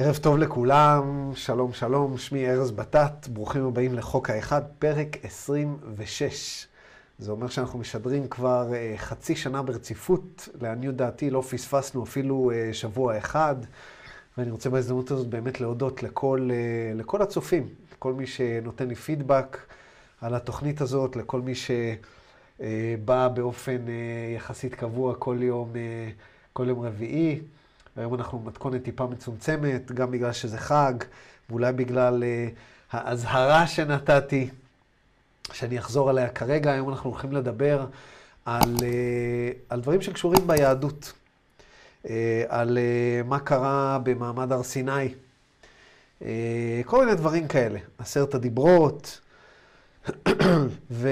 ערב טוב לכולם, שלום שלום, שמי ארז בטט, ברוכים הבאים לחוק האחד, פרק 26. זה אומר שאנחנו משדרים כבר uh, חצי שנה ברציפות, לעניות דעתי לא פספסנו אפילו uh, שבוע אחד, ואני רוצה בהזדמנות הזאת באמת להודות לכל, uh, לכל הצופים, לכל מי שנותן לי פידבק על התוכנית הזאת, לכל מי שבא באופן יחסית קבוע כל יום, כל יום רביעי. היום אנחנו במתכונת טיפה מצומצמת, גם בגלל שזה חג, ואולי בגלל uh, האזהרה שנתתי, שאני אחזור עליה כרגע. היום אנחנו הולכים לדבר על, uh, על דברים שקשורים ביהדות, uh, על uh, מה קרה במעמד הר סיני, uh, כל מיני דברים כאלה, עשרת הדיברות, ו...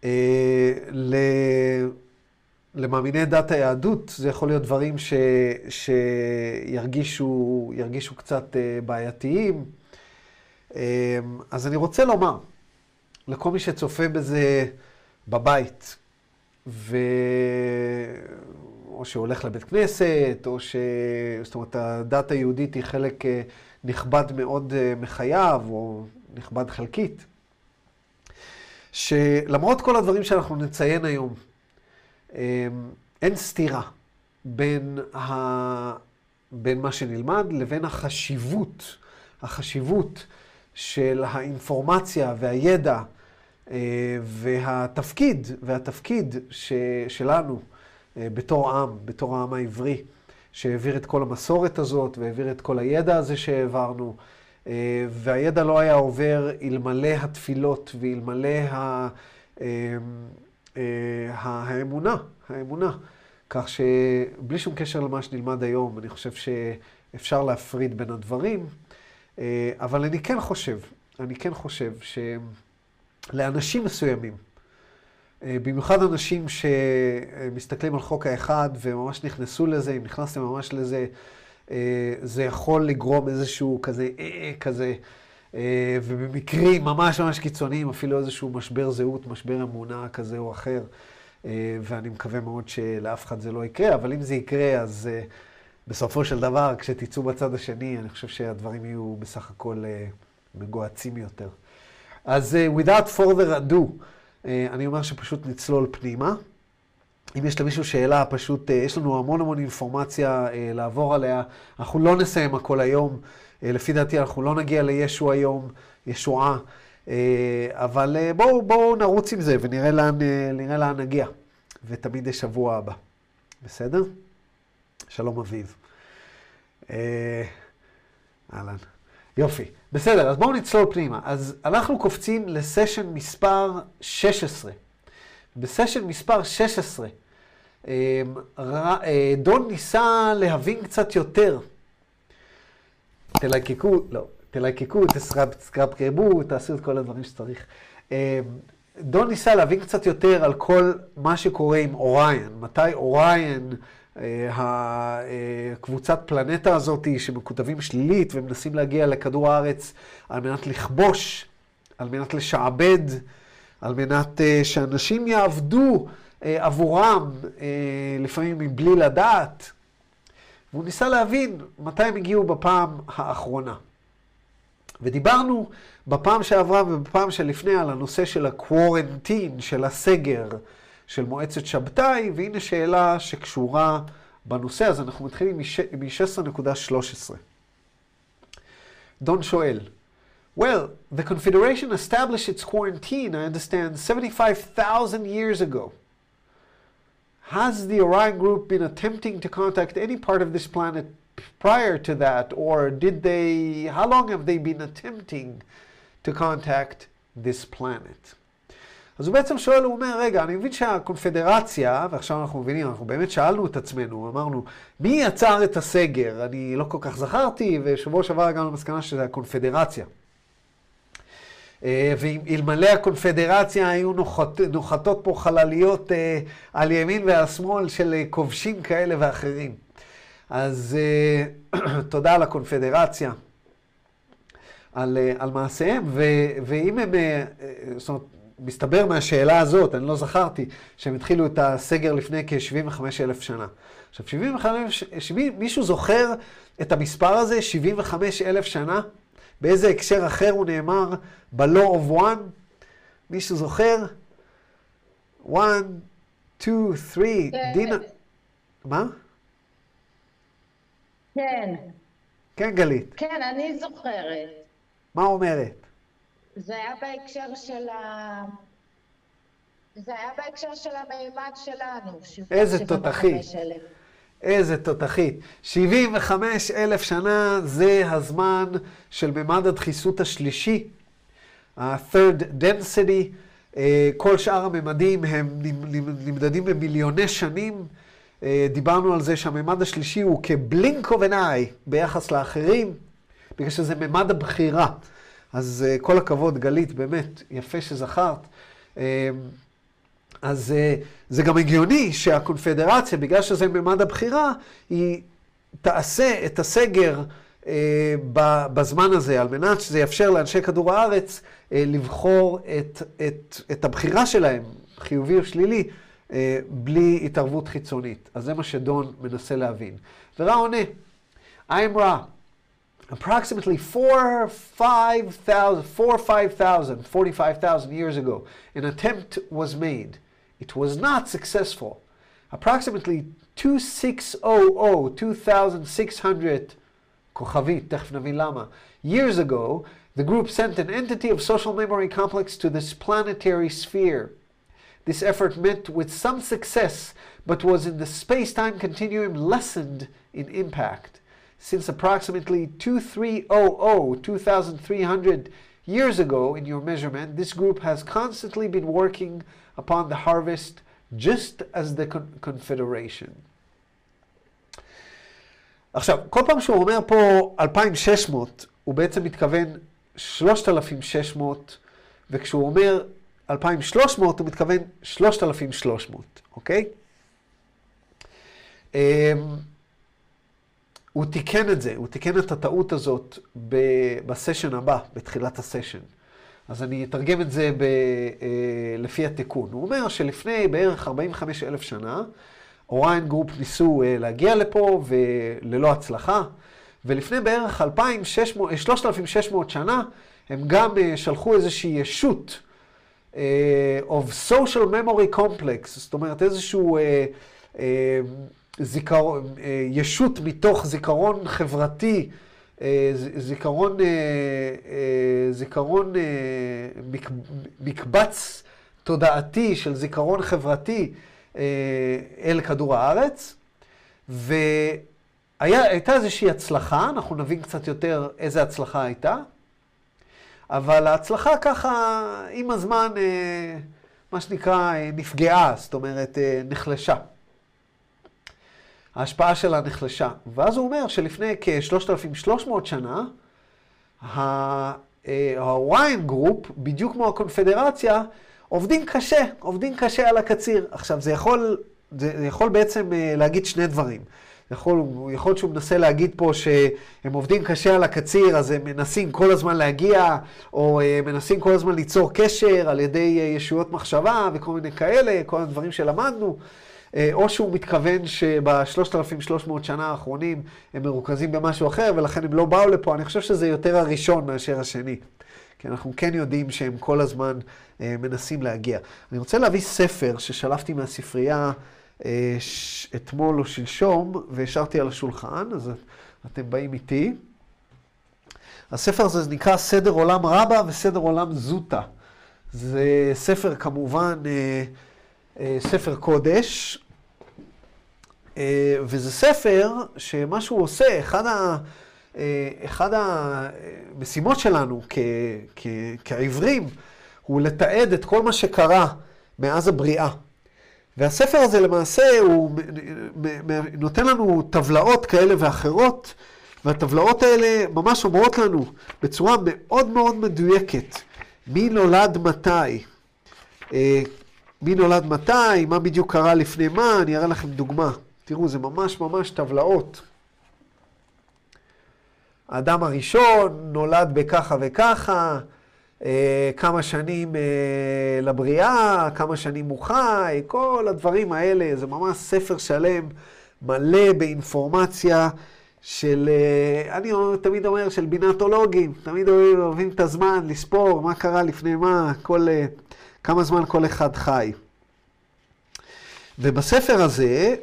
Uh, ל... למאמיני דת היהדות זה יכול להיות דברים ש, שירגישו קצת אה, בעייתיים. אה, אז אני רוצה לומר לכל מי שצופה בזה בבית, ו... או שהולך לבית כנסת, או ש... זאת אומרת, הדת היהודית היא חלק אה, נכבד מאוד מחייו, או נכבד חלקית, שלמרות כל הדברים שאנחנו נציין היום, אמ, אין סתירה בין, ה... בין מה שנלמד לבין החשיבות, החשיבות של האינפורמציה והידע אה, והתפקיד, והתפקיד ש... שלנו אה, בתור עם, בתור העם העברי, שהעביר את כל המסורת הזאת והעביר את כל הידע הזה שהעברנו. אה, והידע לא היה עובר אלמלא התפילות ואלמלא ה... אה, האמונה, האמונה. כך שבלי שום קשר למה שנלמד היום, אני חושב שאפשר להפריד בין הדברים, אה, אבל אני כן חושב, אני כן חושב שלאנשים מסוימים, אה, במיוחד אנשים שמסתכלים על חוק האחד וממש נכנסו לזה, אם נכנסתם ממש לזה, זה יכול לגרום איזשהו כזה, כזה, אה, ובמקרים ממש ממש קיצוניים, אפילו איזשהו משבר זהות, משבר אמונה כזה או אחר, אה, ואני מקווה מאוד שלאף אחד זה לא יקרה, אבל אם זה יקרה, אז אה, בסופו של דבר, כשתצאו בצד השני, אני חושב שהדברים יהיו בסך הכל מגוהצים יותר. אז without further ado, אני אומר שפשוט נצלול פנימה. אם יש למישהו שאלה, פשוט, יש לנו המון המון אינפורמציה לעבור עליה. אנחנו לא נסיים הכל היום. אה, לפי דעתי אנחנו לא נגיע לישו היום, ישועה, אה, אבל אה, בואו בוא נרוץ עם זה ונראה לאן, לאן נגיע. ותמיד יש שבוע הבא. בסדר? שלום אביב. אהלן. יופי. בסדר, אז בואו נצלול פנימה. אז אנחנו קופצים לסשן מספר 16. בסשן מספר 16, דון ניסה להבין קצת יותר תלייקקו, לא, תלייקקו, תסקרבקרבו, תעשו את כל הדברים שצריך. אמ, דון ניסה להבין קצת יותר על כל מה שקורה עם אוריין. מתי אוריין, הקבוצת אה, פלנטה הזאת שמקוטבים שלילית ומנסים להגיע לכדור הארץ על מנת לכבוש, על מנת לשעבד, על מנת אה, שאנשים יעבדו אה, עבורם, לפעמים מבלי לדעת. והוא ניסה להבין מתי הם הגיעו בפעם האחרונה. ודיברנו בפעם שעברה ובפעם שלפני על הנושא של הקוורנטין, של הסגר של מועצת שבתאי, והנה שאלה שקשורה בנושא, אז אנחנו מתחילים מ-16.13. דון שואל, Well, the Confederation established its quarantine, I understand, 75,000 years ago. Has the Orion group been attempting to contact any part of this planet prior to that? Or did they, how long have they been attempting to contact this planet? אז הוא בעצם שואל, הוא אומר, רגע, אני מבין שהקונפדרציה, ועכשיו אנחנו מבינים, אנחנו באמת שאלנו את עצמנו, אמרנו, מי יצר את הסגר? אני לא כל כך זכרתי, ושבוע שעבר הגענו למסקנה שזה הקונפדרציה. אה, ואלמלא הקונפדרציה היו נוחת, נוחתות פה חלליות אה, על ימין ועל שמאל של אה, כובשים כאלה ואחרים. אז תודה על הקונפדרציה, על, על מעשיהם, ו, ואם הם, זאת אומרת, מסתבר מהשאלה הזאת, אני לא זכרתי, שהם התחילו את הסגר לפני כ-75 אלף שנה. עכשיו, 75, 70, מישהו זוכר את המספר הזה, 75 אלף שנה? באיזה הקשר אחר הוא נאמר ב-law of one? מישהו זוכר? one, two, three, כן. דינה... מה? כן, כן, גלית. כן, אני זוכרת. מה אומרת? זה היה בהקשר של ה... זה היה בהקשר של המימד שלנו. איזה 75,000. איזה תותחית. 75 אלף שנה זה הזמן של ממד הדחיסות השלישי, ה-third density. אה, כל שאר הממדים הם נמ- נמדדים במיליוני שנים. אה, דיברנו על זה שהממד השלישי הוא כבלינק אוף עיניי ביחס לאחרים, בגלל שזה ממד הבחירה. אז אה, כל הכבוד, גלית, באמת, יפה שזכרת. אז אה, זה גם הגיוני שהקונפדרציה, בגלל שזה ממד הבחירה, היא תעשה את הסגר אה, בזמן הזה, על מנת שזה יאפשר לאנשי כדור הארץ אה, לבחור את, את, את הבחירה שלהם, חיובי או שלילי, בלי התערבות חיצונית. אז זה מה שדון מנסה להבין. ורע עונה, I'm רע. approximately 4, 5,000, 4, 5,000, 45,000 years ago, an attempt was made. It was not successful. Approximately 2600, 2,600, כוכבית, תכף נבין למה, years ago, the group sent an entity of social memory complex to this planetary sphere. This effort met with some success, but was in the space-time continuum lessened in impact. Since approximately 2300, 2300 years ago in your measurement, this group has constantly been working upon the harvest just as the con- Confederation. עכשיו, כל פעם שהוא אומר פה 2,600, הוא בעצם מתכוון 3,600, וכשהוא אומר 2,300, הוא מתכוון 3,300, אוקיי? אמ, הוא תיקן את זה, הוא תיקן את הטעות הזאת בסשן הבא, בתחילת הסשן. אז אני אתרגם את זה ב, אה, לפי התיקון. הוא אומר שלפני בערך 45 אלף שנה, Orion group ניסו אה, להגיע לפה וללא הצלחה, ולפני בערך 2,600, 3,600 שנה, הם גם אה, שלחו איזושהי ישות of social memory complex, זאת אומרת איזשהו זיכרון, אה, ישות מתוך זיכרון חברתי, אה, זיכרון, אה, זיכרון, מק- מקבץ תודעתי של זיכרון חברתי אל כדור הארץ, והייתה איזושהי הצלחה, אנחנו נבין קצת יותר איזה הצלחה הייתה, אבל ההצלחה ככה, עם הזמן, מה שנקרא, נפגעה, זאת אומרת, נחלשה. ההשפעה שלה נחלשה. ואז הוא אומר שלפני כ-3,300 שנה, ה- אה, בדיוק כמו הקונפדרציה, עובדים קשה, עובדים קשה על הקציר. עכשיו, זה יכול, זה זה יכול בעצם אה, להגיד שני דברים. יכול, יכול להיות שהוא מנסה להגיד פה שהם עובדים קשה על הקציר, אז הם מנסים כל הזמן להגיע, או אה, מנסים כל הזמן ליצור קשר על ידי ישויות מחשבה וכל מיני כאלה, כל הדברים שלמדנו. אה, או שהוא מתכוון שב-3,300 שנה האחרונים הם מרוכזים במשהו אחר, ולכן הם לא באו לפה. אני חושב שזה יותר הראשון מאשר השני. כי אנחנו כן יודעים שהם כל הזמן אה, מנסים להגיע. אני רוצה להביא ספר ששלפתי מהספרייה אה, ש... אתמול או שלשום, והשארתי על השולחן, אז אתם באים איתי. הספר הזה נקרא סדר עולם רבה וסדר עולם זוטה. זה ספר כמובן, אה, אה, ספר קודש, וזה ספר שמה שהוא עושה, אחד, ה, אה, אחד המשימות שלנו כ, כ, כעיוורים, הוא לתעד את כל מה שקרה מאז הבריאה. והספר הזה למעשה הוא נותן לנו טבלאות כאלה ואחרות, והטבלאות האלה ממש אומרות לנו בצורה מאוד מאוד מדויקת מי נולד מתי. אה, מי נולד מתי, מה בדיוק קרה לפני מה, אני אראה לכם דוגמה. תראו, זה ממש ממש טבלאות. האדם הראשון נולד בככה וככה, אה, כמה שנים אה, לבריאה, כמה שנים הוא חי, כל הדברים האלה, זה ממש ספר שלם, מלא באינפורמציה של, אה, אני תמיד אומר, של בינתולוגים, תמיד אוהבים את הזמן, לספור מה קרה לפני מה, כל, כמה זמן כל אחד חי. ובספר הזה,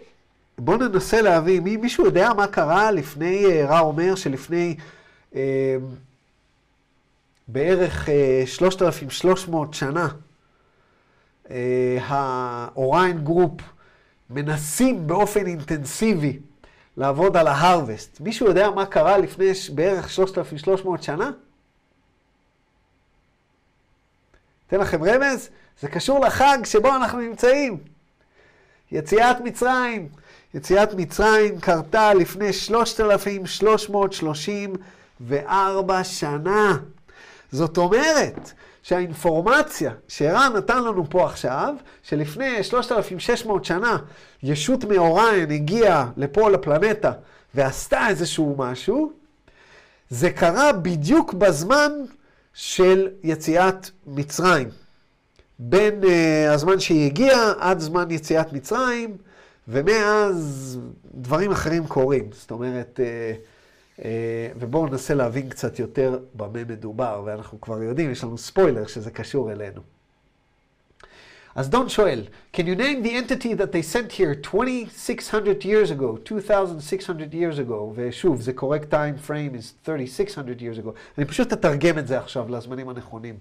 בואו ננסה להבין, מי, מישהו יודע מה קרה לפני, רע אומר שלפני אה, בערך אה, 3,300 שנה, אה, ה Orion group מנסים באופן אינטנסיבי לעבוד על ה harvest. מישהו יודע מה קרה לפני בערך 3,300 שנה? אתן לכם רמז? זה קשור לחג שבו אנחנו נמצאים. יציאת מצרים. יציאת מצרים קרתה לפני 3,334 שנה. זאת אומרת שהאינפורמציה שערן נתן לנו פה עכשיו, שלפני 3,600 שנה ישות מאוריין הגיעה לפה לפלנטה ועשתה איזשהו משהו, זה קרה בדיוק בזמן של יציאת מצרים. בין uh, הזמן שהיא הגיעה עד זמן יציאת מצרים, ומאז דברים אחרים קורים. זאת אומרת, uh, uh, ובואו ננסה להבין קצת יותר במה מדובר, ואנחנו כבר יודעים, יש לנו ספוילר שזה קשור אלינו. אז דון שואל, can you name the entity that they sent here 2,600 years ago, 2,600 years ago, ושוב, the correct time frame is 3,600 years ago. אני פשוט אתרגם את זה עכשיו לזמנים הנכונים.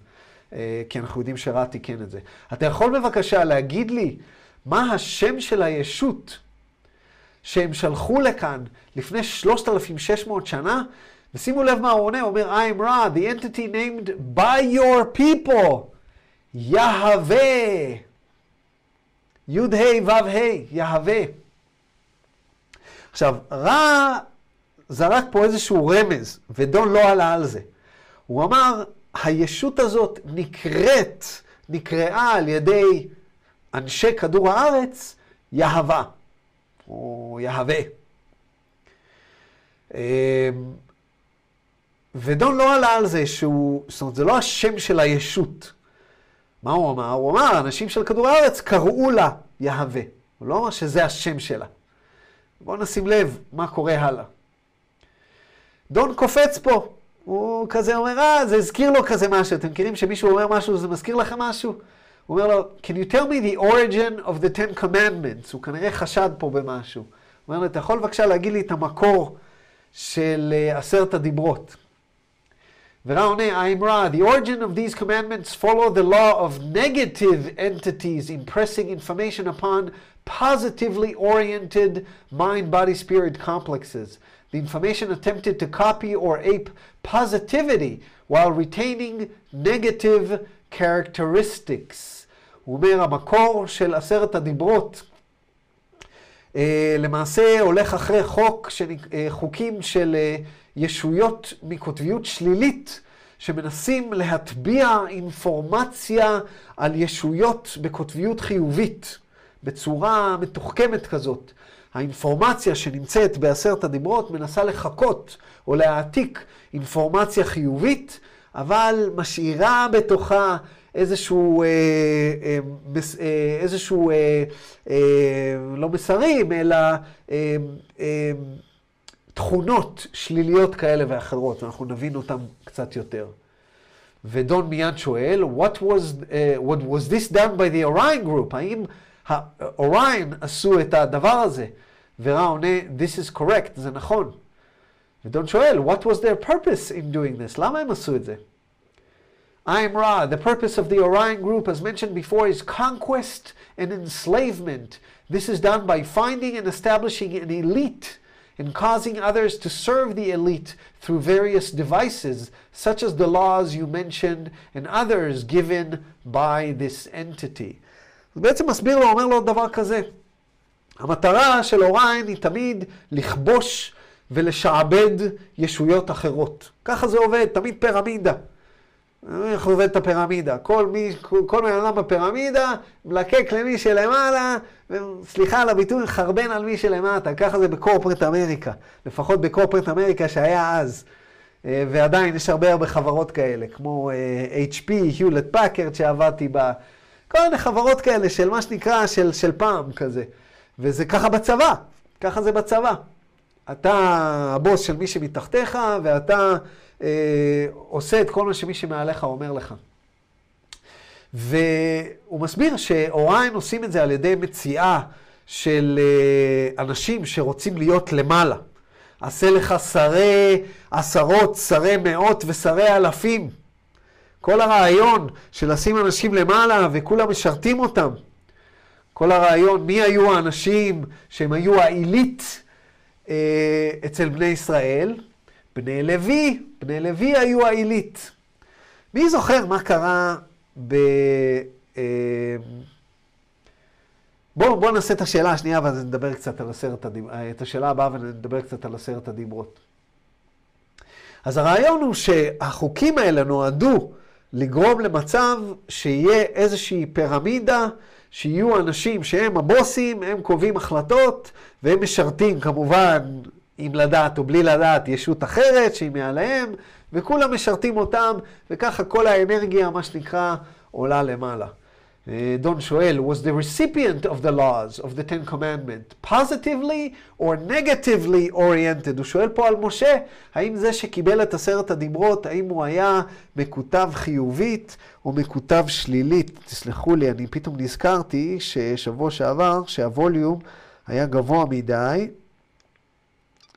אה, כי אנחנו יודעים שרע תיקן את זה. אתה יכול בבקשה להגיד לי מה השם של הישות שהם שלחו לכאן לפני 3,600 שנה? ושימו לב מה הוא עונה, הוא אומר, I am Ra, the entity named by your people, יהווה. י"ה ו"ה, יהווה. עכשיו, רע זרק פה איזשהו רמז, ודון לא עלה על זה. הוא אמר, הישות הזאת נקראת, נקראה על ידי אנשי כדור הארץ יהבה, או יהווה. אמ, ודון לא עלה על זה שהוא, זאת אומרת, זה לא השם של הישות. מה הוא אמר? הוא אמר, אנשים של כדור הארץ קראו לה יהווה. הוא לא אמר שזה השם שלה. בואו נשים לב מה קורה הלאה. דון קופץ פה. הוא כזה אומר, אה, זה הזכיר לו כזה משהו. אתם מכירים שמישהו אומר משהו, זה מזכיר לכם משהו? הוא אומר לו, can you tell me the origin of the ten commandments? הוא כנראה חשד פה במשהו. הוא אומר לו, אתה יכול בבקשה להגיד לי את המקור של uh, עשרת הדיברות? ורע עונה, I am Ra, the origin of these commandments follow the law of negative entities impressing information upon positively oriented mind, body, spirit complexes. The information attempted to copy or ape positivity while retaining negative characteristics. הוא אומר, המקור של עשרת הדיברות אה, למעשה הולך אחרי חוק, אה, חוקים של אה, ישויות מקוטביות שלילית, שמנסים להטביע אינפורמציה על ישויות בקוטביות חיובית, בצורה מתוחכמת כזאת. האינפורמציה שנמצאת בעשרת הדיברות מנסה לחקות או להעתיק אינפורמציה חיובית, אבל משאירה בתוכה איזשהו, אה, אה, אה, איזשהו אה, אה, לא מסרים, אלא אה, אה, תכונות שליליות כאלה ואחרות, ואנחנו נבין אותן קצת יותר. ודון מיד שואל, what was, uh, what was this done by the Orion group? האם האוריין עשו את הדבר הזה? ורע עונה, this is correct, זה נכון. ודון שואל, what was their purpose in doing this? למה הם עשו את זה? I am Ra. The purpose of the Orion group, as mentioned before, is conquest and enslavement. This is done by finding and establishing an elite and causing others to serve the elite through various devices, such as the laws you mentioned and others given by this entity. בעצם מסביר לו, אומר לו דבר כזה. המטרה של אוריין היא תמיד לכבוש ולשעבד ישויות אחרות. ככה זה עובד, תמיד פירמידה. איך עובדת הפירמידה? כל, מי, כל בן אדם בפירמידה מלקק למי שלמעלה, וסליחה על הביטוי, מחרבן על מי שלמטה. ככה זה ב corporate America. לפחות ב corporate America שהיה אז. אה, ועדיין יש הרבה הרבה חברות כאלה, כמו HP, Hewlett Packard שעבדתי בה, כל מיני חברות כאלה של מה שנקרא, של, של פעם כזה. וזה ככה בצבא, ככה זה בצבא. אתה הבוס של מי שמתחתיך, ואתה אה, עושה את כל מה שמי שמעליך אומר לך. והוא מסביר שאוריין עושים את זה על ידי מציאה של אה, אנשים שרוצים להיות למעלה. עשה לך שרי עשרות, שרי מאות ושרי אלפים. כל הרעיון של לשים אנשים למעלה וכולם משרתים אותם. כל הרעיון, מי היו האנשים שהם היו העילית אה, אצל בני ישראל? בני לוי, בני לוי היו העילית. מי זוכר מה קרה ב... אה, בואו בוא נעשה את השאלה השנייה ואז נדבר קצת על עשרת הדיברות, אה, את השאלה הבאה ונדבר קצת על עשרת הדיברות. אז הרעיון הוא שהחוקים האלה נועדו לגרום למצב שיהיה איזושהי פירמידה, שיהיו אנשים שהם הבוסים, הם קובעים החלטות, והם משרתים כמובן, עם לדעת או בלי לדעת, ישות אחרת שהיא מעליהם, וכולם משרתים אותם, וככה כל האנרגיה, מה שנקרא, עולה למעלה. דון שואל, was the recipient of the laws of the Ten Commandments positively or negatively oriented? הוא שואל פה על משה, האם זה שקיבל את עשרת הדיברות, האם הוא היה מקוטב חיובית או מקוטב שלילית? תסלחו לי, אני פתאום נזכרתי ששבוע שעבר, שהווליום היה גבוה מדי,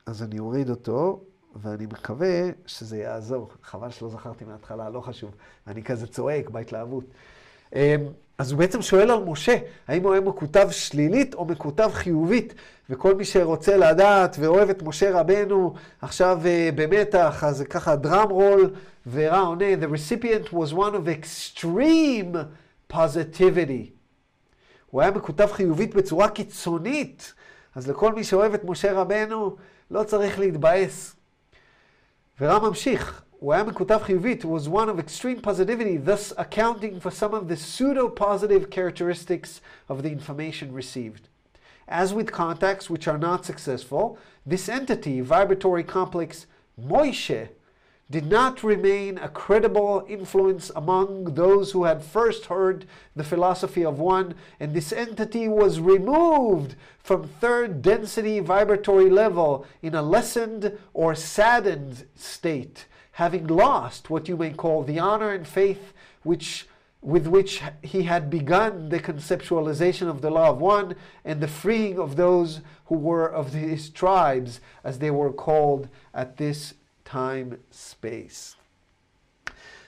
אז אני אוריד אותו, ואני מקווה שזה יעזור. חבל שלא זכרתי מההתחלה, לא חשוב. אני כזה צועק בהתלהבות. אז הוא בעצם שואל על משה, האם הוא היה מקוטב שלילית או מקוטב חיובית? וכל מי שרוצה לדעת ואוהב את משה רבנו, עכשיו uh, במתח, אז ככה דראם רול, ורע עונה, The recipient was one of extreme positivity. הוא היה מקוטב חיובית בצורה קיצונית, אז לכל מי שאוהב את משה רבנו, לא צריך להתבאס. ורע ממשיך, הוא היה מקוטב חיובית, was one of extreme positivity, thus accounting for some of the pseudo-positive characteristics of the information received. As with contacts which are not successful, this entity, vibratory complex Moishe, did not remain a credible influence among those who had first heard the philosophy of one, and this entity was removed from third density vibratory level in a lessened or saddened state having lost what you may call the honor and faith which with which he had begun the conceptualization of the law of one and the freeing of those who were of his tribes as they were called at this time space.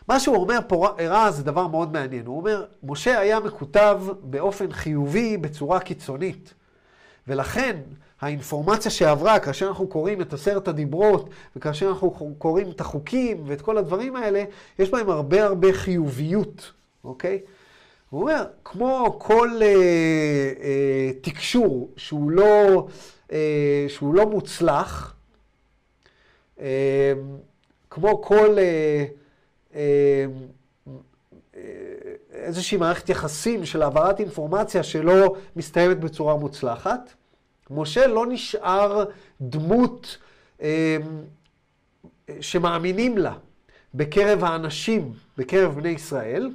מה שהוא אומר פה הראה זה דבר מאוד מעניין. הוא אומר, משה היה מקוטב באופן חיובי בצורה קיצונית. ולכן האינפורמציה שעברה, כאשר אנחנו קוראים את עשרת הדיברות, וכאשר אנחנו קוראים את החוקים ואת כל הדברים האלה, יש בהם הרבה הרבה חיוביות, אוקיי? הוא אומר, כמו כל אה, אה, תקשור שהוא לא, אה, שהוא לא מוצלח, כמו כל אה, אה, איזושהי מערכת יחסים של העברת אינפורמציה שלא מסתיימת בצורה מוצלחת, משה לא נשאר דמות אה, שמאמינים לה בקרב האנשים, בקרב בני ישראל,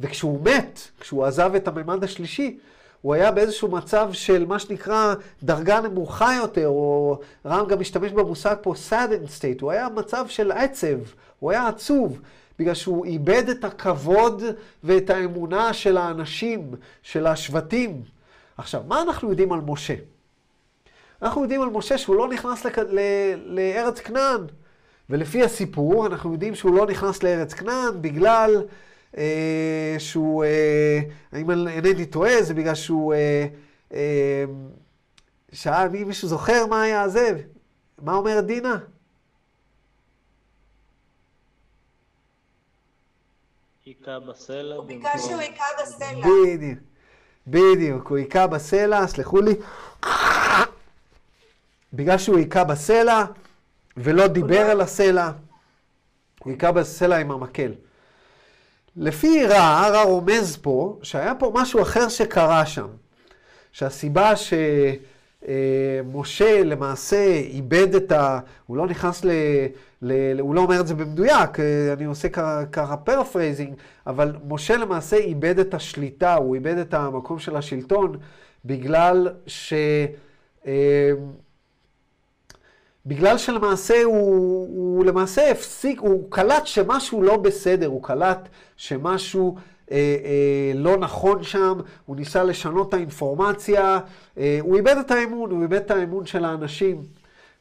וכשהוא מת, כשהוא עזב את הממד השלישי, הוא היה באיזשהו מצב של מה שנקרא דרגה נמוכה יותר, או רם גם משתמש במושג פה saddened state, הוא היה מצב של עצב, הוא היה עצוב, בגלל שהוא איבד את הכבוד ואת האמונה של האנשים, של השבטים. עכשיו, מה אנחנו יודעים על משה? אנחנו יודעים על משה שהוא לא נכנס לק... ל... לארץ כנען. ולפי הסיפור, אנחנו יודעים שהוא לא נכנס לארץ כנען בגלל שהוא, אה, אם אינני טועה, זה בגלל שהוא אה, אה, שאל, מי מישהו זוכר מה היה זה? מה אומרת דינה? היכה בסלע. הוא ביקש שהוא היכה בסלע. בדיוק. בדיוק, הוא היכה בסלע, סלחו לי. בגלל שהוא היכה בסלע ולא דיבר על הסלע, הוא היכה בסלע עם המקל. לפי רע, רע רומז פה, שהיה פה משהו אחר שקרה שם. שהסיבה אה, משה למעשה איבד את ה... הוא לא נכנס ל... ל... הוא לא אומר את זה במדויק, אה, אני עושה ככה- paraphrasing, אבל משה למעשה איבד את השליטה, הוא איבד את המקום של השלטון, בגלל ש... בגלל שלמעשה הוא, הוא למעשה הפסיק, הוא קלט שמשהו לא בסדר, הוא קלט שמשהו אה, אה, לא נכון שם, הוא ניסה לשנות את האינפורמציה, אה, הוא איבד את האמון, הוא איבד את האמון של האנשים,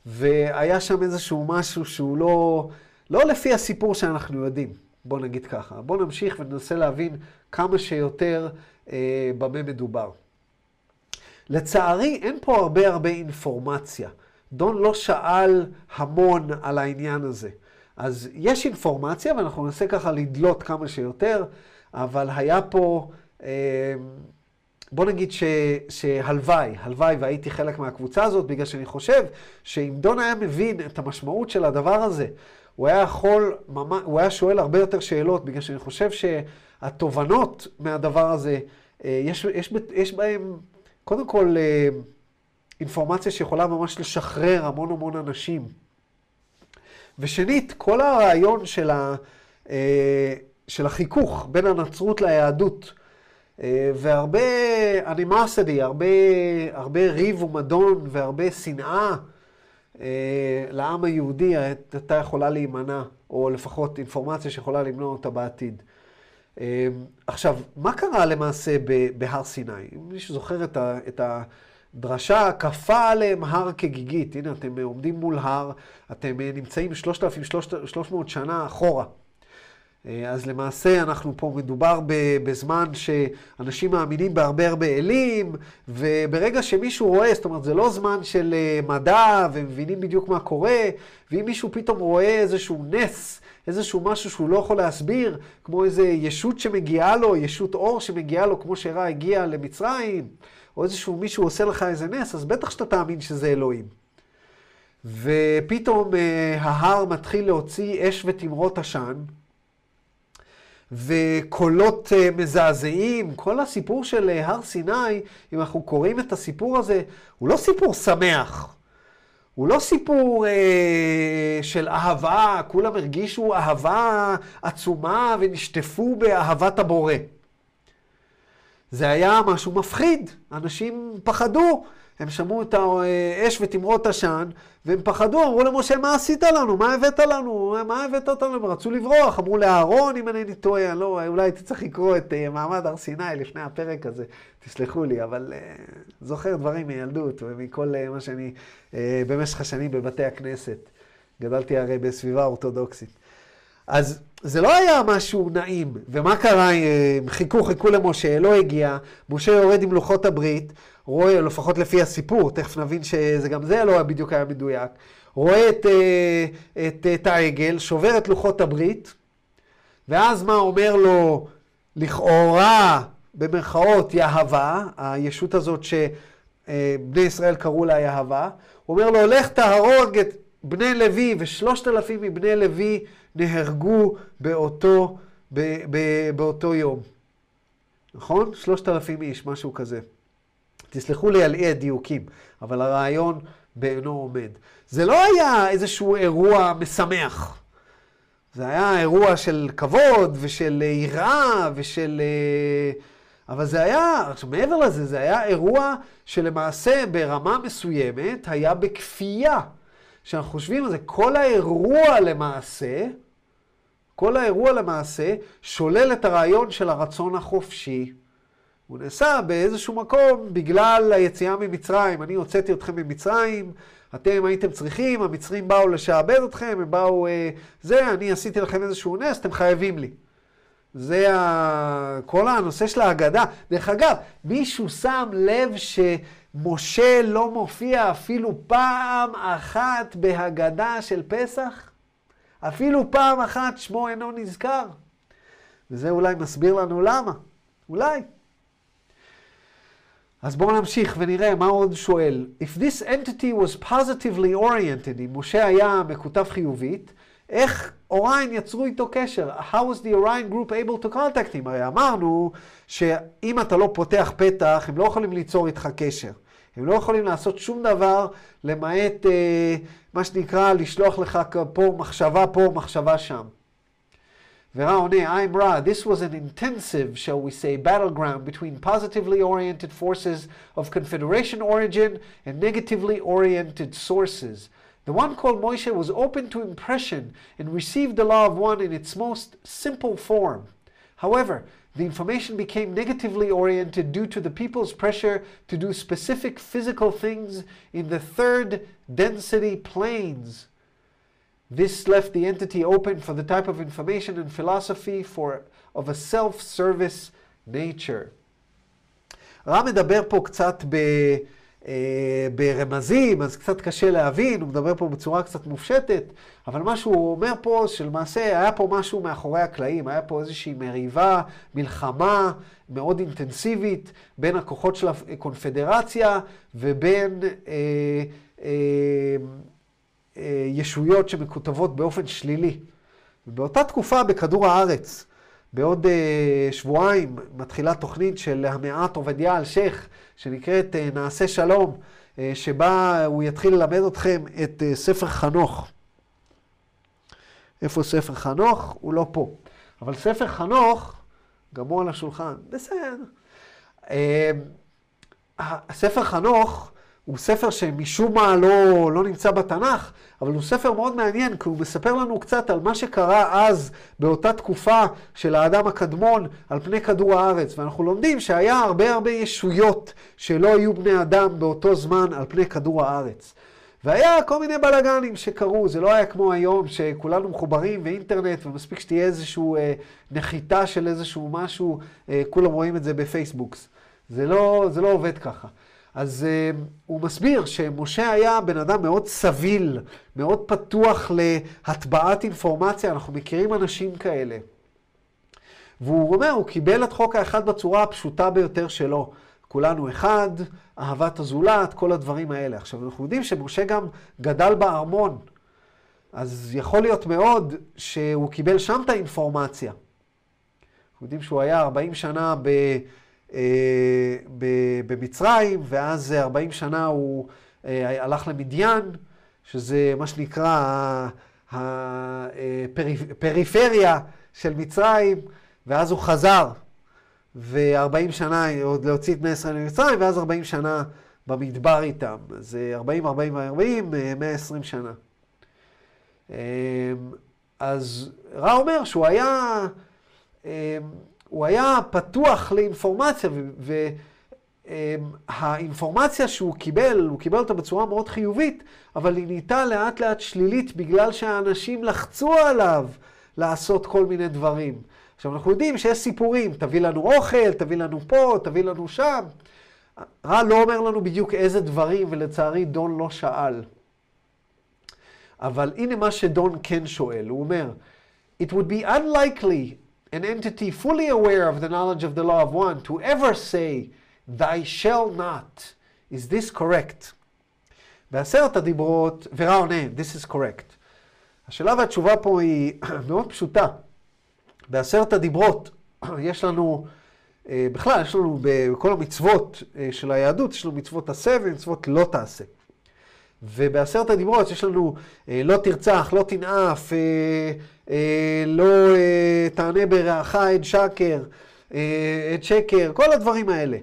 והיה שם איזשהו משהו שהוא לא, לא לפי הסיפור שאנחנו יודעים, בוא נגיד ככה. בוא נמשיך וננסה להבין כמה שיותר אה, במה מדובר. לצערי, אין פה הרבה הרבה אינפורמציה. דון לא שאל המון על העניין הזה. אז יש אינפורמציה, ואנחנו ננסה ככה לדלות כמה שיותר, אבל היה פה, אה, בוא נגיד ש, שהלוואי, הלוואי והייתי חלק מהקבוצה הזאת, בגלל שאני חושב שאם דון היה מבין את המשמעות של הדבר הזה, הוא היה יכול, הוא היה שואל הרבה יותר שאלות, בגלל שאני חושב שהתובנות מהדבר הזה, אה, יש, יש, יש בהם, קודם כל, אה, אינפורמציה שיכולה ממש לשחרר המון המון אנשים. ושנית, כל הרעיון של, ה, אה, של החיכוך בין הנצרות ליהדות, אה, והרבה אנימסיטי, הרבה, הרבה ריב ומדון והרבה שנאה אה, לעם היהודי, הייתה יכולה להימנע, או לפחות אינפורמציה שיכולה למנוע אותה בעתיד. עכשיו, מה קרה למעשה בהר סיני? אם מישהו זוכר את ה... את ה דרשה כפה עליהם הר כגיגית. הנה, אתם עומדים מול הר, אתם נמצאים 3,300 שנה אחורה. אז למעשה אנחנו פה מדובר בזמן שאנשים מאמינים בהרבה הרבה אלים, וברגע שמישהו רואה, זאת אומרת, זה לא זמן של מדע ומבינים בדיוק מה קורה, ואם מישהו פתאום רואה איזשהו נס, איזשהו משהו שהוא לא יכול להסביר, כמו איזה ישות שמגיעה לו, ישות אור שמגיעה לו, כמו שראה הגיע למצרים, או איזשהו מישהו עושה לך איזה נס, אז בטח שאתה תאמין שזה אלוהים. ופתאום אה, ההר מתחיל להוציא אש ותמרות עשן, וקולות אה, מזעזעים. כל הסיפור של אה, הר סיני, אם אנחנו קוראים את הסיפור הזה, הוא לא סיפור שמח. הוא לא סיפור אה, של אהבה, כולם הרגישו אהבה עצומה ונשטפו באהבת הבורא. זה היה משהו מפחיד, אנשים פחדו, הם שמעו את האש ותמרות עשן, והם פחדו, אמרו למשה, מה עשית לנו? מה הבאת לנו? מה הבאת אותנו? הם רצו לברוח, אמרו לאהרון, אם אינני טועה, לא, אולי הייתי צריך לקרוא את uh, מעמד הר סיני לפני הפרק הזה, תסלחו לי, אבל uh, זוכר דברים מילדות ומכל uh, מה שאני uh, במשך השנים בבתי הכנסת. גדלתי הרי בסביבה אורתודוקסית. אז זה לא היה משהו נעים. ומה קרה? הם חיכו, חיכו למשה, לא הגיע, משה יורד עם לוחות הברית, רואה, לפחות לפי הסיפור, תכף נבין שזה גם זה לא בדיוק היה מדויק, רואה את, את, את העגל, שובר את לוחות הברית, ואז מה אומר לו, לכאורה, במרכאות, יהבה, הישות הזאת שבני ישראל קראו לה יהבה, הוא אומר לו, לך תהרוג את בני לוי, ושלושת אלפים מבני לוי נהרגו באותו, ב, ב, באותו יום. נכון? שלושת אלפים איש, משהו כזה. תסלחו לי על אי הדיוקים, אבל הרעיון בעינו עומד. זה לא היה איזשהו אירוע משמח. זה היה אירוע של כבוד ושל יראה ושל... אבל זה היה, עכשיו מעבר לזה, זה היה אירוע שלמעשה ברמה מסוימת היה בכפייה. כשאנחנו חושבים על זה, כל האירוע למעשה, כל האירוע למעשה שולל את הרעיון של הרצון החופשי. הוא נעשה באיזשהו מקום בגלל היציאה ממצרים. אני הוצאתי אתכם ממצרים, אתם הייתם צריכים, המצרים באו לשעבד אתכם, הם באו... אה, זה, אני עשיתי לכם איזשהו נס, אתם חייבים לי. זה ה... כל הנושא של ההגדה. דרך אגב, מישהו שם לב שמשה לא מופיע אפילו פעם אחת בהגדה של פסח? אפילו פעם אחת שמו אינו נזכר. וזה אולי מסביר לנו למה. אולי. אז בואו נמשיך ונראה מה עוד שואל. If this entity was positively oriented, אם משה היה מקוטב חיובית, איך אוריין יצרו איתו קשר? How was the Orion group able to contact him? הרי אמרנו שאם אתה לא פותח פתח, הם לא יכולים ליצור איתך קשר. הם לא יכולים לעשות שום דבר למעט אה, מה שנקרא לשלוח לך פה מחשבה פה, מחשבה שם. ורע עונה, I'm Ra, this was an intensive, shall we say, battleground between positively oriented forces of Confederation origin and negatively oriented sources. The one called Moshe was open to impression and received the law of one in its most simple form. However, the information became negatively oriented due to the people's pressure to do specific physical things in the third density planes. This left the entity open for the type of information and philosophy for, of a self-service nature. רם מדבר פה קצת ב, אה, ברמזים, אז קצת קשה להבין, הוא מדבר פה בצורה קצת מופשטת, אבל מה שהוא אומר פה, שלמעשה היה פה משהו מאחורי הקלעים, היה פה איזושהי מריבה, מלחמה מאוד אינטנסיבית בין הכוחות של הקונפדרציה ובין אה, אה, אה, ישויות שמקוטבות באופן שלילי. באותה תקופה בכדור הארץ, בעוד אה, שבועיים מתחילה תוכנית של המעט עובדיה אלשיך, שנקראת אה, נעשה שלום, אה, שבה הוא יתחיל ללמד אתכם את ספר חנוך. איפה ספר חנוך? הוא לא פה. אבל ספר חנוך, גם הוא על השולחן, בסדר. הספר חנוך הוא ספר שמשום מה לא, לא נמצא בתנ"ך, אבל הוא ספר מאוד מעניין, כי הוא מספר לנו קצת על מה שקרה אז, באותה תקופה של האדם הקדמון, על פני כדור הארץ. ואנחנו לומדים שהיה הרבה הרבה ישויות שלא היו בני אדם באותו זמן על פני כדור הארץ. והיה כל מיני בלאגנים שקרו, זה לא היה כמו היום שכולנו מחוברים ואינטרנט ומספיק שתהיה איזושהי אה, נחיתה של איזשהו משהו, אה, כולם רואים את זה בפייסבוקס. זה לא, זה לא עובד ככה. אז uh, הוא מסביר שמשה היה בן אדם מאוד סביל, מאוד פתוח להטבעת אינפורמציה, אנחנו מכירים אנשים כאלה. והוא אומר, הוא קיבל את חוק האחד בצורה הפשוטה ביותר שלו. כולנו אחד, אהבת הזולת, כל הדברים האלה. עכשיו, אנחנו יודעים שמשה גם גדל בארמון, אז יכול להיות מאוד שהוא קיבל שם את האינפורמציה. אנחנו יודעים שהוא היה 40 שנה ב... אה, במצרים, ואז 40 שנה הוא אה, הלך למדיין, שזה מה שנקרא הפריפריה של מצרים, ואז הוא חזר, ו-40 שנה עוד להוציא את בני ישראל ממצרים, ואז 40 שנה במדבר איתם. אז 40, 40, 40, 120 שנה. אה, אז רע אומר שהוא היה... הוא היה פתוח לאינפורמציה, והאינפורמציה שהוא קיבל, הוא קיבל אותה בצורה מאוד חיובית, אבל היא נהייתה לאט לאט שלילית בגלל שהאנשים לחצו עליו לעשות כל מיני דברים. עכשיו, אנחנו יודעים שיש סיפורים, תביא לנו אוכל, תביא לנו פה, תביא לנו שם. רע לא אומר לנו בדיוק איזה דברים, ולצערי דון לא שאל. אבל הנה מה שדון כן שואל, הוא אומר, It would be unlikely an entity fully aware of the knowledge of the law of one to ever say, thy shall not. Is this correct? בעשרת הדיברות, ורע עונה, this is correct. השאלה והתשובה פה היא מאוד פשוטה. בעשרת הדיברות יש לנו, בכלל יש לנו בכל המצוות של היהדות, יש לנו מצוות עשה ומצוות לא תעשה. ובעשרת הדיברות יש לנו לא תרצח, לא תנאף, אה, לא אה, תענה ברעך את שקר, אה, את שקר, כל הדברים האלה.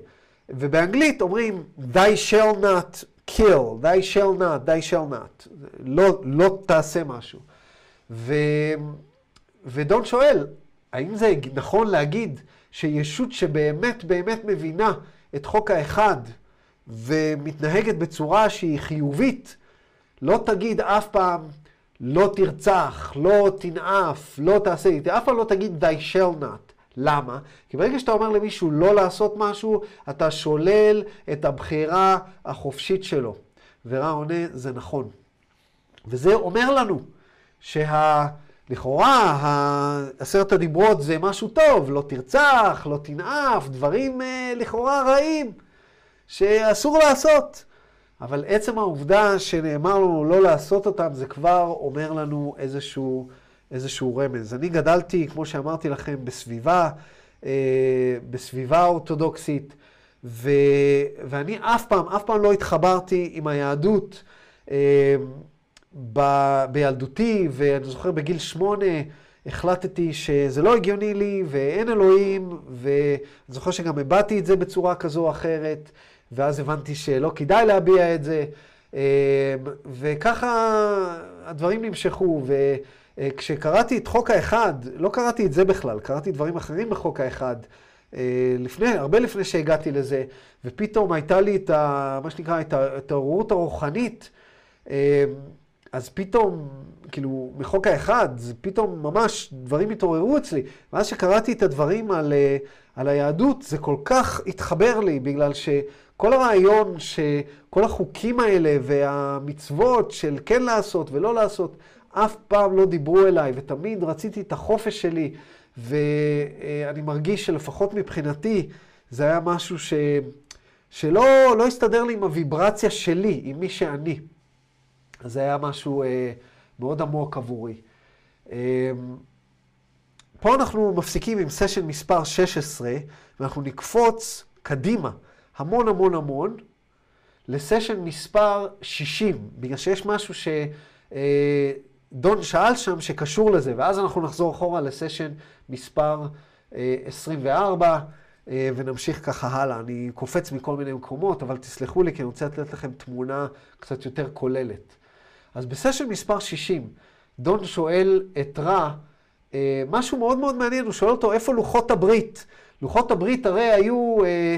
ובאנגלית אומרים, thy shall not kill, thy shall not, thy shall not. לא, לא תעשה משהו. ו, ודון שואל, האם זה נכון להגיד שישות שבאמת באמת מבינה את חוק האחד ומתנהגת בצורה שהיא חיובית, לא תגיד אף פעם, לא תרצח, לא תנאף, לא תעשה, אף פעם לא תגיד thy shall not. למה? כי ברגע שאתה אומר למישהו לא לעשות משהו, אתה שולל את הבחירה החופשית שלו. ורע עונה, זה נכון. וזה אומר לנו שלכאורה עשרת הדיברות זה משהו טוב, לא תרצח, לא תנאף, דברים אה, לכאורה רעים שאסור לעשות. אבל עצם העובדה שנאמר לנו לא לעשות אותם, זה כבר אומר לנו איזשהו, איזשהו רמז. אני גדלתי, כמו שאמרתי לכם, בסביבה, אה, בסביבה אורתודוקסית, ו, ואני אף פעם, אף פעם לא התחברתי עם היהדות אה, ב, בילדותי, ואני זוכר בגיל שמונה החלטתי שזה לא הגיוני לי ואין אלוהים, ואני זוכר שגם הבעתי את זה בצורה כזו או אחרת, ואז הבנתי שלא כדאי להביע את זה, אה, וככה הדברים נמשכו. ו... אה, כשקראתי את חוק האחד, לא קראתי את זה בכלל, קראתי דברים אחרים בחוק האחד, אה, לפני, הרבה לפני שהגעתי לזה, ופתאום הייתה לי את ה... מה שנקרא, את ההתעוררות הרוחנית, אה, אז פתאום, כאילו, מחוק האחד, זה פתאום ממש דברים התעוררו אצלי. ואז שקראתי את הדברים על, על היהדות, זה כל כך התחבר לי, בגלל שכל הרעיון שכל החוקים האלה והמצוות של כן לעשות ולא לעשות, אף פעם לא דיברו אליי, ותמיד רציתי את החופש שלי, ואני מרגיש שלפחות מבחינתי, זה היה משהו ש... שלא לא הסתדר לי עם הוויברציה שלי, עם מי שאני. אז זה היה משהו אה, מאוד עמוק עבורי. אה, פה אנחנו מפסיקים עם סשן מספר 16, ואנחנו נקפוץ קדימה המון המון המון לסשן מספר 60, בגלל שיש משהו ש... אה, שאל שם שקשור לזה, ואז אנחנו נחזור אחורה לסשן מספר 24, אה, אה, ונמשיך ככה הלאה. אני קופץ מכל מיני מקומות, אבל תסלחו לי, כי אני רוצה לתת לכם תמונה קצת יותר כוללת. אז בסשן מספר 60, דון שואל את רע משהו מאוד מאוד מעניין, הוא שואל אותו איפה לוחות הברית. לוחות הברית הרי היו... אה,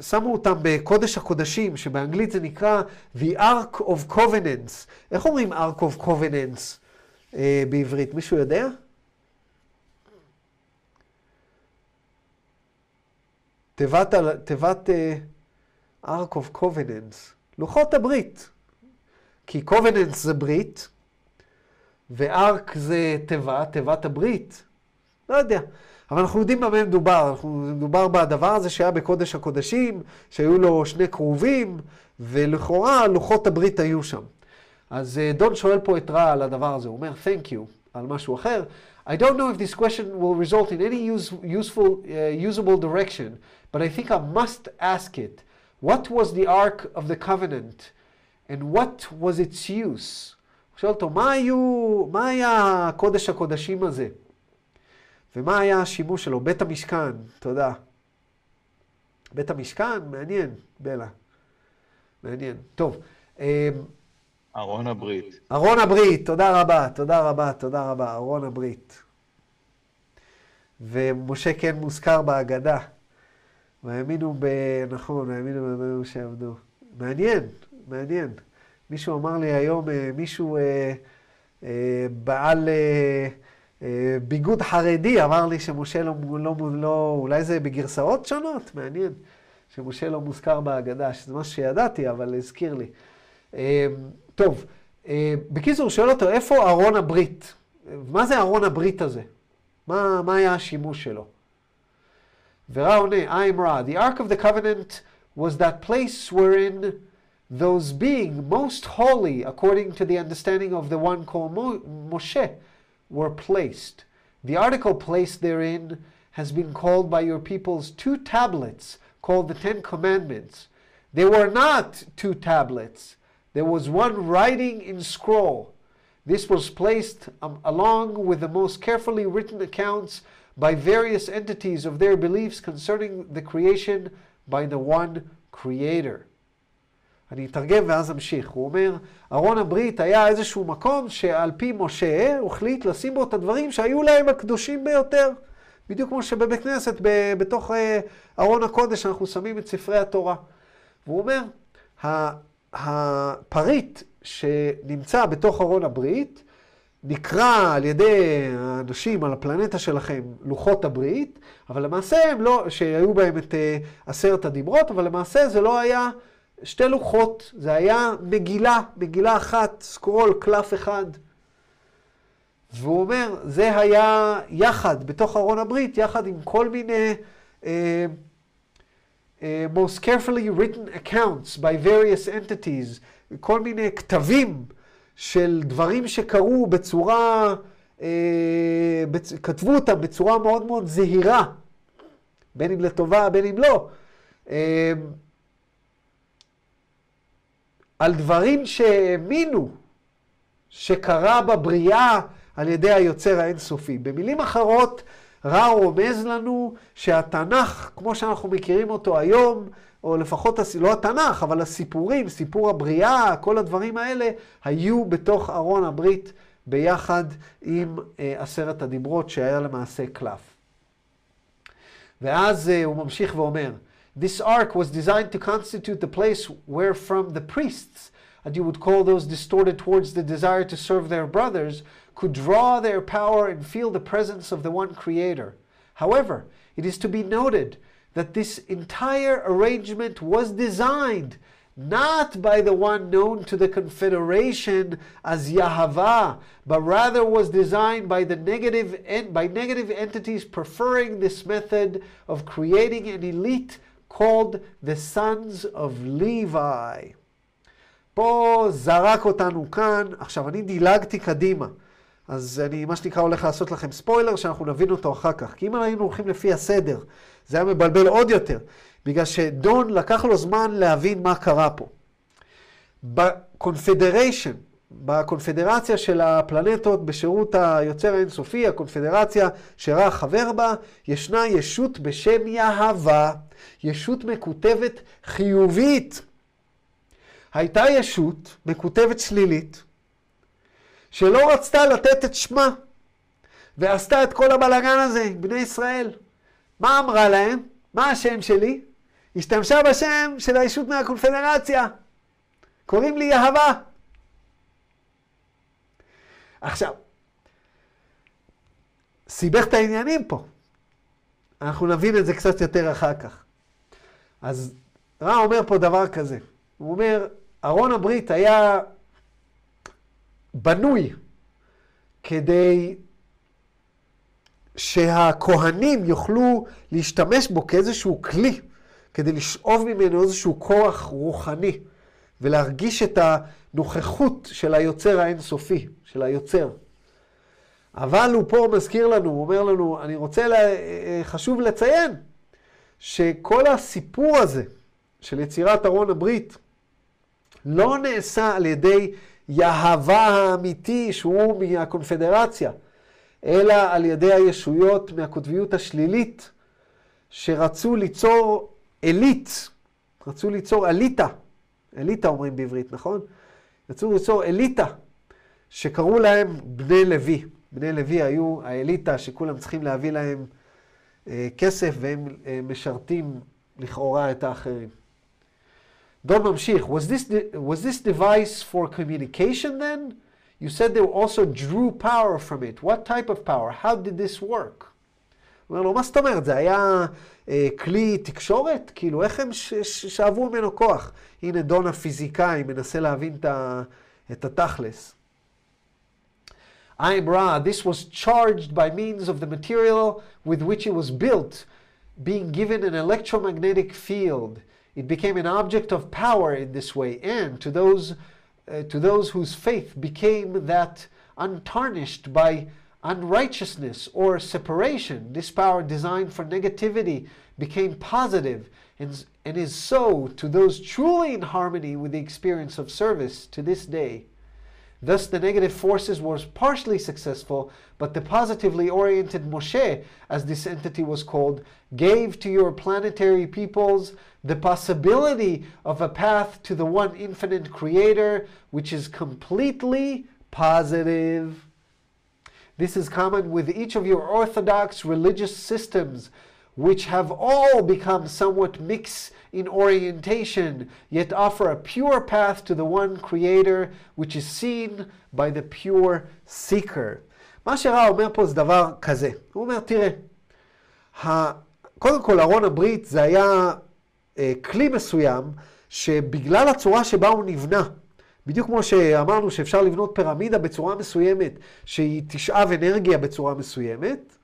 שמו אותם בקודש הקודשים, שבאנגלית זה נקרא The Ark of Covenants. איך אומרים Ark of Covenants אה, בעברית? מישהו יודע? תיבת, תיבת uh, Ark of Covenants, לוחות הברית. כי Covenants זה ברית, ו-Ark זה תיבה, תיבת הברית. לא יודע. אבל אנחנו יודעים במה מדובר. אנחנו, מדובר בדבר הזה שהיה בקודש הקודשים, שהיו לו שני כרובים, ולכאורה לוחות הברית היו שם. אז uh, דון שואל פה את רע על הדבר הזה, הוא אומר, Thank you, על משהו אחר. I don't know if this question will result in any use, useful, uh, usable direction, but I think I must ask it. What was the Ark of the Covenant, and what was its use? הוא שואל אותו, מה, מה היה קודש הקודשים הזה? ומה היה השימוש שלו? בית המשכן, תודה. בית המשכן, מעניין, בלה. מעניין. טוב. אמ, ארון הברית. ארון הברית, תודה רבה, תודה רבה, תודה רבה, ארון הברית. ומשה כן מוזכר בהגדה. והאמינו ב... נכון, האמינו במה שעבדו. מעניין, מעניין. מישהו אמר לי היום, אה, מישהו אה, אה, בעל... אה, ביגוד חרדי אמר לי שמשה לא, לא, לא, אולי זה בגרסאות שונות? מעניין. שמשה לא מוזכר בהגדה, שזה משהו שידעתי, אבל הזכיר לי. אה, טוב, אה, בקיצור, שואל אותו, איפה ארון הברית? מה זה ארון הברית הזה? מה, מה היה השימוש שלו? ורע עונה, I am Ra. The Ark of the Covenant was that place wherein those being most holy, according to the understanding of the one called Mo- Moshe, were placed. The article placed therein has been called by your peoples two tablets called the Ten Commandments. They were not two tablets. There was one writing in scroll. This was placed um, along with the most carefully written accounts by various entities of their beliefs concerning the creation by the one Creator. אני אתרגם ואז אמשיך. הוא אומר, ארון הברית היה איזשהו מקום שעל פי משה הוא החליט לשים בו את הדברים שהיו להם הקדושים ביותר. בדיוק כמו שבבית כנסת, בתוך אה, ארון הקודש, אנחנו שמים את ספרי התורה. והוא אומר, הפריט שנמצא בתוך ארון הברית, נקרא על ידי האנשים על הפלנטה שלכם לוחות הברית, אבל למעשה הם לא, שהיו בהם את אה, עשרת הדיברות, אבל למעשה זה לא היה שתי לוחות, זה היה מגילה, מגילה אחת, סקרול, קלף אחד. והוא אומר, זה היה יחד, בתוך ארון הברית, יחד עם כל מיני uh, uh, most carefully written accounts by various entities, כל מיני כתבים של דברים שקרו בצורה, uh, בצ... כתבו אותם בצורה מאוד מאוד זהירה, בין אם לטובה, בין אם לא. אה, על דברים שהאמינו שקרה בבריאה על ידי היוצר האינסופי. במילים אחרות, רע רומז לנו שהתנ"ך, כמו שאנחנו מכירים אותו היום, או לפחות, לא התנ"ך, אבל הסיפורים, סיפור הבריאה, כל הדברים האלה, היו בתוך ארון הברית ביחד עם אה, עשרת הדיברות, שהיה למעשה קלף. ואז אה, הוא ממשיך ואומר, This ark was designed to constitute the place where from the priests, and you would call those distorted towards the desire to serve their brothers, could draw their power and feel the presence of the one Creator. However, it is to be noted that this entire arrangement was designed not by the one known to the Confederation as Yahava, but rather was designed by the negative en- by negative entities preferring this method of creating an elite called the Sons of Levi. פה זרק אותנו כאן, עכשיו אני דילגתי קדימה, אז אני מה שנקרא הולך לעשות לכם ספוילר שאנחנו נבין אותו אחר כך, כי אם היינו הולכים לפי הסדר, זה היה מבלבל עוד יותר, בגלל שדון לקח לו זמן להבין מה קרה פה. בקונפדריישן, בקונפדרציה של הפלנטות בשירות היוצר האינסופי, הקונפדרציה שרע חבר בה, ישנה ישות בשם יהבה, ישות מקוטבת חיובית. הייתה ישות מקוטבת שלילית, שלא רצתה לתת את שמה, ועשתה את כל הבלגן הזה בני ישראל. מה אמרה להם? מה השם שלי? השתמשה בשם של הישות מהקונפדרציה. קוראים לי יהבה. עכשיו, סיבך את העניינים פה. אנחנו נבין את זה קצת יותר אחר כך. אז רע אומר פה דבר כזה. הוא אומר, ארון הברית היה בנוי כדי שהכהנים יוכלו להשתמש בו כאיזשהו כלי, כדי לשאוב ממנו איזשהו כוח רוחני, ולהרגיש את הנוכחות של היוצר האינסופי, של היוצר. אבל הוא פה מזכיר לנו, הוא אומר לנו, אני רוצה, לה, חשוב לציין, שכל הסיפור הזה של יצירת ארון הברית לא נעשה על ידי יהבה האמיתי שהוא מהקונפדרציה, אלא על ידי הישויות מהקוטביות השלילית, שרצו ליצור אליט, רצו ליצור אליטה, אליטה אומרים בעברית, נכון? רצו ליצור אליטה, שקראו להם בני לוי. בני לוי היו האליטה שכולם צריכים להביא להם אה, כסף והם אה, משרתים לכאורה את האחרים. דון ממשיך, was this, was this device for communication then? You said they also drew power from it. What type of power? How did this work? אומר לו, מה זאת אומרת? זה היה כלי תקשורת? כאילו, איך הם ש- ש- שאבו ממנו כוח? הנה דון הפיזיקאי מנסה להבין את, ה- את התכלס. I'm Ra, this was charged by means of the material with which it was built, being given an electromagnetic field. It became an object of power in this way, and to those, uh, to those whose faith became that untarnished by unrighteousness or separation, this power designed for negativity became positive and, and is so to those truly in harmony with the experience of service to this day. Thus, the negative forces were partially successful, but the positively oriented Moshe, as this entity was called, gave to your planetary peoples the possibility of a path to the one infinite creator, which is completely positive. This is common with each of your orthodox religious systems, which have all become somewhat mixed in orientation, yet offer a pure path to the one creator, which is seen by the pure seeker. מה שרע אומר פה זה דבר כזה. הוא אומר, תראה, ה... קודם כל, ארון הברית זה היה אה, כלי מסוים, שבגלל הצורה שבה הוא נבנה, בדיוק כמו שאמרנו שאפשר לבנות פירמידה בצורה מסוימת, שהיא תשאב אנרגיה בצורה מסוימת,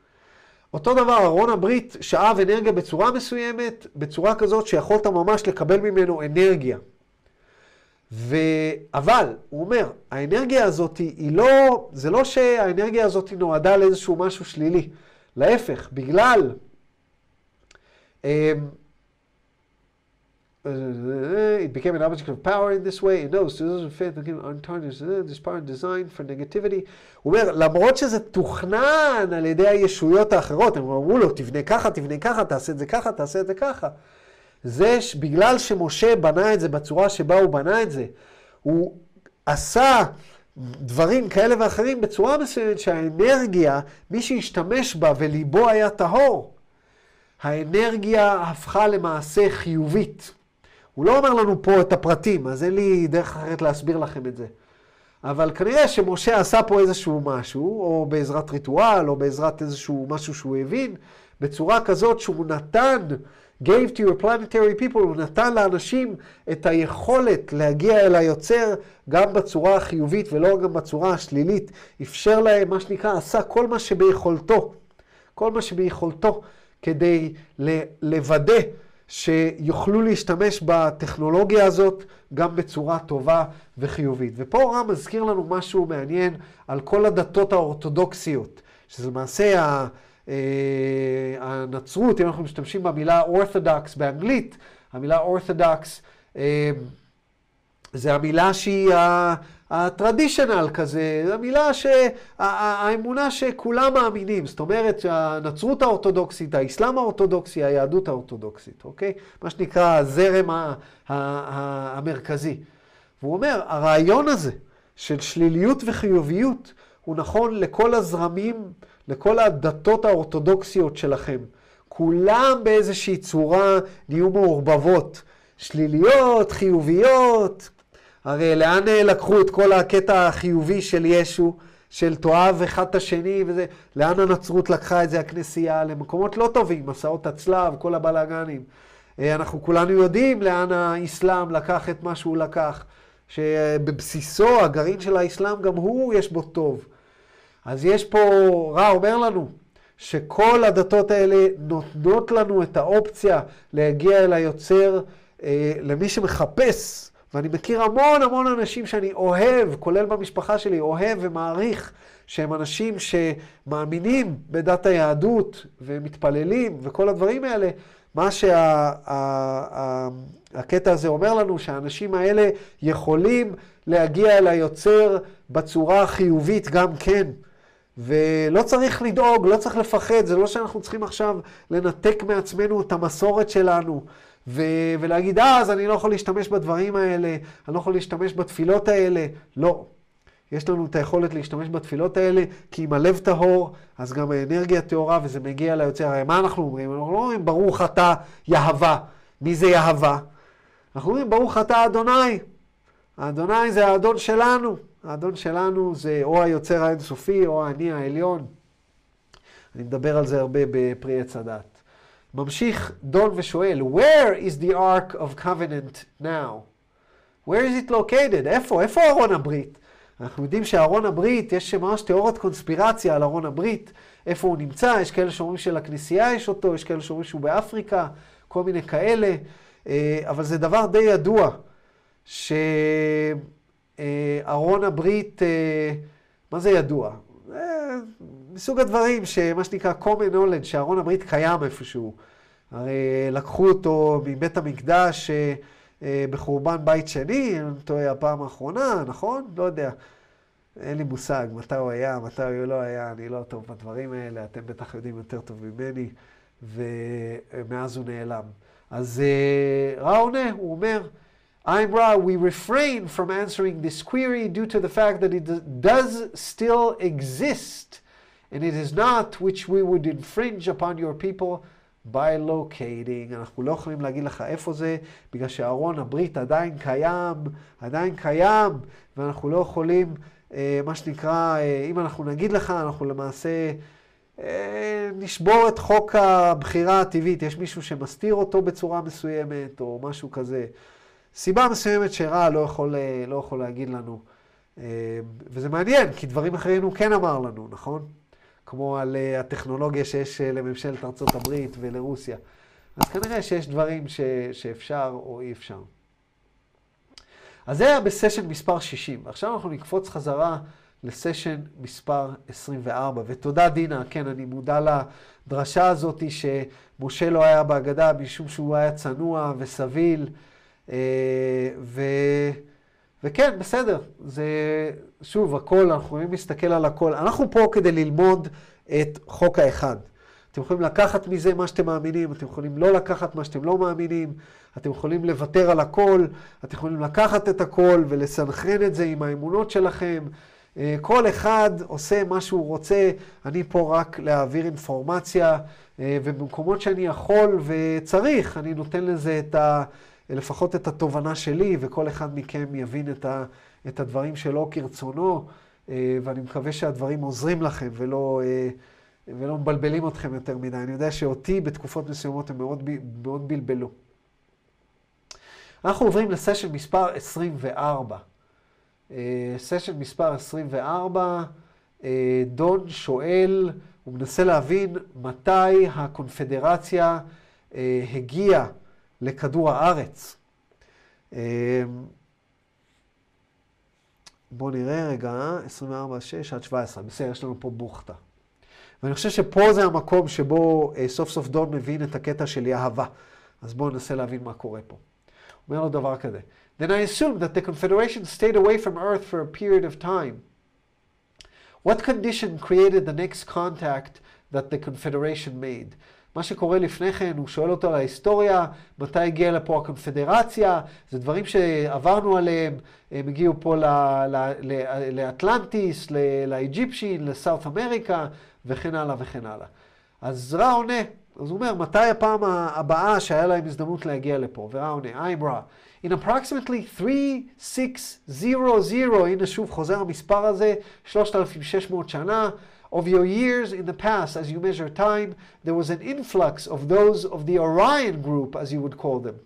אותו דבר, ארון הברית שאב אנרגיה בצורה מסוימת, בצורה כזאת שיכולת ממש לקבל ממנו אנרגיה. ו... אבל, הוא אומר, האנרגיה הזאת היא לא, זה לא שהאנרגיה הזאת נועדה לאיזשהו משהו שלילי. להפך, בגלל, אמ, it became an object of power in this way, it knows, those who faith, untarnished, this power designed for negativity. הוא אומר, למרות שזה תוכנן על ידי הישויות האחרות, הם אמרו לו, תבנה ככה, תבנה ככה, תעשה את זה ככה, תעשה את זה ככה. זה בגלל שמשה בנה את זה בצורה שבה הוא בנה את זה, הוא עשה דברים כאלה ואחרים בצורה מסוימת שהאנרגיה, מי שהשתמש בה וליבו היה טהור, האנרגיה הפכה למעשה חיובית. הוא לא אומר לנו פה את הפרטים, אז אין לי דרך אחרת להסביר לכם את זה. אבל כנראה שמשה עשה פה איזשהו משהו, או בעזרת ריטואל, או בעזרת איזשהו משהו שהוא הבין, בצורה כזאת שהוא נתן, gave to your planetary people, הוא נתן לאנשים את היכולת להגיע אל היוצר גם בצורה החיובית ולא גם בצורה השלילית. אפשר להם, מה שנקרא, עשה כל מה שביכולתו, כל מה שביכולתו, כדי לוודא שיוכלו להשתמש בטכנולוגיה הזאת גם בצורה טובה וחיובית. ופה רם מזכיר לנו משהו מעניין על כל הדתות האורתודוקסיות, שזה למעשה. אה, הנצרות, אם אנחנו משתמשים במילה אורתודוקס באנגלית, המילה אורתודוקס אה, זה המילה שהיא הטרדישיונל כזה, המילה, ה- האמונה שכולם מאמינים, זאת אומרת הנצרות האורתודוקסית, האסלאם האורתודוקסי, היהדות האורתודוקסית, אוקיי? מה שנקרא הזרם המרכזי. והוא אומר, הרעיון הזה של שליליות וחיוביות הוא נכון לכל הזרמים, לכל הדתות האורתודוקסיות שלכם. כולם באיזושהי צורה נהיו מעורבבות. שליליות, חיוביות. הרי לאן אה, לקחו את כל הקטע החיובי של ישו, של תאהב אחד את השני וזה? לאן הנצרות לקחה את זה, הכנסייה? למקומות לא טובים, מסעות הצלב, כל הבלאגנים. אה, אנחנו כולנו יודעים לאן האסלאם לקח את מה שהוא לקח. שבבסיסו, הגרעין של האסלאם, גם הוא יש בו טוב. אז יש פה, רע אומר לנו, שכל הדתות האלה נותנות לנו את האופציה להגיע אל היוצר אה, למי שמחפש. ואני מכיר המון המון אנשים שאני אוהב, כולל במשפחה שלי, אוהב ומעריך, שהם אנשים שמאמינים בדת היהדות ומתפללים וכל הדברים האלה. מה שהקטע הזה אומר לנו, שהאנשים האלה יכולים להגיע אל היוצר בצורה החיובית גם כן. ולא צריך לדאוג, לא צריך לפחד, זה לא שאנחנו צריכים עכשיו לנתק מעצמנו את המסורת שלנו ו- ולהגיד, אה, אז אני לא יכול להשתמש בדברים האלה, אני לא יכול להשתמש בתפילות האלה. לא. יש לנו את היכולת להשתמש בתפילות האלה, כי אם הלב טהור, אז גם האנרגיה טהורה וזה מגיע ליוצר. הרי מה אנחנו אומרים? אנחנו לא אומרים, ברוך אתה יהבה. מי זה יהבה? אנחנו אומרים, ברוך אתה אדוני. האדוני זה האדון שלנו. האדון שלנו זה או היוצר האינסופי או האני העליון. אני מדבר על זה הרבה בפרי עץ הדת. ממשיך דון ושואל, Where is the Ark of Covenant now? Where is it located? איפה? איפה ארון הברית? אנחנו יודעים שארון הברית, יש ממש תיאוריית קונספירציה על ארון הברית, איפה הוא נמצא, יש כאלה שאומרים שלכנסייה יש אותו, יש כאלה שאומרים שהוא באפריקה, כל מיני כאלה, אה, אבל זה דבר די ידוע, שארון הברית, אה, מה זה ידוע? אה, מסוג הדברים שמה שנקרא common knowledge, שארון הברית קיים איפשהו. הרי לקחו אותו מבית המקדש אה, בחורבן בית שני, אני טועה, הפעם האחרונה, נכון? לא יודע. אין לי מושג מתי הוא היה, מתי הוא לא היה, אני לא טוב בדברים האלה, אתם בטח יודעים יותר טוב ממני, ומאז הוא נעלם. אז רע עונה, הוא אומר, I'm Ra, we refrain from answering this query due to the fact that it does still exist, and it is not which we would infringe upon your people by locating. אנחנו לא יכולים להגיד לך איפה זה, בגלל שארון הברית עדיין קיים, עדיין קיים, ואנחנו לא יכולים, אה, מה שנקרא, אה, אם אנחנו נגיד לך, אנחנו למעשה אה, נשבור את חוק הבחירה הטבעית. יש מישהו שמסתיר אותו בצורה מסוימת, או משהו כזה. סיבה מסוימת שרע לא יכול, לא יכול להגיד לנו. וזה מעניין, כי דברים אחרים הוא כן אמר לנו, נכון? כמו על הטכנולוגיה שיש לממשלת ארצות הברית ולרוסיה. אז כנראה שיש דברים ש, שאפשר או אי אפשר. אז זה היה בסשן מספר 60. עכשיו אנחנו נקפוץ חזרה לסשן מספר 24. ותודה דינה, כן, אני מודע לדרשה הזאת שמשה לא היה בהגדה משום שהוא היה צנוע וסביל. אה, ו, וכן, בסדר. זה, שוב, הכל, אנחנו יכולים להסתכל על הכל. אנחנו פה כדי ללמוד את חוק האחד. אתם יכולים לקחת מזה מה שאתם מאמינים, אתם יכולים לא לקחת מה שאתם לא מאמינים, אתם יכולים לוותר על הכל, אתם יכולים לקחת את הכל ולסנכרן את זה עם האמונות שלכם. אה, כל אחד עושה מה שהוא רוצה, אני פה רק להעביר אינפורמציה, אה, ובמקומות שאני יכול וצריך, אני נותן לזה את ה... לפחות את התובנה שלי, וכל אחד מכם יבין את, ה... את הדברים שלו כרצונו, אה, ואני מקווה שהדברים עוזרים לכם ולא... ולא מבלבלים אתכם יותר מדי. אני יודע שאותי בתקופות מסוימות הם מאוד, מאוד בלבלו. אנחנו עוברים לסשן מספר 24. סשן מספר 24, דון שואל, הוא מנסה להבין מתי הקונפדרציה אה, הגיעה לכדור הארץ. אה, בואו נראה רגע, 24, 6 עד 17, בסדר, יש לנו פה בוכטה. ואני חושב שפה זה המקום שבו אה, סוף סוף דון מבין את הקטע של יהבה. אז בואו ננסה להבין מה קורה פה. אומר לו דבר כזה. Then I assumed that the Confederation stayed away from Earth for a period of time. What condition created the next contact that the Confederation made? מה שקורה לפני כן, הוא שואל אותו על ההיסטוריה, מתי הגיעה לפה הקונפדרציה, זה דברים שעברנו עליהם, הם הגיעו פה לאטלנטיס, לאיג'יפשין, לסאות' אמריקה, וכן הלאה וכן הלאה. אז רע עונה, אז הוא אומר, מתי הפעם הבאה שהיה להם הזדמנות להגיע לפה? ורע עונה, I'm רע. In approximately 3600, הנה שוב חוזר המספר הזה, 3,600 שנה, of your years in the past, as you measure time, there was an influx of those of the Orion group, as you would call them.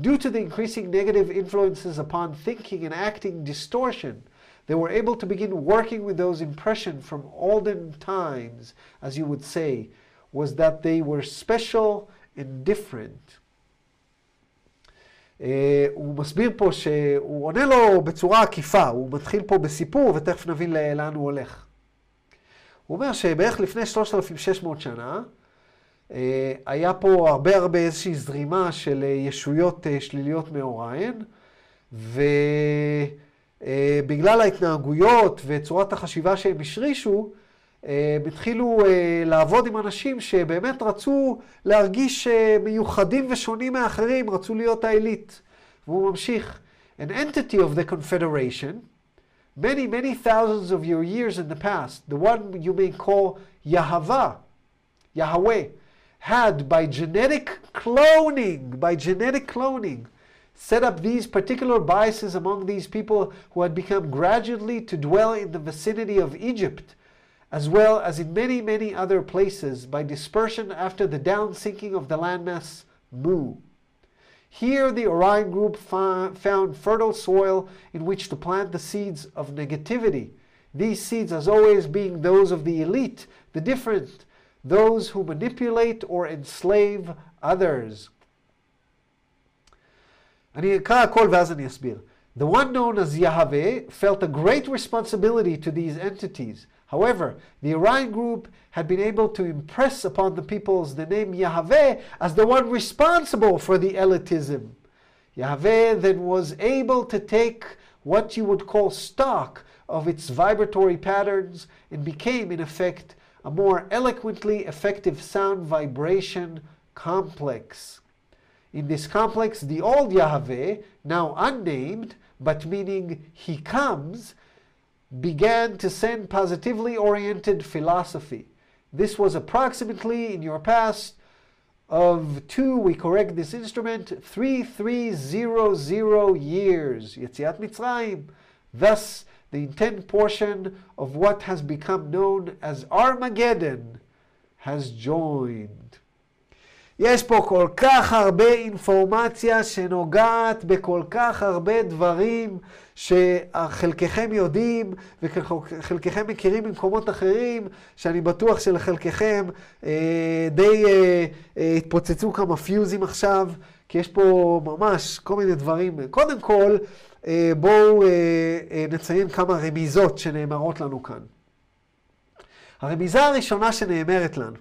Due to the increasing negative influences upon thinking and acting distortion, they were able to begin working with those impressions from olden times, as you would say, was that they were special and different. Uh, הוא מסביר פה שהוא עונה לו בצורה עקיפה, הוא מתחיל פה בסיפור ותכף נבין לאן הוא הולך. הוא אומר שבערך לפני 3,600 שנה, אה, היה פה הרבה הרבה איזושהי זרימה של אה, ישויות אה, שליליות מאוריין, ובגלל ההתנהגויות וצורת החשיבה שהם השרישו, הם התחילו לעבוד עם אנשים שבאמת רצו להרגיש מיוחדים ושונים מאחרים, רצו להיות העילית. והוא ממשיך, an entity of the confederation, many, many thousands of your years in the past, the one you may call Yahweh, Yahweh, had by genetic cloning, by genetic cloning, set up these particular biases among these people who had become gradually to dwell in the vicinity of Egypt, as well as in many, many other places by dispersion after the down sinking of the landmass Mu. Here, the Orion group found fertile soil in which to plant the seeds of negativity. These seeds, as always, being those of the elite, the different, those who manipulate or enslave others. אני אקרא הכל ואז אני אסביר. The one known as Yahweh felt a great responsibility to these entities. However, the Orion group had been able to impress upon the peoples the name Yahweh as the one responsible for the elitism. Yahweh then was able to take what you would call stock of its vibratory patterns and became, in effect, a more eloquently effective sound vibration complex. In this complex, the old Yahweh, now unnamed, but meaning he comes, began to send positively oriented philosophy. This was approximately in your past of two, we correct this instrument, 3300 years, Yetziat Mitzrayim. Thus, the intent portion of what has become known as Armageddon has joined. יש פה כל כך הרבה אינפורמציה שנוגעת בכל כך הרבה דברים שחלקכם יודעים וחלקכם מכירים ממקומות אחרים, שאני בטוח שלחלקכם אה, די אה, אה, התפוצצו כמה פיוזים עכשיו, כי יש פה ממש כל מיני דברים. קודם כל, אה, בואו אה, אה, נציין כמה רמיזות שנאמרות לנו כאן. הרמיזה הראשונה שנאמרת לנו,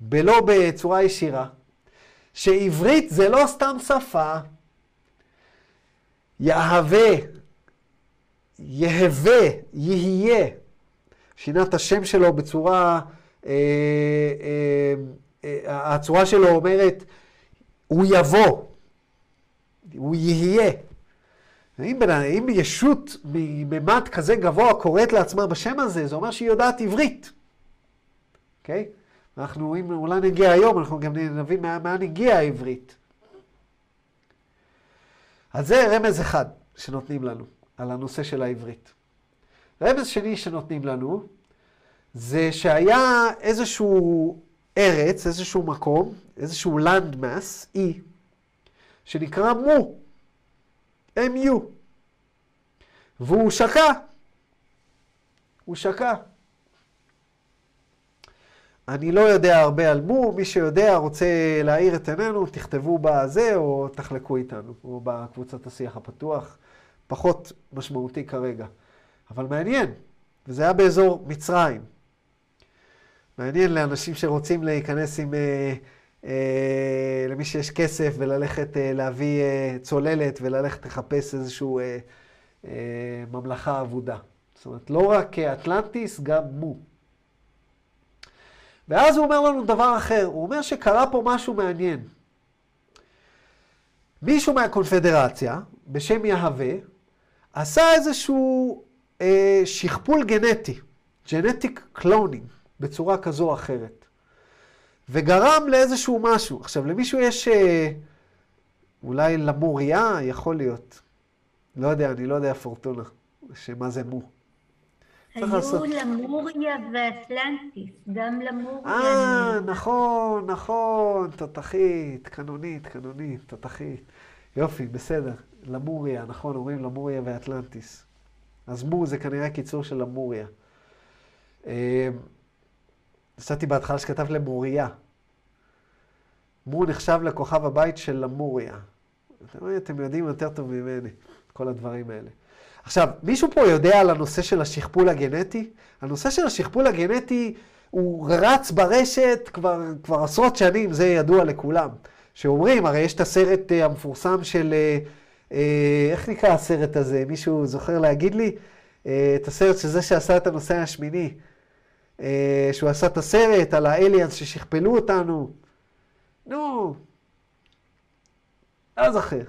בלא בצורה ישירה, שעברית זה לא סתם שפה, יהווה, יהווה, יהיה. שינה את השם שלו בצורה, אה, אה, אה, הצורה שלו אומרת, הוא יבוא, הוא יהיה. אם, אם ישות מממד כזה גבוה קוראת לעצמה בשם הזה, זה אומר שהיא יודעת עברית. אוקיי? Okay? אנחנו, אם אולי נגיע היום, אנחנו גם נבין מה, מה נגיע העברית. אז זה רמז אחד שנותנים לנו על הנושא של העברית. רמז שני שנותנים לנו, זה שהיה איזשהו ארץ, איזשהו מקום, איזשהו land mass, אי, שנקרא מו, MU, והוא שקע. הוא שקע. אני לא יודע הרבה על מו, מי שיודע, רוצה להאיר את עינינו, תכתבו בזה או תחלקו איתנו, או בקבוצת השיח הפתוח. פחות משמעותי כרגע. אבל מעניין, וזה היה באזור מצרים. מעניין לאנשים שרוצים להיכנס עם, אה, אה, למי שיש כסף וללכת אה, להביא אה, צוללת וללכת לחפש איזושהי אה, אה, ממלכה אבודה. זאת אומרת, לא רק אטלנטיס, גם מו. ואז הוא אומר לנו דבר אחר, הוא אומר שקרה פה משהו מעניין. מישהו מהקונפדרציה, בשם יהוה, עשה איזשהו אה, שכפול גנטי, genetic cloning, בצורה כזו או אחרת, וגרם לאיזשהו משהו. עכשיו, למישהו יש אה, אולי למוריה, יכול להיות. לא יודע, אני לא יודע פורטונה, שמה זה מו. היו למוריה ואטלנטיס, גם למוריה. אה, נכון, נכון, תותחית, קנונית, קנונית, תותחית. יופי, בסדר. למוריה, נכון, אומרים למוריה ואטלנטיס. אז מו זה כנראה קיצור של למוריה. נסעתי בהתחלה שכתב למוריה. מו נחשב לכוכב הבית של למוריה. אתם יודעים יותר טוב ממני, כל הדברים האלה. עכשיו, מישהו פה יודע על הנושא של השכפול הגנטי? הנושא של השכפול הגנטי הוא רץ ברשת כבר, כבר עשרות שנים, זה ידוע לכולם. שאומרים, הרי יש את הסרט uh, המפורסם של, uh, uh, איך נקרא הסרט הזה? מישהו זוכר להגיד לי? Uh, את הסרט של זה שעשה את הנושא השמיני. Uh, שהוא עשה את הסרט על האליאנס ששכפלו אותנו. נו, לא זוכר.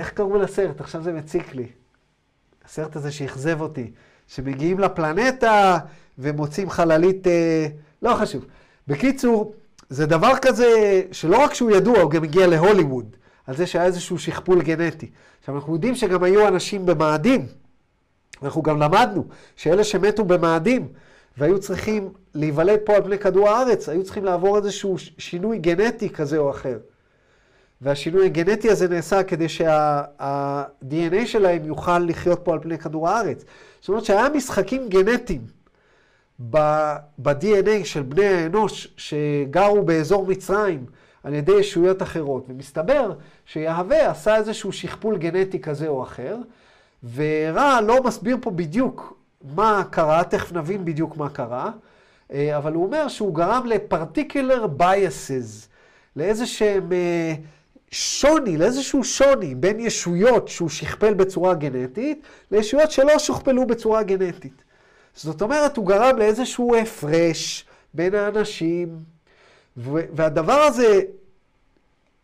איך קראו לסרט? עכשיו זה מציק לי. הסרט הזה שאכזב אותי. שמגיעים לפלנטה ומוצאים חללית, לא חשוב. בקיצור, זה דבר כזה שלא רק שהוא ידוע, הוא גם הגיע להוליווד, על זה שהיה איזשהו שכפול גנטי. עכשיו, אנחנו יודעים שגם היו אנשים במאדים. אנחנו גם למדנו שאלה שמתו במאדים והיו צריכים להיוולד פה על פני כדור הארץ, היו צריכים לעבור איזשהו שינוי גנטי כזה או אחר. והשינוי הגנטי הזה נעשה כדי שה-DNA שלהם יוכל לחיות פה על פני כדור הארץ. זאת אומרת שהיה משחקים גנטיים ב-DNA של בני האנוש שגרו באזור מצרים על ידי ישויות אחרות. ומסתבר שיהווה עשה איזשהו שכפול גנטי כזה או אחר, ורע לא מסביר פה בדיוק מה קרה, תכף נבין בדיוק מה קרה, אבל הוא אומר שהוא גרם ל-particular biases, לאיזה שהם שוני, לאיזשהו שוני בין ישויות שהוא שכפל בצורה גנטית, לישויות שלא שוכפלו בצורה גנטית. זאת אומרת, הוא גרם לאיזשהו הפרש בין האנשים, והדבר הזה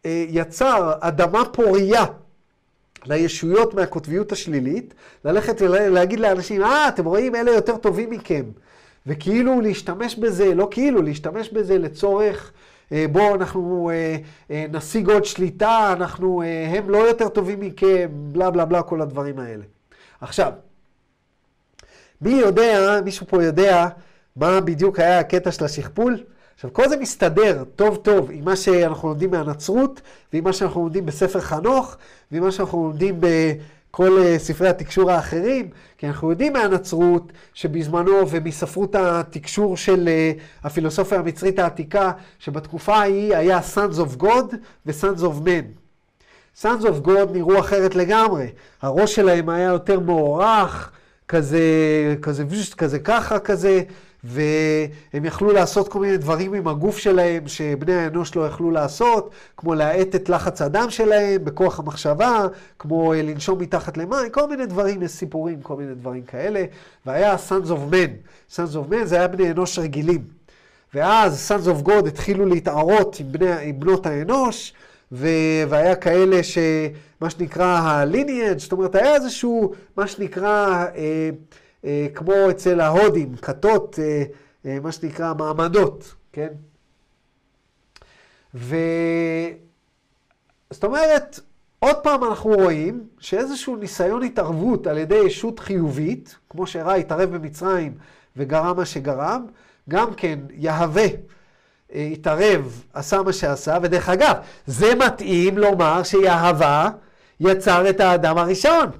אה, יצר אדמה פורייה לישויות מהקוטביות השלילית, ללכת ולהגיד לאנשים, אה, אתם רואים, אלה יותר טובים מכם. וכאילו להשתמש בזה, לא כאילו, להשתמש בזה לצורך, בואו אנחנו אה, נשיג עוד שליטה, אנחנו, הם לא יותר טובים מכם, בלה בלה בלה, כל הדברים האלה. עכשיו, מי יודע, מישהו פה יודע, מה בדיוק היה הקטע של השכפול? עכשיו, כל זה מסתדר טוב טוב עם מה שאנחנו לומדים מהנצרות, ועם מה שאנחנו לומדים בספר חנוך, ועם מה שאנחנו לומדים בכל uh, ספרי התקשור האחרים, כי אנחנו יודעים מהנצרות שבזמנו ומספרות התקשור של uh, הפילוסופיה המצרית העתיקה, שבתקופה ההיא היה Sons of God ו-Sons of Men. Sons of God נראו אחרת לגמרי. הראש שלהם היה יותר מוערך, כזה, כזה, כזה ככה כזה, והם יכלו לעשות כל מיני דברים עם הגוף שלהם שבני האנוש לא יכלו לעשות, כמו להאט את לחץ הדם שלהם בכוח המחשבה, כמו אה, לנשום מתחת למים, כל מיני דברים, יש סיפורים, כל מיני דברים כאלה. והיה Sons of Men. Sons of Men זה היה בני אנוש רגילים. ואז Sons of God התחילו להתערות עם, בני, עם בנות האנוש, ו... והיה כאלה שמה שנקרא ה-lineage, זאת אומרת, היה איזשהו, מה שנקרא, אה, כמו אצל ההודים, כתות, אה, אה, מה שנקרא מעמדות, כן? ו... זאת אומרת, עוד פעם אנחנו רואים שאיזשהו ניסיון התערבות על ידי ישות חיובית, כמו שהראה התערב במצרים וגרם מה שגרם, גם כן יהווה התערב, עשה מה שעשה, ודרך אגב, זה מתאים לומר שיהווה יצר את האדם הראשון,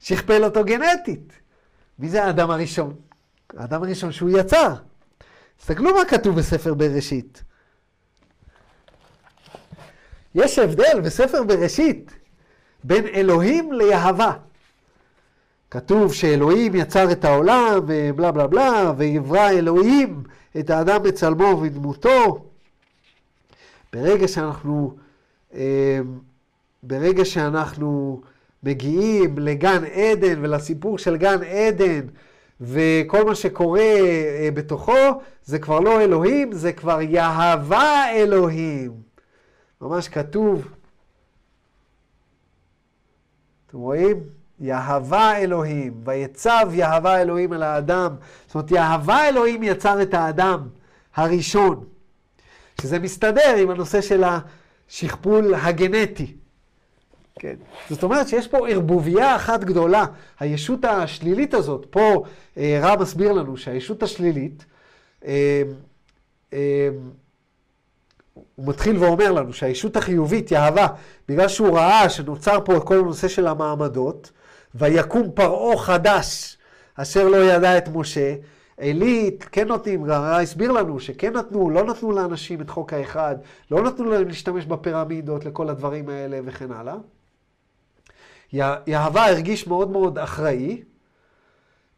שכפל אותו גנטית. מי זה האדם הראשון? האדם הראשון שהוא יצר. תסתכלו מה כתוב בספר בראשית. יש הבדל בספר בראשית בין אלוהים ליהבה. כתוב שאלוהים יצר את העולם ובלה בלה בלה, ויברא אלוהים את האדם בצלמו ובדמותו. ברגע שאנחנו, אה, ברגע שאנחנו מגיעים לגן עדן ולסיפור של גן עדן וכל מה שקורה אה, בתוכו, זה כבר לא אלוהים, זה כבר יהבה אלוהים. ממש כתוב, אתם רואים? יהבה אלוהים, ויצב יהבה אלוהים על האדם. זאת אומרת, יהבה אלוהים יצר את האדם הראשון, שזה מסתדר עם הנושא של השכפול הגנטי. כן. זאת אומרת שיש פה ערבוביה אחת גדולה. הישות השלילית הזאת, פה אה, רב מסביר לנו שהישות השלילית, אה, אה, הוא מתחיל ואומר לנו שהישות החיובית, יהבה, בגלל שהוא ראה שנוצר פה כל הנושא של המעמדות, ויקום פרעה חדש, אשר לא ידע את משה. עלי כן נותנים, רע הסביר לנו שכן נתנו, לא נתנו לאנשים את חוק האחד, לא נתנו להם להשתמש בפירמידות לכל הדברים האלה וכן הלאה. יהבה הרגיש מאוד מאוד אחראי.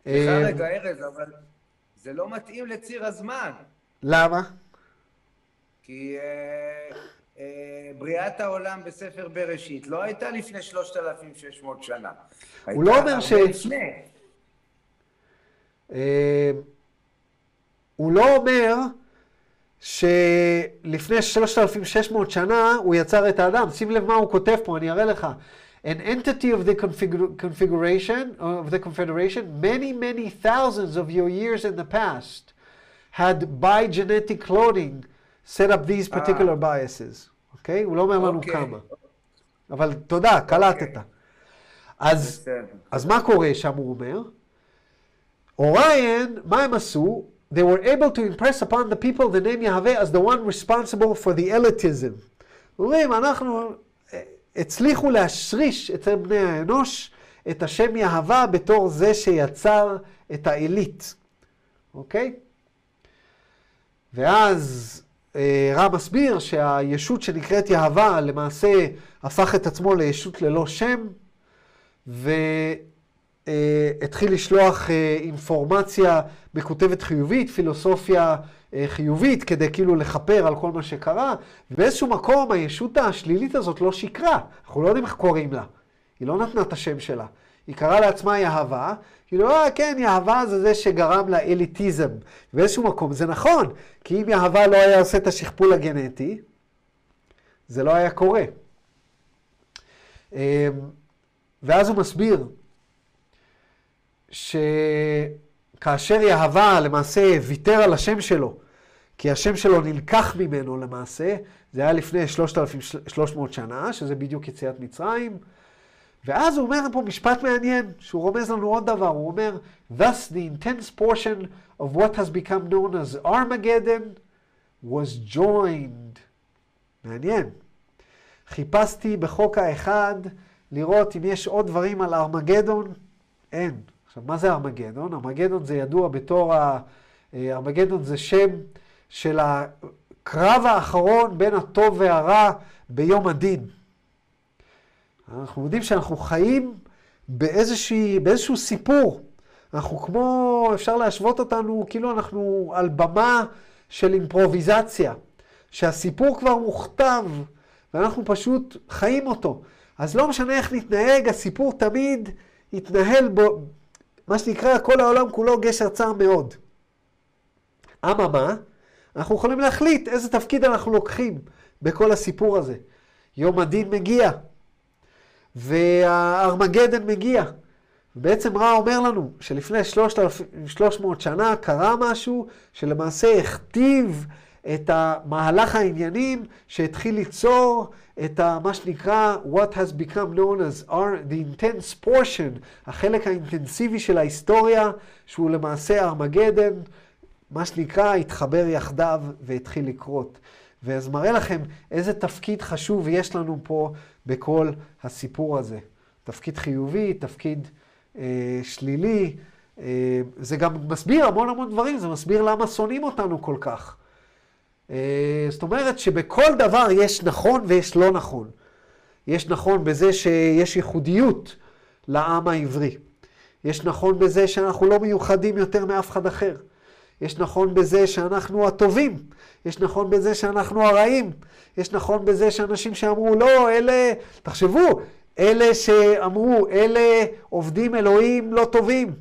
סליחה אה, רגע, ארז, אבל זה לא מתאים לציר הזמן. למה? כי אה, אה, בריאת העולם בספר בראשית לא הייתה לפני 3,600 שנה. הוא לא אומר ש... אה, הוא לא אומר שלפני 3,600 שנה הוא יצר את האדם. שים לב מה הוא כותב פה, אני אראה לך. An entity of the configuration of the confederation, many, many thousands of your years in the past, had by genetic cloning set up these particular biases. אוקיי? הוא לא אומר לנו okay. כמה. אבל תודה, קלטת. Okay. אז, אז מה קורה שם, הוא אומר? אוריין, מה הם עשו? They were able to impress upon the people the name Yahweh as the one responsible for the elitism. אומרים, אנחנו, הצליחו להשריש אצל בני האנוש את השם יהווה בתור זה שיצר את העילית, אוקיי? ואז אה, רב מסביר שהישות שנקראת יהבה למעשה הפך את עצמו לישות ללא שם, והתחיל לשלוח אה, אינפורמציה מקוטבת חיובית, פילוסופיה חיובית, כדי כאילו לכפר על כל מה שקרה. ובאיזשהו מקום הישות השלילית הזאת לא שיקרה, אנחנו לא יודעים איך קוראים לה. היא לא נתנה את השם שלה. היא קראה לעצמה יהבה, כאילו, אה, כן, יהבה זה זה שגרם לאליטיזם. באיזשהו מקום זה נכון, כי אם יהבה לא היה עושה את השכפול הגנטי, זה לא היה קורה. אמ, ואז הוא מסביר שכאשר יהבה למעשה ויתר על השם שלו, כי השם שלו נלקח ממנו למעשה, זה היה לפני 3,300 שנה, שזה בדיוק יציאת מצרים, ואז הוא אומר פה משפט מעניין, שהוא רומז לנו עוד דבר, הוא אומר, Thus the intense portion of what has become known as Armageddon was joined. מעניין. חיפשתי בחוק האחד לראות אם יש עוד דברים על ארמגדון, אין. עכשיו, מה זה ארמגדון? ארמגדון זה ידוע בתור, ה... אה, ארמגדון זה שם של הקרב האחרון בין הטוב והרע ביום הדין. אנחנו יודעים שאנחנו חיים באיזושהי, באיזשהו סיפור. אנחנו כמו, אפשר להשוות אותנו, כאילו אנחנו על במה של אימפרוביזציה, שהסיפור כבר מוכתב, ואנחנו פשוט חיים אותו. אז לא משנה איך נתנהג, הסיפור תמיד יתנהל בו, מה שנקרא, כל העולם כולו גשר צר מאוד. אממה, אנחנו יכולים להחליט איזה תפקיד אנחנו לוקחים בכל הסיפור הזה. יום הדין מגיע, והארמגדן מגיע. בעצם רע אומר לנו שלפני 300 שנה קרה משהו שלמעשה הכתיב את המהלך העניינים שהתחיל ליצור את ה, מה שנקרא what has become known as our, the intense portion, החלק האינטנסיבי של ההיסטוריה, שהוא למעשה ארמגדן, מה שנקרא התחבר יחדיו והתחיל לקרות. ואז מראה לכם איזה תפקיד חשוב יש לנו פה בכל הסיפור הזה. תפקיד חיובי, תפקיד אה, שלילי. אה, זה גם מסביר המון המון דברים, זה מסביר למה שונאים אותנו כל כך. אה, זאת אומרת שבכל דבר יש נכון ויש לא נכון. יש נכון בזה שיש ייחודיות לעם העברי. יש נכון בזה שאנחנו לא מיוחדים יותר מאף אחד אחר. יש נכון בזה שאנחנו הטובים. יש נכון בזה שאנחנו הרעים. יש נכון בזה שאנשים שאמרו, לא, אלה, תחשבו, אלה שאמרו, אלה עובדים אלוהים לא טובים.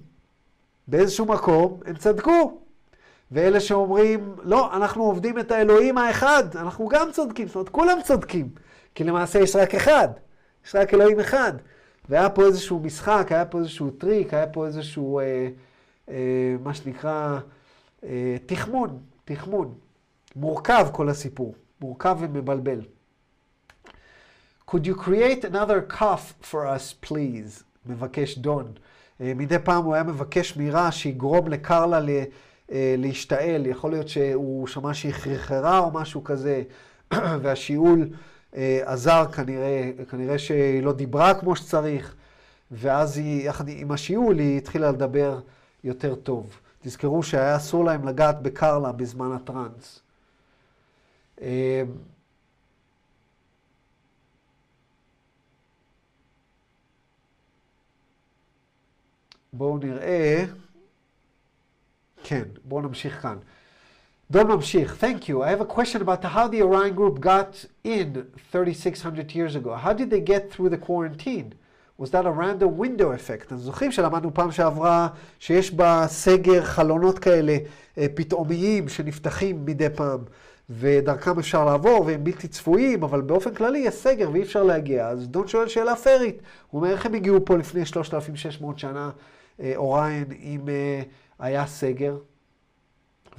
באיזשהו מקום הם צדקו. ואלה שאומרים, לא, אנחנו עובדים את האלוהים האחד, אנחנו גם צודקים, זאת אומרת, כולם צודקים. כי למעשה יש רק אחד, יש רק אלוהים אחד. והיה פה איזשהו משחק, היה פה איזשהו טריק, היה פה איזשהו, אה, אה, מה שנקרא, תחמון, תחמון. מורכב כל הסיפור, מורכב ומבלבל. Could you create another cough for us, please? מבקש דון. אה, מדי פעם הוא היה מבקש מירה שיגרום לקרלה אה, להשתעל. יכול להיות שהוא שמע שהיא חרחרה או משהו כזה, והשיעול אה, עזר כנראה, כנראה שהיא לא דיברה כמו שצריך, ואז היא, יחד עם השיעול, היא התחילה לדבר יותר טוב. תזכרו שהיה אסור להם לגעת בקרלה בזמן הטראנס. בואו נראה. כן, בואו נמשיך כאן. דון ממשיך, thank you. I have a question about how the Orion group got in 3,600 years ago. How did they get through the quarantine? Was that a random window effect? אז זוכרים שלמדנו פעם שעברה שיש בסגר חלונות כאלה פתאומיים שנפתחים מדי פעם, ודרכם אפשר לעבור, והם בלתי צפויים, אבל באופן כללי יש סגר ואי אפשר להגיע. אז דון שואל שאלה פיירית. הוא אומר, איך הם הגיעו פה לפני 3,600 שנה, אוריין, עם... היה סגר.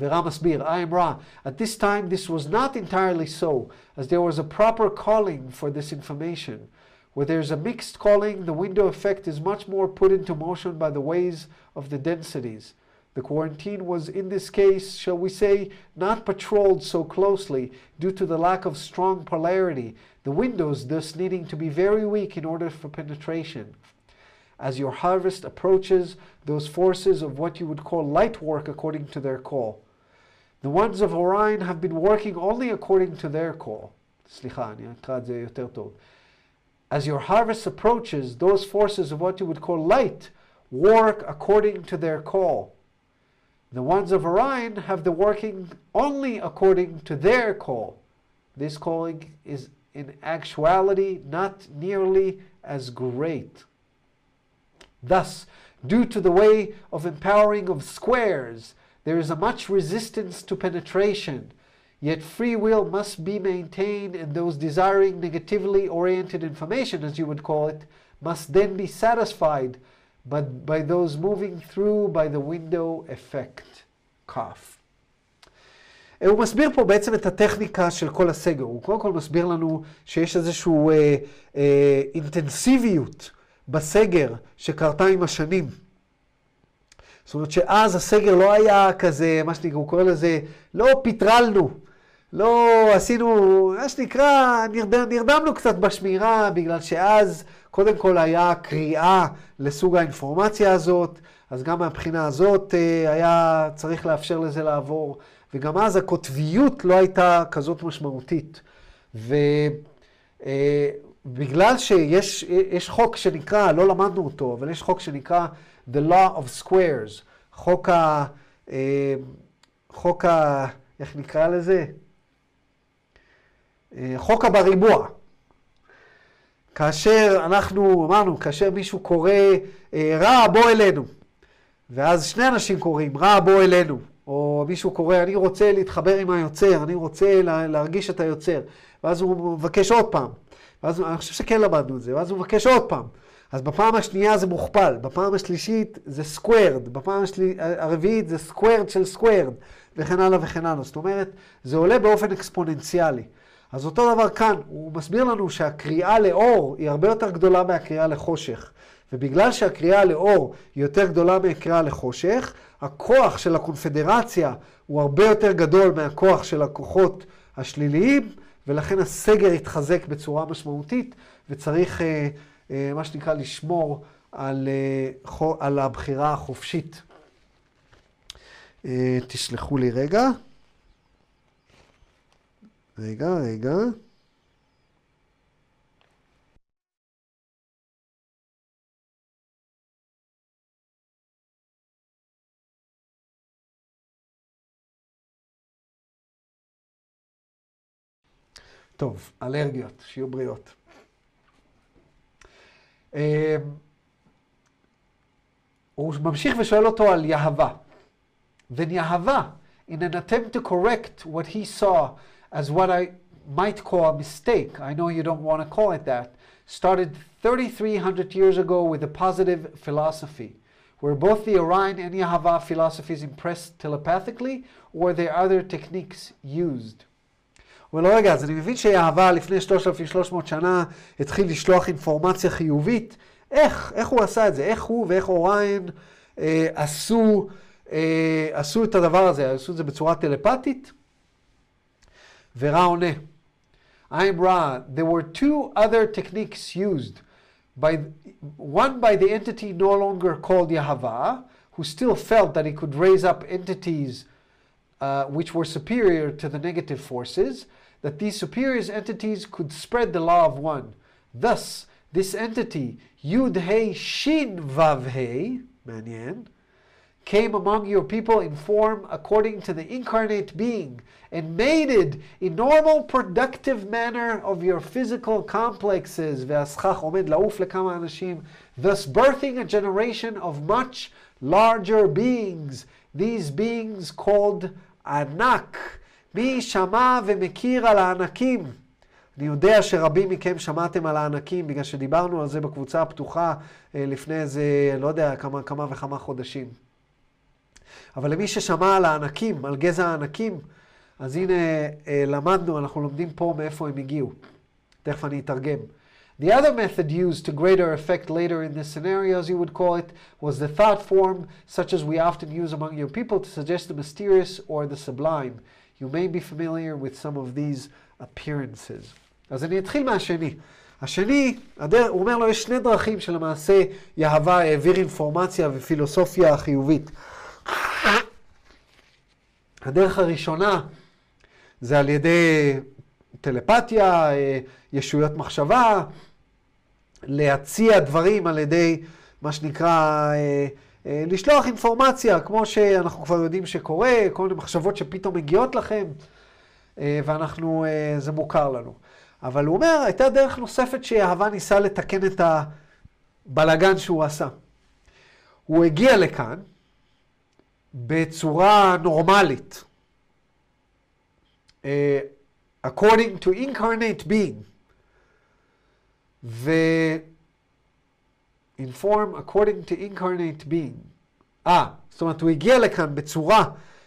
ורע מסביר, I am Ra. At this time this was not entirely so, as there was a proper calling for this information. Where there's a mixed calling, the window effect is much more put into motion by the ways of the densities. The quarantine was, in this case, shall we say, not patrolled so closely due to the lack of strong polarity, the windows thus needing to be very weak in order for penetration. As your harvest approaches, those forces of what you would call light work according to their call. The ones of Orion have been working only according to their call. סליחה, אני אקרא את זה יותר טוב. As your harvest approaches, those forces of what you would call light work according to their call. The ones of Orion have the working only according to their call. This calling is in actuality not nearly as great. Thus, due to the way of empowering of squares, there is a much resistance to penetration, yet free will must be maintained, and those desiring negatively oriented information, as you would call it, must then be satisfied but by those moving through by the window effect. כף. הוא מסביר פה בעצם את הטכניקה של כל הסגר. הוא קודם כל מסביר לנו שיש איזושהי אה, אה, אינטנסיביות בסגר שקרתה עם השנים. זאת אומרת שאז הסגר לא היה כזה, מה שנקרא, הוא קורא לזה, לא פיטרלנו, לא עשינו, מה שנקרא, נרדם, נרדמנו קצת בשמירה, בגלל שאז קודם כל היה קריאה לסוג האינפורמציה הזאת, אז גם מהבחינה הזאת היה צריך לאפשר לזה לעבור, וגם אז הקוטביות לא הייתה כזאת משמעותית. ו... בגלל שיש יש חוק שנקרא, לא למדנו אותו, אבל יש חוק שנקרא The Law of Squares, חוק ה... אה, חוק ה... איך נקרא לזה? אה, חוק הבריבוע. כאשר אנחנו, אמרנו, כאשר מישהו קורא אה, רע, בוא אלינו. ואז שני אנשים קוראים, רע, בוא אלינו. או מישהו קורא, אני רוצה להתחבר עם היוצר, אני רוצה להרגיש את היוצר. ואז הוא מבקש עוד פעם. ואז אני חושב שכן למדנו את זה, ואז הוא מבקש עוד פעם. אז בפעם השנייה זה מוכפל, בפעם השלישית זה squared, בפעם השלי... הרביעית זה squared של squared, וכן הלאה וכן הלאה. זאת אומרת, זה עולה באופן אקספוננציאלי. אז אותו דבר כאן, הוא מסביר לנו שהקריאה לאור היא הרבה יותר גדולה מהקריאה לחושך. ובגלל שהקריאה לאור היא יותר גדולה מהקריאה לחושך, הכוח של הקונפדרציה הוא הרבה יותר גדול מהכוח של הכוחות השליליים, ולכן הסגר יתחזק בצורה משמעותית, וצריך, אה, אה, מה שנקרא, לשמור על, אה, על הבחירה החופשית. אה, תסלחו לי רגע. רגע, רגע. טוב, אלרגיות, שיהיו בריאות. הוא ממשיך ושואל אותו על יהבה. Yahava, in an attempt to correct what he saw as what I might call a mistake, I know you don't want to call it that, started 3,300 years ago with a positive philosophy, where both the Orion and Yahava philosophies impressed telepathically, or there other techniques used? לו, רגע, אז אני מבין שיהבה לפני 3,300 שנה התחיל לשלוח אינפורמציה חיובית. איך? איך הוא עשה את זה? איך הוא ואיך אוריין אה, עשו, אה, עשו את הדבר הזה? עשו את זה בצורה טלפתית? Vera Ra. there were two other techniques used. By, one by the entity no longer called Yahava, who still felt that he could raise up entities uh, which were superior to the negative forces, that these superior entities could spread the law of one. Thus, this entity, Yud He Shin Vav He, came among your people in form according to the incarnate being and mated in normal productive manner of your physical complexes, thus birthing a generation of much larger beings, these beings called Anak. מי שמע ומכיר על הענקים? אני יודע שרבים מכם שמעתם על הענקים, בגלל שדיברנו על זה בקבוצה הפתוחה לפני איזה, לא יודע, כמה, כמה וכמה חודשים. אבל למי ששמע על הענקים, על גזע הענקים, אז הנה למדנו, אנחנו לומדים פה מאיפה הם הגיעו. תכף אני אתרגם. The other method used to greater effect later in this scenario, as you would call it, was the thought form, such as we often use among your people to suggest the mysterious or the sublime. You may be familiar with some of these appearances. אז אני אתחיל מהשני. השני, הדר, הוא אומר לו, יש שני דרכים שלמעשה יהווה העביר אינפורמציה ופילוסופיה חיובית. הדרך הראשונה זה על ידי טלפתיה, ישויות מחשבה, להציע דברים על ידי מה שנקרא לשלוח אינפורמציה, כמו שאנחנו כבר יודעים שקורה, כל מיני מחשבות שפתאום מגיעות לכם, ואנחנו, זה מוכר לנו. אבל הוא אומר, הייתה דרך נוספת שאהבה ניסה לתקן את הבלגן שהוא עשה. הוא הגיע לכאן בצורה נורמלית, according to incarnate being, ו... inform according to incarnate being. אה, זאת אומרת, הוא הגיע לכאן בצורה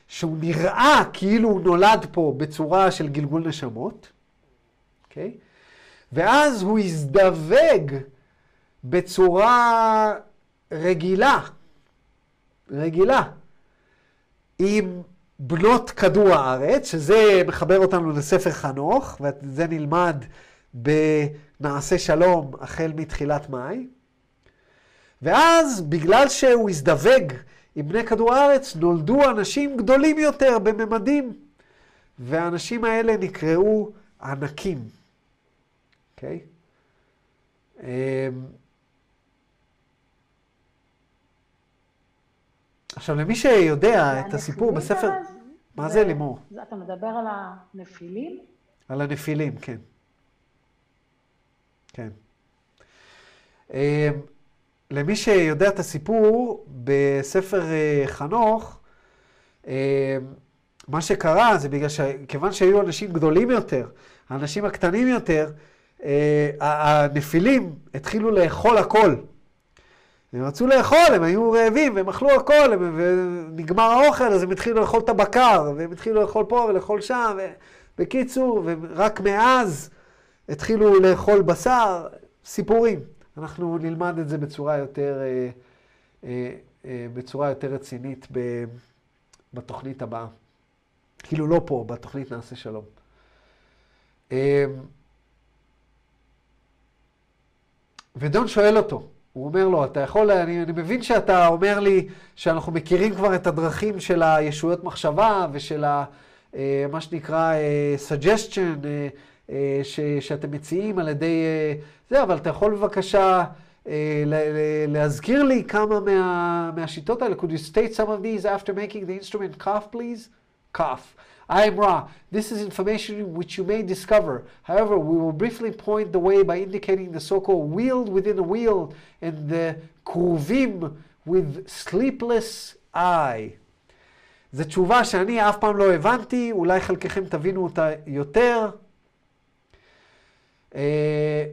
שהוא נראה כאילו הוא נולד פה בצורה של גלגול נשמות, אוקיי? Okay? ואז הוא הזדווג בצורה רגילה, רגילה, עם בנות כדור הארץ, שזה מחבר אותנו לספר חנוך, וזה נלמד בנעשה שלום החל מתחילת מאי. ואז, בגלל שהוא הזדווג עם בני כדור הארץ, נולדו אנשים גדולים יותר בממדים, והאנשים האלה נקראו ענקים. אוקיי? Okay? עכשיו, למי שיודע את הסיפור בספר... מה זה לימור? אתה מדבר על הנפילים? על הנפילים, כן. כן. אה, למי שיודע את הסיפור, בספר אה, חנוך, אה, מה שקרה זה בגלל שכיוון שהיו אנשים גדולים יותר, האנשים הקטנים יותר, הנפילים התחילו לאכול הכל. הם רצו לאכול, הם היו רעבים, והם אכלו הכל, הם, ונגמר האוכל, אז הם התחילו לאכול את הבקר, והם התחילו לאכול פה ולאכול שם, ו... בקיצור, ורק מאז התחילו לאכול בשר, סיפורים. אנחנו נלמד את זה בצורה יותר, אה, אה, אה, בצורה יותר רצינית בתוכנית הבאה. כאילו לא פה, בתוכנית נעשה שלום. ודון שואל אותו, הוא אומר לו, אתה יכול, אני, אני מבין שאתה אומר לי שאנחנו מכירים כבר את הדרכים של הישויות מחשבה ושל ה, אה, מה שנקרא אה, suggestion אה, אה, ש, שאתם מציעים על ידי זה, אבל אתה יכול בבקשה להזכיר לי כמה מה, מהשיטות האלה. Could you state some of these after making the instrument cough, please? Cough. I am Ra. This is information which you may discover. However, we will briefly point the way by indicating the so-called wheel within a wheel and the kruvim with sleepless eye. זו תשובה שאני אף פעם לא הבנתי, אולי חלקכם תבינו אותה יותר. אה,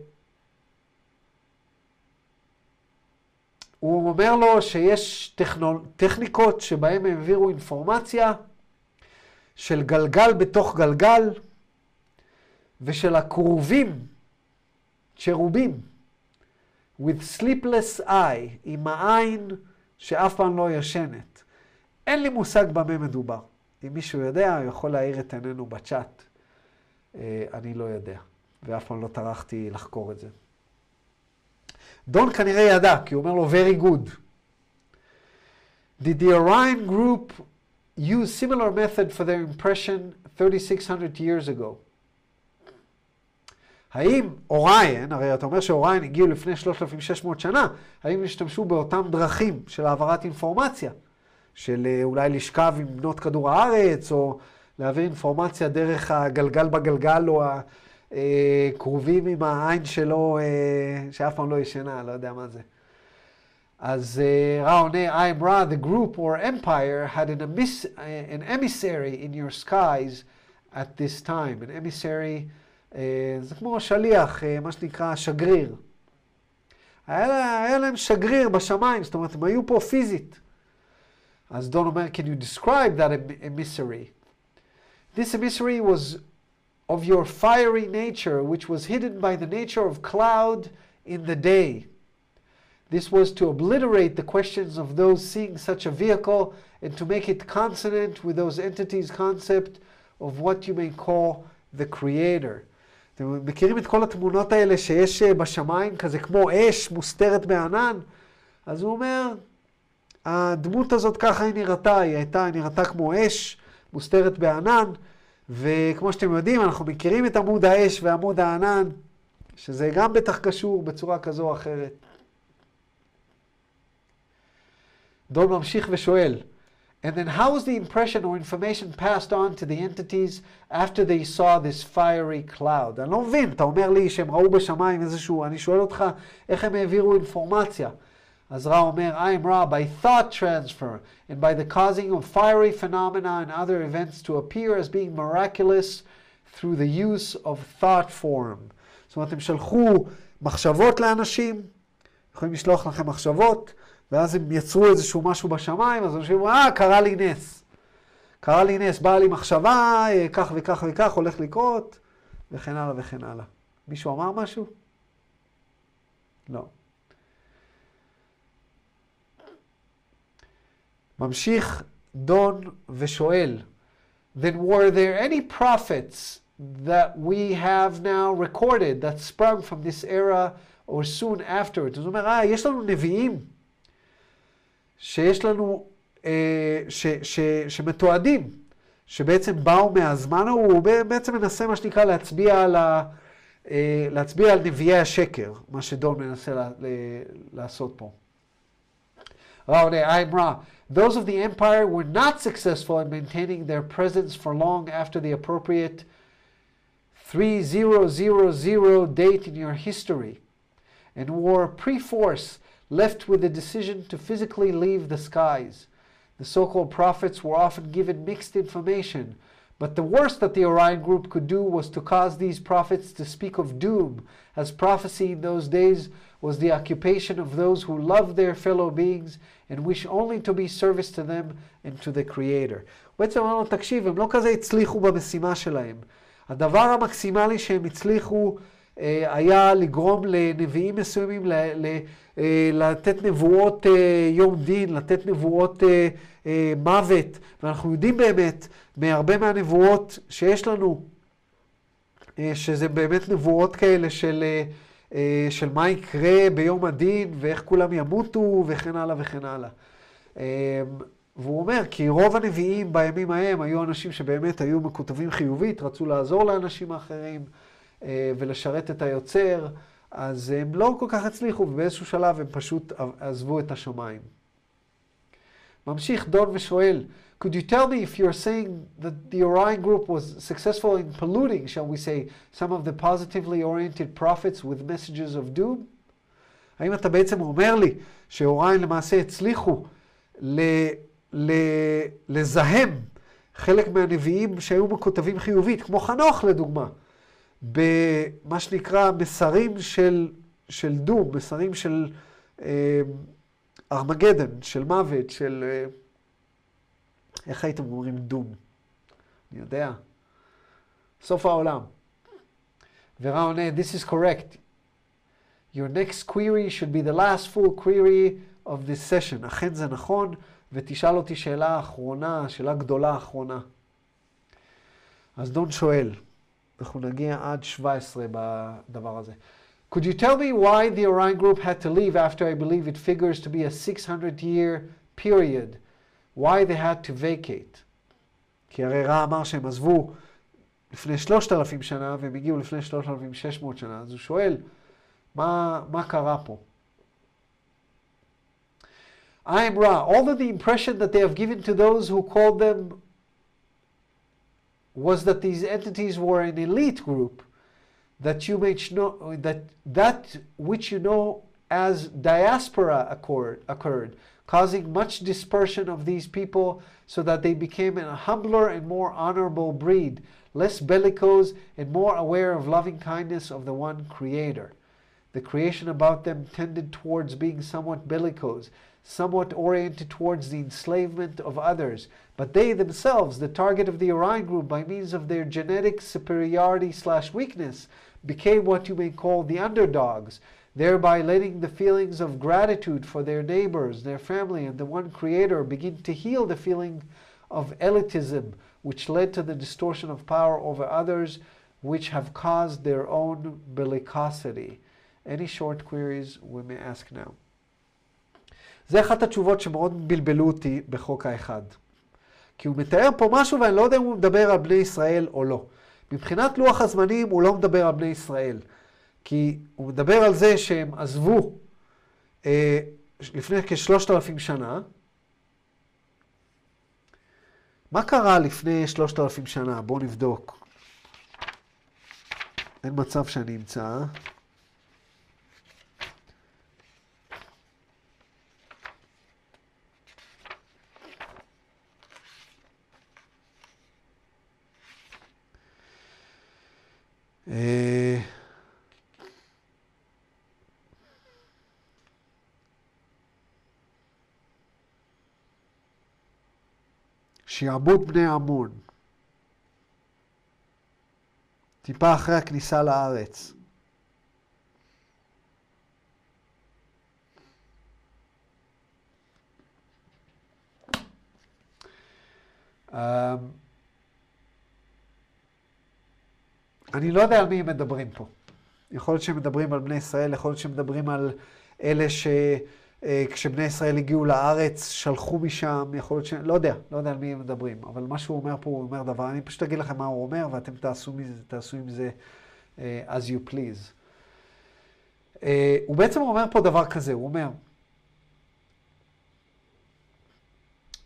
הוא אומר לו שיש. טכניקות שבהן העבירו אינפורמציה של גלגל בתוך גלגל ושל הכרובים, צ'רובים, with sleepless eye, עם העין שאף פעם לא ישנת. אין לי מושג במה מדובר. אם מישהו יודע, הוא יכול להאיר את עינינו בצ'אט. אה, אני לא יודע, ואף פעם לא טרחתי לחקור את זה. דון כנראה ידע, כי הוא אומר לו, very good. The Orion group use similar method for their impression 3,600 years ago? האם אוריין, הרי אתה אומר שאוריין הגיעו לפני 3,600 שנה, האם השתמשו באותם דרכים של העברת אינפורמציה? של אה, אולי לשכב עם בנות כדור הארץ, או להעביר אינפורמציה דרך הגלגל בגלגל, או הכרובים עם העין שלו, אה, שאף פעם לא ישנה, לא יודע מה זה. אז אה, רע עונה, I'm Ra, the group or empire had an, emiss, an emissary in your skies at this time. An emissary, אה, זה כמו שליח, אה, מה שנקרא שגריר. היה, לה- היה להם שגריר בשמיים, זאת אומרת, הם היו פה פיזית. אז דון אומר, can you describe that em- emissary? This emissary was of your fiery nature, which was hidden by the nature of cloud in the day. This was to obliterate the questions of those seeing such a vehicle and to make it consonant with those entities' concept of what you may call the creator. אתם מכירים את כל התמונות האלה שיש אה, בשמיים, כזה כמו אש מוסתרת בענן? אז הוא אומר, הדמות הזאת ככה היא נראתה, היא הייתה, נראתה כמו אש מוסתרת בענן, וכמו שאתם יודעים, אנחנו מכירים את עמוד האש ועמוד הענן, שזה גם בטח קשור בצורה כזו או אחרת. דון ממשיך ושואל, And then how is the impression or information passed on to the entities after they saw this fiery cloud? אני לא מבין, אתה אומר לי שהם ראו בשמיים איזשהו, אני שואל אותך איך הם העבירו אינפורמציה. אז רע אומר, I am Ra by thought transfer and by the causing of fiery phenomena and other events to appear as being miraculous through the use of thought form. זאת אומרת, הם שלחו מחשבות לאנשים, יכולים לשלוח לכם מחשבות, ואז הם יצרו איזשהו משהו בשמיים, אז אנשים אומרים, אה, קרה לי נס. קרה לי נס, באה לי מחשבה, אה, כך וכך וכך הולך לקרות, וכן הלאה וכן הלאה. מישהו אמר משהו? לא. ממשיך דון ושואל, then were there any prophets that we have now recorded that sprung from this era or soon afterwards? זאת אומרת, אה, יש לנו נביאים שיש לנו, אה, ש, ש, שמתועדים, שבעצם באו מהזמן ההוא, הוא בעצם מנסה מה שנקרא להצביע על, ה, אה, להצביע על נביאי השקר, מה שדון מנסה לה, לעשות פה. Those of the empire were not successful in maintaining their presence for long after the appropriate 3000 date in your history, and were pre-force left with the decision to physically leave the skies. The so-called prophets were often given mixed information, but the worst that the Orion group could do was to cause these prophets to speak of doom, as prophecy in those days was the occupation of those who love their fellow beings and wish only to be service to them and to the Creator. הוא בעצם אמר לו, תקשיב, הם לא כזה הצליחו במשימה שלהם. הדבר המקסימלי שהם הצליחו אה, היה לגרום לנביאים מסוימים ל, אה, לתת נבואות אה, יום דין, לתת נבואות אה, אה, מוות, ואנחנו יודעים באמת מהרבה מהנבואות שיש לנו, אה, שזה באמת נבואות כאלה של, אה, אה, של מה יקרה ביום הדין, ואיך כולם ימותו, וכן הלאה וכן הלאה. אה, והוא אומר, כי רוב הנביאים בימים ההם היו אנשים שבאמת היו מקוטבים חיובית, רצו לעזור לאנשים האחרים אה, ולשרת את היוצר, אז הם לא כל כך הצליחו, ובאיזשהו שלב הם פשוט עזבו את השמיים. ממשיך דון ושואל, Could you tell me if you're saying that the Orion group was successful in polluting, shall we say, some of the positively oriented prophets with messages of doom? האם אתה בעצם אומר לי שאוריין למעשה הצליחו ל, ל, לזהם חלק מהנביאים שהיו מקוטבים חיובית, כמו חנוך לדוגמה, במה שנקרא מסרים של, של דום, מסרים של אה, ארמגדן, של מוות, של... אה, איך הייתם אומרים דום? אני יודע. סוף העולם. ורה עונה, this is correct. Your next query should be the last full query of this session. אכן זה נכון, ותשאל אותי שאלה אחרונה, שאלה גדולה אחרונה. אז דון שואל, אנחנו נגיע עד 17 בדבר הזה. Could you tell me why the Orion group had to leave after I believe it figures to be a 600 year period? Why they had to vacate? כי הרי רע אמר שהם עזבו לפני 3,000 שנה והם הגיעו לפני 3,600 שנה, אז הוא שואל, מה, מה קרה פה? I am Ra. Although the impression that they have given to those who called them was that these entities were an elite group, that you may know that that which you know as diaspora occurred, occurred, causing much dispersion of these people, so that they became a humbler and more honorable breed, less bellicose and more aware of loving kindness of the one Creator. The creation about them tended towards being somewhat bellicose, somewhat oriented towards the enslavement of others, but they themselves, the target of the Orion group, by means of their genetic superiority slash weakness, became what you may call the underdogs, thereby letting the feelings of gratitude for their neighbors, their family, and the one Creator begin to heal the feeling of elitism, which led to the distortion of power over others, which have caused their own bellicosity. Any short queries we may ask now. זה אחת התשובות שמאוד בלבלו אותי בחוק האחד. כי הוא מתאר פה משהו ואני לא יודע אם הוא מדבר על בני ישראל או לא. מבחינת לוח הזמנים הוא לא מדבר על בני ישראל. כי הוא מדבר על זה שהם עזבו אה, לפני כשלושת אלפים שנה. מה קרה לפני שלושת אלפים שנה? בואו נבדוק. אין מצב שאני אמצא. אה, שעבוד בני עמון, טיפה אחרי הכניסה לארץ. Um, אני לא יודע על מי הם מדברים פה. יכול להיות שהם מדברים על בני ישראל, יכול להיות שהם מדברים על אלה שכשבני ישראל הגיעו לארץ, שלחו משם, יכול להיות ש... לא יודע, לא יודע על מי הם מדברים. אבל מה שהוא אומר פה, הוא אומר דבר, אני פשוט אגיד לכם מה הוא אומר, ואתם תעשו, מזה, תעשו עם זה אה, as you please. אה, הוא בעצם אומר פה דבר כזה, הוא אומר,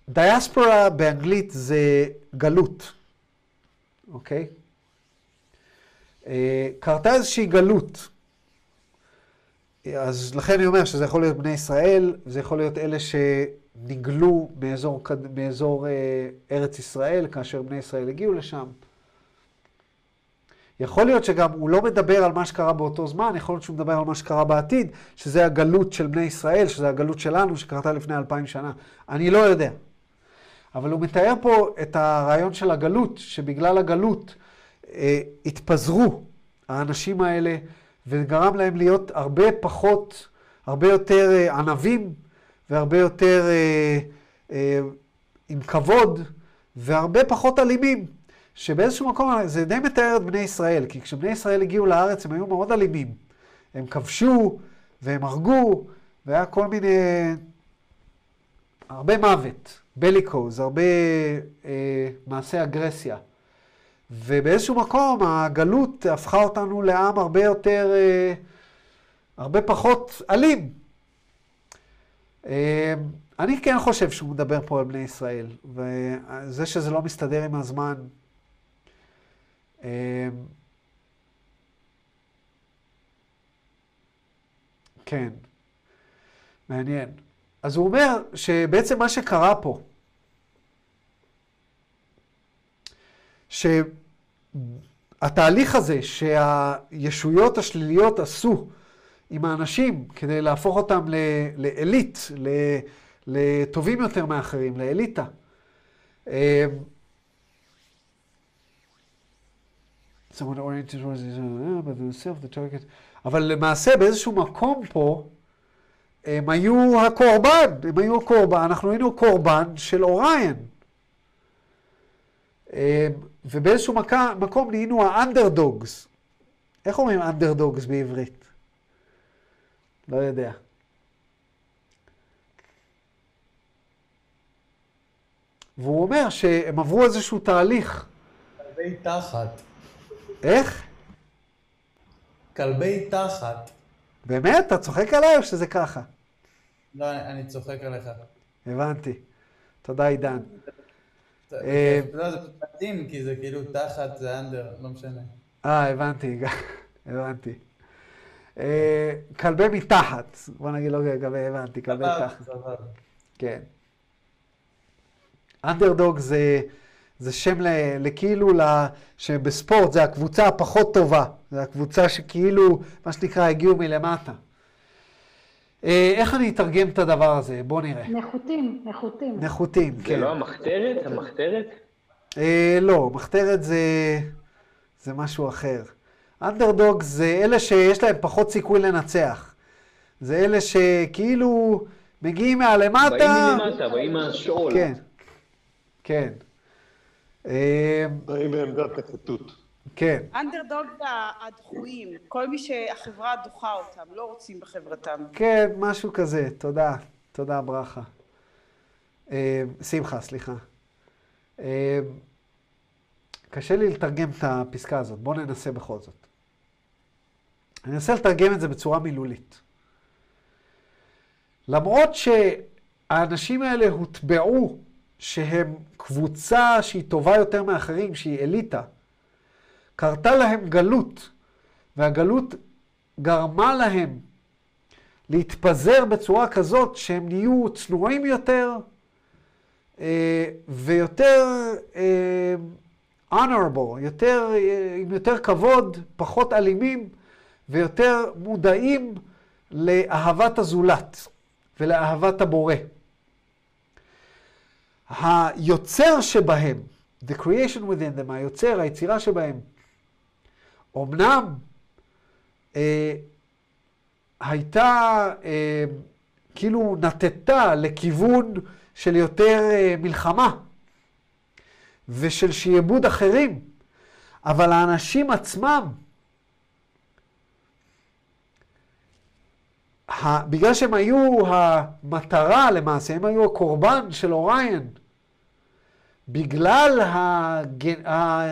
דיאספורה באנגלית זה גלות, אוקיי? אה, קרתה איזושהי גלות. אז לכן אני אומר שזה יכול להיות בני ישראל, זה יכול להיות אלה שנגלו מאזור, מאזור אה, ארץ ישראל, כאשר בני ישראל הגיעו לשם. יכול להיות שגם הוא לא מדבר על מה שקרה באותו זמן, יכול להיות שהוא מדבר על מה שקרה בעתיד, שזה הגלות של בני ישראל, שזה הגלות שלנו, שקרתה לפני אלפיים שנה. אני לא יודע. אבל הוא מתאר פה את הרעיון של הגלות, שבגלל הגלות אה, התפזרו האנשים האלה, וגרם להם להיות הרבה פחות, הרבה יותר אה, ענבים, והרבה יותר אה, אה, עם כבוד, והרבה פחות אלימים. שבאיזשהו מקום זה די מתאר את בני ישראל, כי כשבני ישראל הגיעו לארץ הם היו מאוד אלימים. הם כבשו והם הרגו, והיה כל מיני... הרבה מוות, בליקוז, הרבה אה, מעשי אגרסיה. ובאיזשהו מקום הגלות הפכה אותנו לעם הרבה יותר, אה, הרבה פחות אלים. אה, אני כן חושב שהוא מדבר פה על בני ישראל, וזה שזה לא מסתדר עם הזמן, אה, כן, מעניין. אז הוא אומר שבעצם מה שקרה פה, שהתהליך הזה שהישויות השליליות עשו עם האנשים כדי להפוך אותם לעילית, לטובים יותר מאחרים, לאליטה. this, uh. אבל למעשה באיזשהו מקום פה, הם היו הקורבן, הם היו הקורבן, אנחנו היינו קורבן של אוריין. אה, ובאיזשהו מקום, מקום נהיינו האנדרדוגס. איך אומרים אנדרדוגס בעברית? לא יודע. והוא אומר שהם עברו איזשהו תהליך. כלבי תחת. איך? כלבי תחת. באמת? אתה צוחק עליי או שזה ככה? לא, אני, אני צוחק עליך. הבנתי. תודה, עידן. זה- אה, לא, זה מתאים, כי זה כאילו תחת, זה אנדר, לא משנה. אה, הבנתי, הבנתי. אה, כלבי מתחת, בוא נגיד לא כלבי, הבנתי, כלבי תחת. כן. אנדרדוג זה, זה שם לכאילו, שבספורט זה הקבוצה הפחות טובה. זה הקבוצה שכאילו, מה שנקרא, הגיעו מלמטה. אה, איך אני אתרגם את הדבר הזה? בוא נראה. נחותים, נחותים. נחותים, זה כן. לא המחתרת? המחתרת? אה, לא, מחתרת זה, זה משהו אחר. אנדרדוג זה אלה שיש להם פחות סיכוי לנצח. זה אלה שכאילו מגיעים מהלמטה. באים מלמטה, באים מהשאול. כן, כן. אה, באים בעמדת נחיתות. כן, אנדרדוג זה הדחויים, כל מי שהחברה דוחה אותם, לא רוצים בחברתם. כן, משהו כזה. תודה, תודה ברכה. אה, שמחה, סליחה. אה, קשה לי לתרגם את הפסקה הזאת, בואו ננסה בכל זאת. אני אנסה לתרגם את זה בצורה מילולית. למרות שהאנשים האלה הוטבעו שהם קבוצה שהיא טובה יותר מאחרים, שהיא אליטה, קרתה להם גלות, והגלות גרמה להם להתפזר בצורה כזאת שהם נהיו צנועים יותר אה, ויותר אה, honorable, יותר, אה, עם יותר כבוד, פחות אלימים ויותר מודעים לאהבת הזולת ולאהבת הבורא. היוצר שבהם, the creation within them, היוצר, היצירה שבהם, אמנם אה, הייתה, אה, כאילו נטטה לכיוון של יותר אה, מלחמה ושל שיעבוד אחרים, אבל האנשים עצמם, ה- בגלל שהם היו המטרה למעשה, הם היו הקורבן של אוריין, בגלל.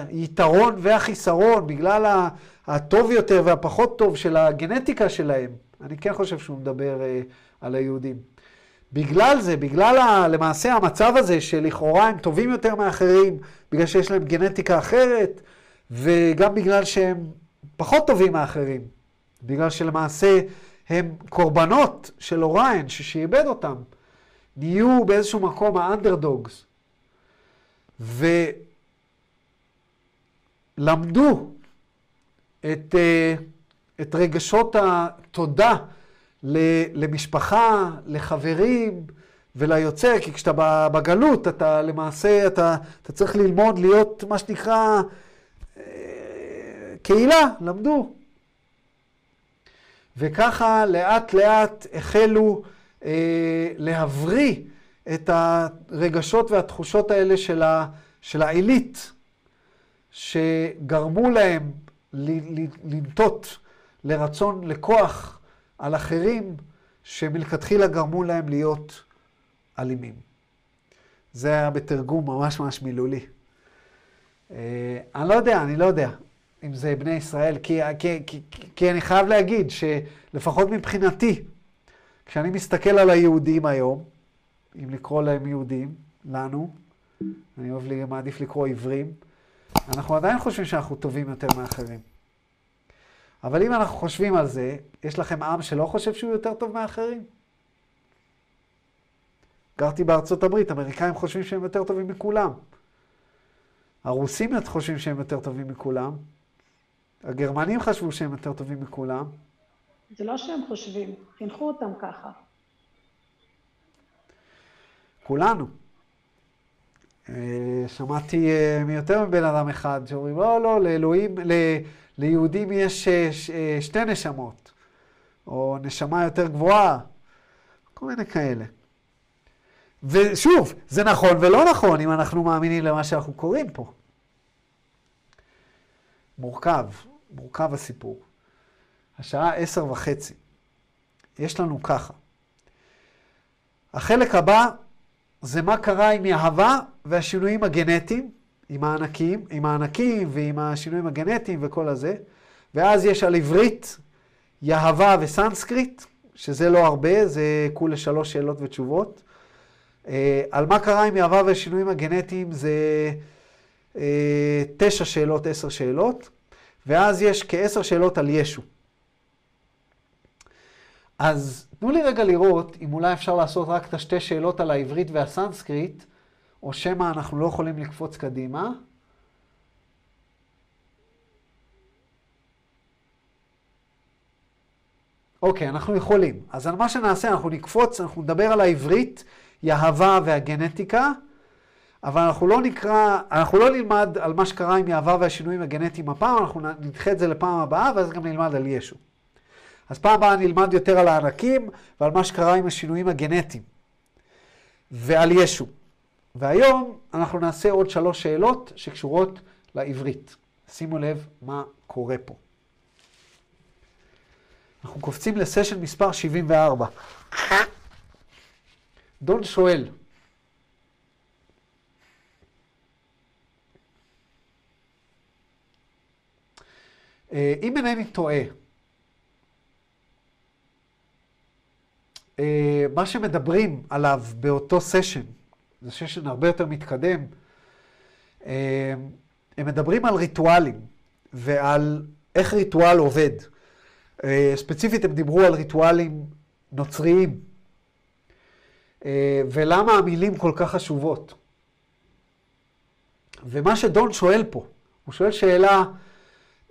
היתרון והחיסרון, בגלל הטוב יותר והפחות טוב של הגנטיקה שלהם, אני כן חושב שהוא מדבר אה, על היהודים. בגלל זה, בגלל ה, למעשה המצב הזה שלכאורה הם טובים יותר מאחרים, בגלל שיש להם גנטיקה אחרת, וגם בגלל שהם פחות טובים מאחרים, בגלל שלמעשה הם קורבנות של אוריין ששעבד אותם, נהיו באיזשהו מקום האנדרדוגס, ולמדו את, אה, את רגשות התודה למשפחה, לחברים וליוצר, כי כשאתה בגלות, אתה למעשה, אתה, אתה צריך ללמוד להיות מה שנקרא אה, קהילה, למדו. וככה לאט לאט החלו אה, להבריא את הרגשות והתחושות האלה של, ה, של העילית, שגרמו להם לנטות לרצון, לכוח על אחרים שמלכתחילה גרמו להם להיות אלימים. זה היה בתרגום ממש ממש מילולי. אה, אני לא יודע, אני לא יודע אם זה בני ישראל, כי, כי, כי, כי אני חייב להגיד שלפחות מבחינתי, כשאני מסתכל על היהודים היום, אם לקרוא להם יהודים, לנו, אני אוהב, לי, מעדיף לקרוא עברים, אנחנו עדיין חושבים שאנחנו טובים יותר מאחרים. אבל אם אנחנו חושבים על זה, יש לכם עם שלא חושב שהוא יותר טוב מאחרים? גרתי בארצות הברית, אמריקאים חושבים שהם יותר טובים מכולם. הרוסים חושבים שהם יותר טובים מכולם. הגרמנים חשבו שהם יותר טובים מכולם. זה לא שהם חושבים, חינכו אותם ככה. כולנו. אה, שמעתי אה, מיותר מבן אדם אחד שאומרים, לא, לא, לאלוהים, ליהודים יש אה, שתי נשמות, או נשמה יותר גבוהה, כל מיני כאלה. ושוב, זה נכון ולא נכון אם אנחנו מאמינים למה שאנחנו קוראים פה. מורכב, מורכב הסיפור. השעה עשר וחצי. יש לנו ככה. החלק הבא זה מה קרה עם יהבה והשינויים הגנטיים, עם הענקים, עם הענקים ועם השינויים הגנטיים וכל הזה. ואז יש על עברית, יהבה וסנסקריט, שזה לא הרבה, זה כולה שלוש שאלות ותשובות. אה, על מה קרה עם יהבה והשינויים הגנטיים זה אה, תשע שאלות, עשר שאלות. ואז יש כעשר שאלות על ישו. אז תנו לי רגע לראות אם אולי אפשר לעשות רק את השתי שאלות על העברית והסנסקריט, או שמא אנחנו לא יכולים לקפוץ קדימה. אוקיי, אנחנו יכולים. אז על מה שנעשה, אנחנו נקפוץ, אנחנו נדבר על העברית, יהבה והגנטיקה, אבל אנחנו לא נקרא, אנחנו לא נלמד על מה שקרה עם יהבה והשינויים הגנטיים הפעם, אנחנו נדחה את זה לפעם הבאה, ואז גם נלמד על ישו. אז פעם הבאה נלמד יותר על הענקים ועל מה שקרה עם השינויים הגנטיים ועל ישו. והיום אנחנו נעשה עוד שלוש שאלות שקשורות לעברית. שימו לב מה קורה פה. אנחנו קופצים לסשן מספר 74. דון שואל, אה, אם אינני טועה, מה שמדברים עליו באותו סשן, זה סשן הרבה יותר מתקדם, אה, הם מדברים על ריטואלים ועל איך ריטואל עובד. ספציפית הם דיברו על ריטואלים נוצריים, ולמה המילים כל כך חשובות. ומה שדון שואל פה, הוא שואל שאלה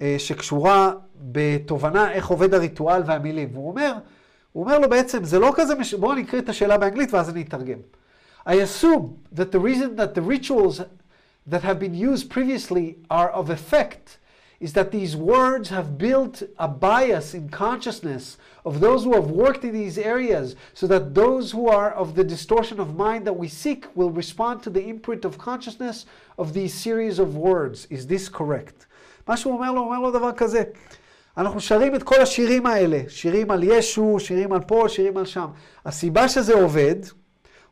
אה, שקשורה בתובנה איך עובד הריטואל והמילים. והוא אומר, הוא אומר לו בעצם, זה לא כזה, מש... בואו נקריא את השאלה באנגלית ואז אני אתרגם. I assume that the reason that the rituals that have been used previously are of effect is that these words have built a bias in consciousness of those who have worked in these areas, so that those who are of the distortion of mind that we seek will respond to the imprint of consciousness of these series of words. Is this correct? מה שהוא אומר לו, הוא אומר לו דבר כזה, אנחנו שרים את כל השירים האלה, שירים על ישו, שירים על פה, שירים על שם. הסיבה שזה עובד,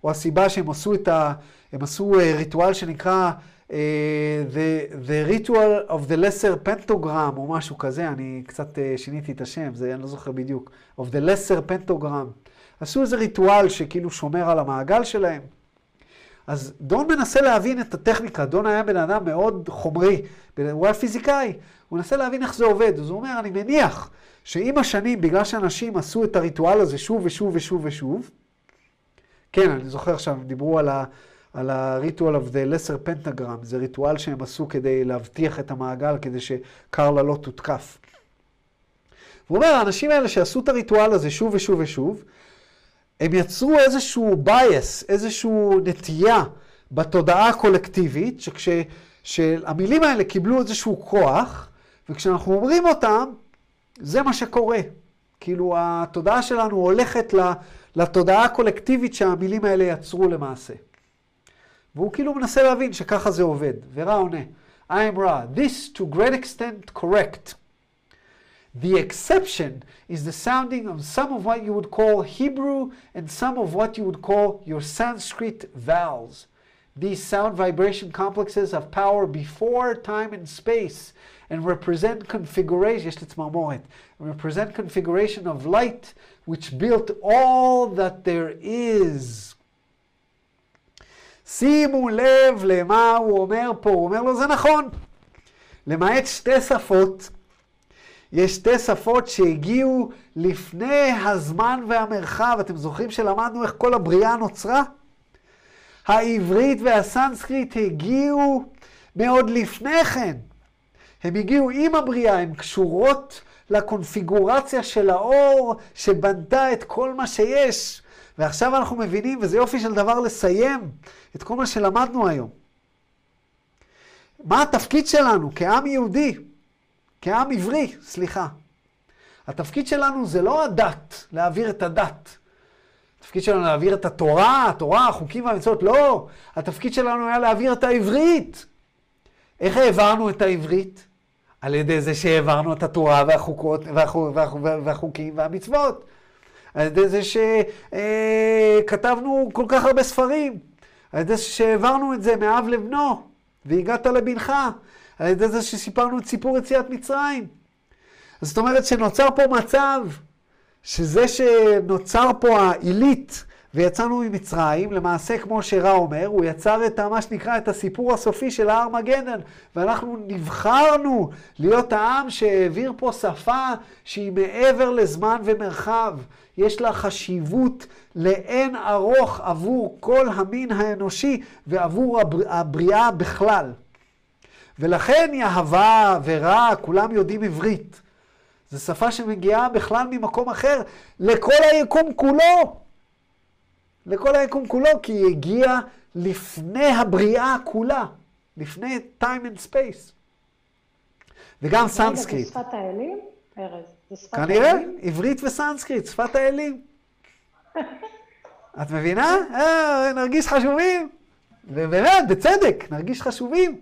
או הסיבה שהם עשו את ה... הם עשו אה, ריטואל שנקרא אה, the, the ritual of the lesser pentagram, או משהו כזה, אני קצת אה, שיניתי את השם, זה אני לא זוכר בדיוק, of the lesser pentagram. עשו איזה ריטואל שכאילו שומר על המעגל שלהם. אז דון מנסה להבין את הטכניקה, דון היה בן אדם מאוד חומרי, הוא היה פיזיקאי, הוא מנסה להבין איך זה עובד, אז הוא אומר, אני מניח שעם השנים, בגלל שאנשים עשו את הריטואל הזה שוב ושוב ושוב ושוב, כן, אני זוכר שהם דיברו על ה... על ה-ritual of the lesser pentagram, זה ריטואל שהם עשו כדי להבטיח את המעגל, כדי שקרלה לא תותקף. הוא אומר, האנשים האלה שעשו את הריטואל הזה שוב ושוב ושוב, הם יצרו איזשהו bias, איזושהי נטייה בתודעה הקולקטיבית, שכשהמילים האלה קיבלו איזשהו כוח, וכשאנחנו אומרים אותם, זה מה שקורה. כאילו, התודעה שלנו הולכת לתודעה הקולקטיבית שהמילים האלה יצרו למעשה. והוא כאילו מנסה להבין שככה זה עובד. ורע עונה, I am. This to great extent correct. The exception is the sounding of some of what you would call Hebrew and some of what you would call your Sanskrit vowels. These sound vibration complexes have power before time and space and represent configuration, represent configuration of light which built all that there is. שימו לב למה הוא אומר פה, הוא אומר לו זה נכון, למעט שתי שפות, יש שתי שפות שהגיעו לפני הזמן והמרחב. אתם זוכרים שלמדנו איך כל הבריאה נוצרה? העברית והסנסקריט הגיעו מאוד לפני כן. הם הגיעו עם הבריאה, הן קשורות לקונפיגורציה של האור שבנתה את כל מה שיש. ועכשיו אנחנו מבינים, וזה יופי של דבר לסיים את כל מה שלמדנו היום. מה התפקיד שלנו כעם יהודי? כעם עברי, סליחה. התפקיד שלנו זה לא הדת, להעביר את הדת. התפקיד שלנו להעביר את התורה, התורה, החוקים והמצוות, לא. התפקיד שלנו היה להעביר את העברית. איך העברנו את העברית? על ידי זה שהעברנו את התורה והחוקות, והחוק, והחוק, והחוקים והמצוות. על ידי זה שכתבנו כל כך הרבה ספרים. על ידי שהעברנו את זה מאב לבנו, והגעת לבנך. על ידי זה שסיפרנו את סיפור יציאת מצרים. זאת אומרת שנוצר פה מצב, שזה שנוצר פה העילית ויצאנו ממצרים, למעשה כמו שרע אומר, הוא יצר את מה שנקרא את הסיפור הסופי של ההר מגדן, ואנחנו נבחרנו להיות העם שהעביר פה שפה שהיא מעבר לזמן ומרחב. יש לה חשיבות לאין ארוך עבור כל המין האנושי ועבור הבריאה בכלל. ולכן יהוה ורא, כולם יודעים עברית. זו שפה שמגיעה בכלל ממקום אחר לכל היקום כולו. לכל היקום כולו, כי היא הגיעה לפני הבריאה כולה, לפני time and space. וגם סנסקריט. זה שפת האלים? ארז, זה שפת האלים? כנראה? עברית וסנסקריט, שפת האלים. את מבינה? אה, נרגיש חשובים. ובאמת, בצדק, נרגיש חשובים.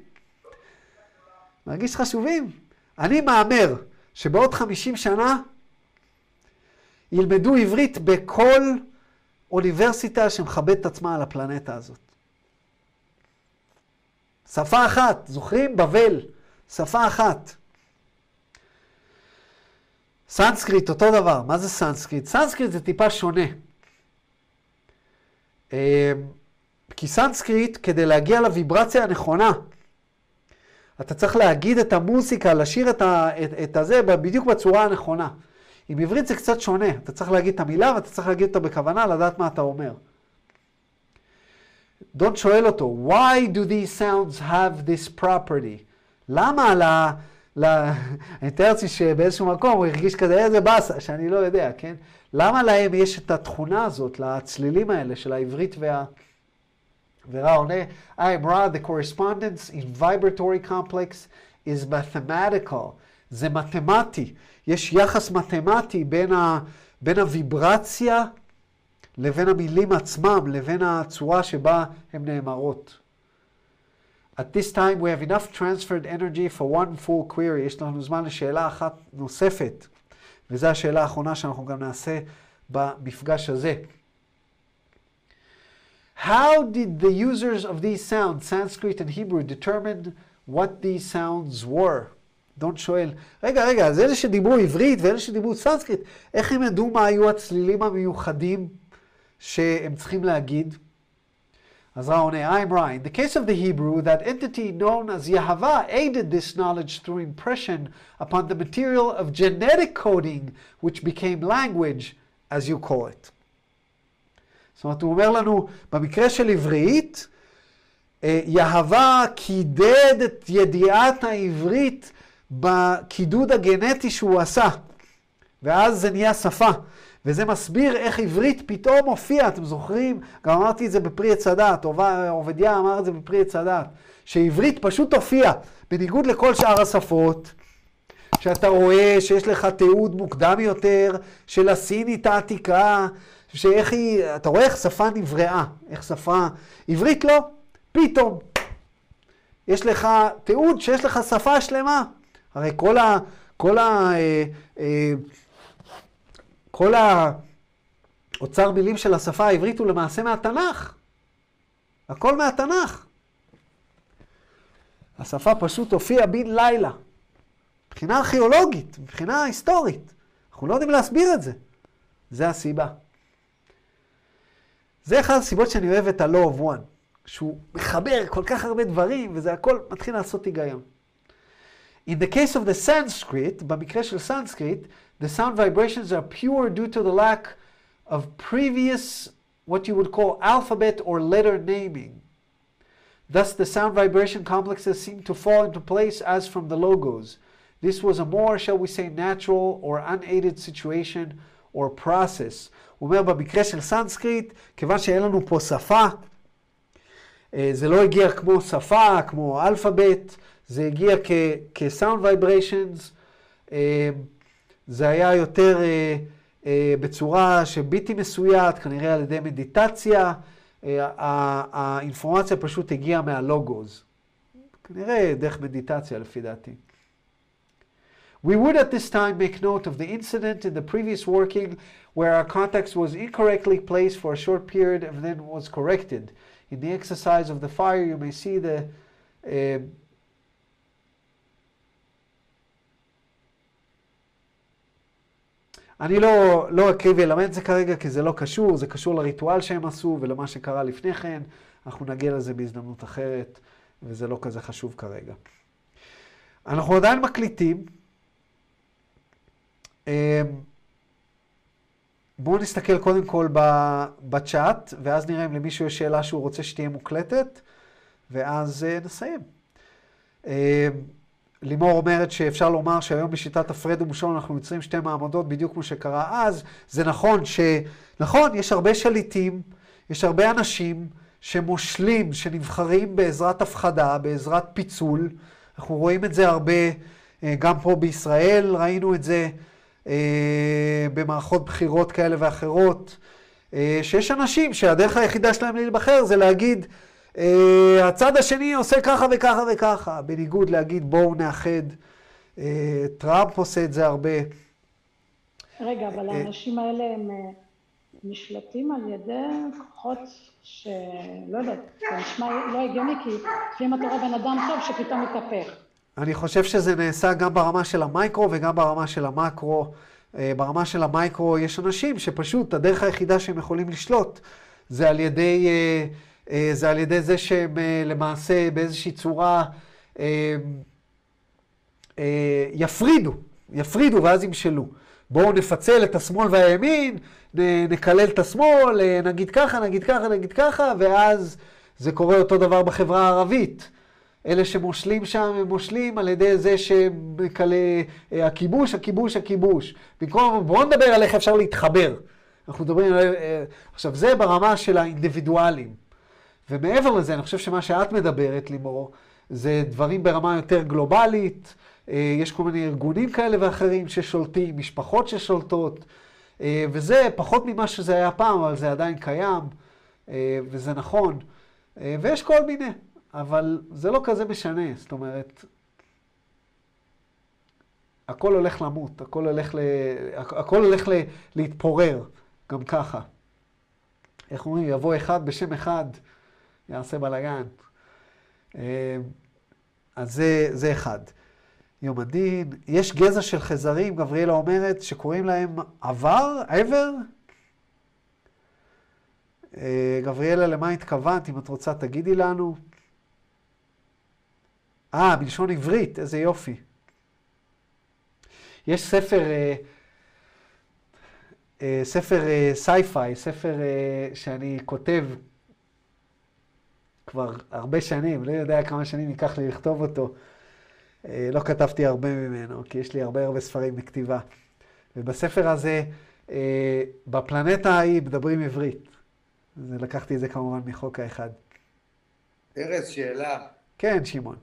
מרגיש חשובים. אני מהמר שבעוד 50 שנה ילמדו עברית בכל אוניברסיטה שמכבדת את עצמה על הפלנטה הזאת. שפה אחת, זוכרים? בבל, שפה אחת. סנסקריט, אותו דבר. מה זה סנסקריט? סנסקריט זה טיפה שונה. אה, כי סנסקריט, כדי להגיע לוויברציה הנכונה, אתה צריך להגיד את המוסיקה, לשיר את, ה, את, את הזה בדיוק בצורה הנכונה. עם עברית זה קצת שונה, אתה צריך להגיד את המילה ואתה צריך להגיד אותה בכוונה, לדעת מה אתה אומר. דון שואל אותו, why do these sounds have this property? למה ל... ל... אני מתאר לעצמי שבאיזשהו מקום הוא הרגיש כזה, איזה באסה, שאני לא יודע, כן? למה להם יש את התכונה הזאת, לצלילים האלה של העברית וה... ורע עונה, I am Ra, the correspondence in vibratory complex is mathematical. זה מתמטי. יש יחס מתמטי בין, ה, בין הוויברציה לבין המילים עצמם, לבין הצורה שבה הן נאמרות. At this time we have enough transferred energy for one full query. יש לנו זמן לשאלה אחת נוספת, וזו השאלה האחרונה שאנחנו גם נעשה במפגש הזה. How did the users of these sounds, Sanskrit and Hebrew, determine what these sounds were? דון שואל, רגע, רגע, אז אלה שדיברו עברית ואלה שדיברו סנסקריט, איך הם ידעו מה היו הצלילים המיוחדים שהם צריכים להגיד? אז רע עונה, I'm right. The case of the Hebrew, that entity known as Yahweh aided this knowledge through impression upon the material of genetic coding, which became language, as you call it. זאת אומרת, הוא אומר לנו, במקרה של עברית, אה, יהווה קידד את ידיעת העברית בקידוד הגנטי שהוא עשה, ואז זה נהיה שפה. וזה מסביר איך עברית פתאום הופיעה, אתם זוכרים? גם אמרתי את זה בפרי עץ הדת, עובדיה אמר את זה בפרי עץ הדת, שעברית פשוט הופיעה, בניגוד לכל שאר השפות, שאתה רואה שיש לך תיעוד מוקדם יותר של הסינית העתיקה, שאיך היא, אתה רואה איך שפה נבראה, איך שפה, עברית לא, פתאום. יש לך תיעוד שיש לך שפה שלמה. הרי כל ה... כל ה... אה, אה, כל האוצר מילים של השפה העברית הוא למעשה מהתנ"ך. הכל מהתנ"ך. השפה פשוט הופיעה בן לילה. מבחינה ארכיאולוגית, מבחינה היסטורית. אנחנו לא יודעים להסביר את זה. זה הסיבה. זה אחת הסיבות שאני אוהב את ה-law of one, שהוא מחבר כל כך הרבה דברים, וזה הכל מתחיל לעשות היגיון. In the case of the Sanskrit, במקרה של סנסקריט, the sound vibrations are pure due to the lack of previous, what you would call alphabet or letter naming. Thus, the sound vibration complexes seem to fall into place as from the logos. This was a more, shall we say, natural or unaided situation or process. הוא אומר במקרה של סנסקריט, כיוון שאין לנו פה שפה, זה לא הגיע כמו שפה, כמו אלפאבית, זה הגיע כ-sound vibrations, זה היה יותר בצורה שבלתי מסויעת, כנראה על ידי מדיטציה, האינפורמציה פשוט הגיעה מהלוגוז. כנראה דרך מדיטציה לפי דעתי. We would at this time make note of the incident in the previous working where our context was incorrectly placed for a short period and then was corrected. In the exercise of the fire, you may see the uh, אני לא, לא אקריא ואלמד את זה כרגע, כי זה לא קשור, זה קשור לריטואל שהם עשו ולמה שקרה לפני כן. אנחנו נגיע לזה בהזדמנות אחרת, וזה לא כזה חשוב כרגע. אנחנו עדיין מקליטים. בואו נסתכל קודם כל בצ'אט, ואז נראה אם למישהו יש שאלה שהוא רוצה שתהיה מוקלטת, ואז נסיים. לימור אומרת שאפשר לומר שהיום בשיטת הפרד ומשול אנחנו יוצרים שתי מעמדות בדיוק כמו שקרה אז. זה נכון ש... נכון, יש הרבה שליטים, יש הרבה אנשים שמושלים, שנבחרים בעזרת הפחדה, בעזרת פיצול. אנחנו רואים את זה הרבה, גם פה בישראל ראינו את זה במערכות בחירות כאלה ואחרות, שיש אנשים שהדרך היחידה שלהם להיבחר זה להגיד הצד השני עושה ככה וככה וככה, בניגוד להגיד בואו נאחד. Uh, טראמפ עושה את זה הרבה. רגע, אבל האנשים האלה הם נשלטים על ידי כוחות שלא יודעת, זה נשמע לא הגיוני, כי לפעמים אתה רואה בן אדם טוב שפתאום מתהפך. אני חושב שזה נעשה גם ברמה של המייקרו וגם ברמה של המקרו. ברמה של המייקרו יש אנשים שפשוט הדרך היחידה שהם יכולים לשלוט זה על ידי... Uh, זה על ידי זה שהם למעשה באיזושהי צורה יפרידו, יפרידו ואז ימשלו. בואו נפצל את השמאל והימין, נקלל את השמאל, נגיד ככה, נגיד ככה, נגיד ככה, ואז זה קורה אותו דבר בחברה הערבית. אלה שמושלים שם, הם מושלים על ידי זה שמקלה, הכיבוש, הכיבוש, הכיבוש. במקום, בואו נדבר על איך אפשר להתחבר. אנחנו מדברים על... עכשיו, זה ברמה של האינדיבידואלים. ומעבר לזה, אני חושב שמה שאת מדברת, לימור, זה דברים ברמה יותר גלובלית. יש כל מיני ארגונים כאלה ואחרים ששולטים, משפחות ששולטות, וזה פחות ממה שזה היה פעם, אבל זה עדיין קיים, וזה נכון. ויש כל מיני, אבל זה לא כזה משנה, זאת אומרת, הכל הולך למות, הכל הולך, ל... הכל הולך ל... להתפורר, גם ככה. איך אומרים? יבוא אחד בשם אחד, יעשה בלאגן. אה, אז זה, זה אחד. יום הדין. יש גזע של חזרים, גבריאלה אומרת, שקוראים להם עבר, עבר. אה, גבריאלה, למה התכוונת? אם את רוצה, תגידי לנו. אה, מלשון עברית, איזה יופי. יש ספר, אה, ספר sci-fi, ספר שאני כותב כבר הרבה שנים, לא יודע כמה שנים ייקח לי לכתוב אותו. אה, לא כתבתי הרבה ממנו, כי יש לי הרבה הרבה ספרים בכתיבה. ובספר הזה, אה, בפלנטה ההיא מדברים עברית. אז לקחתי את זה כמובן מחוק האחד. ארז, שאלה. כן, שמעון.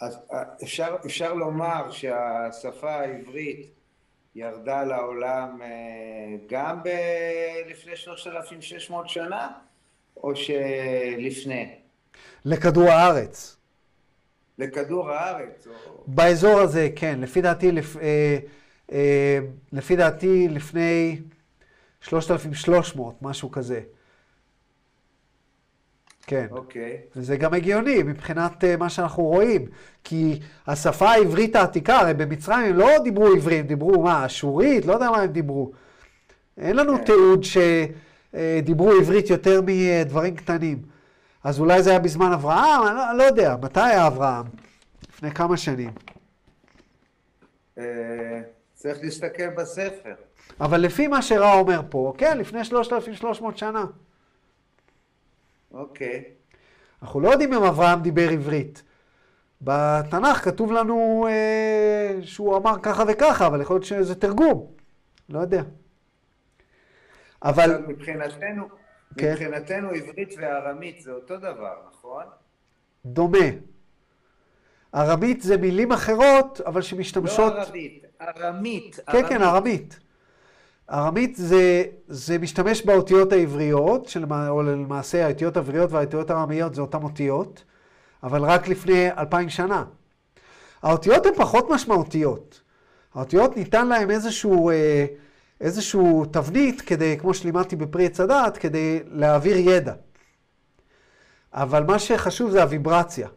אז אה, אפשר, אפשר לומר שהשפה העברית ירדה לעולם אה, גם ב- לפני 3,600 שנה, או שלפני? לכדור הארץ. לכדור הארץ? או... באזור הזה, כן. לפי דעתי, לפ... אה, אה, לפי דעתי לפני 3,300, משהו כזה. כן. אוקיי. וזה גם הגיוני מבחינת אה, מה שאנחנו רואים. כי השפה העברית העתיקה, הרי במצרים הם לא דיברו עברית, הם דיברו מה, אשורית? לא יודע מה הם דיברו. אין לנו כן. תיעוד שדיברו עברית יותר מדברים קטנים. אז אולי זה היה בזמן אברהם? אני לא, לא יודע. מתי היה אברהם? לפני כמה שנים. אה, צריך להסתכל בספר. אבל לפי מה שרע אומר פה, כן, לפני 3,300 שנה. אוקיי. אנחנו לא יודעים אם אברהם דיבר עברית. בתנ"ך כתוב לנו אה, שהוא אמר ככה וככה, אבל יכול להיות שזה תרגום. לא יודע. אבל, מבחינתנו, כן. מבחינתנו עברית וארמית זה אותו דבר, נכון? דומה. ארמית זה מילים אחרות, אבל לא שמשתמשות... ערבית, ארמית. כן, כן, ארמית. ארמית זה, זה משתמש באותיות העבריות, שלמע, או למעשה האותיות העבריות והאותיות הארמיות זה אותן אותיות, אבל רק לפני אלפיים שנה. האותיות הן פחות משמעותיות. האותיות ניתן להן איזשהו, אה, איזשהו תבנית כדי, כמו שלימדתי בפרי עץ הדעת, כדי להעביר ידע. אבל מה שחשוב זה הוויברציה.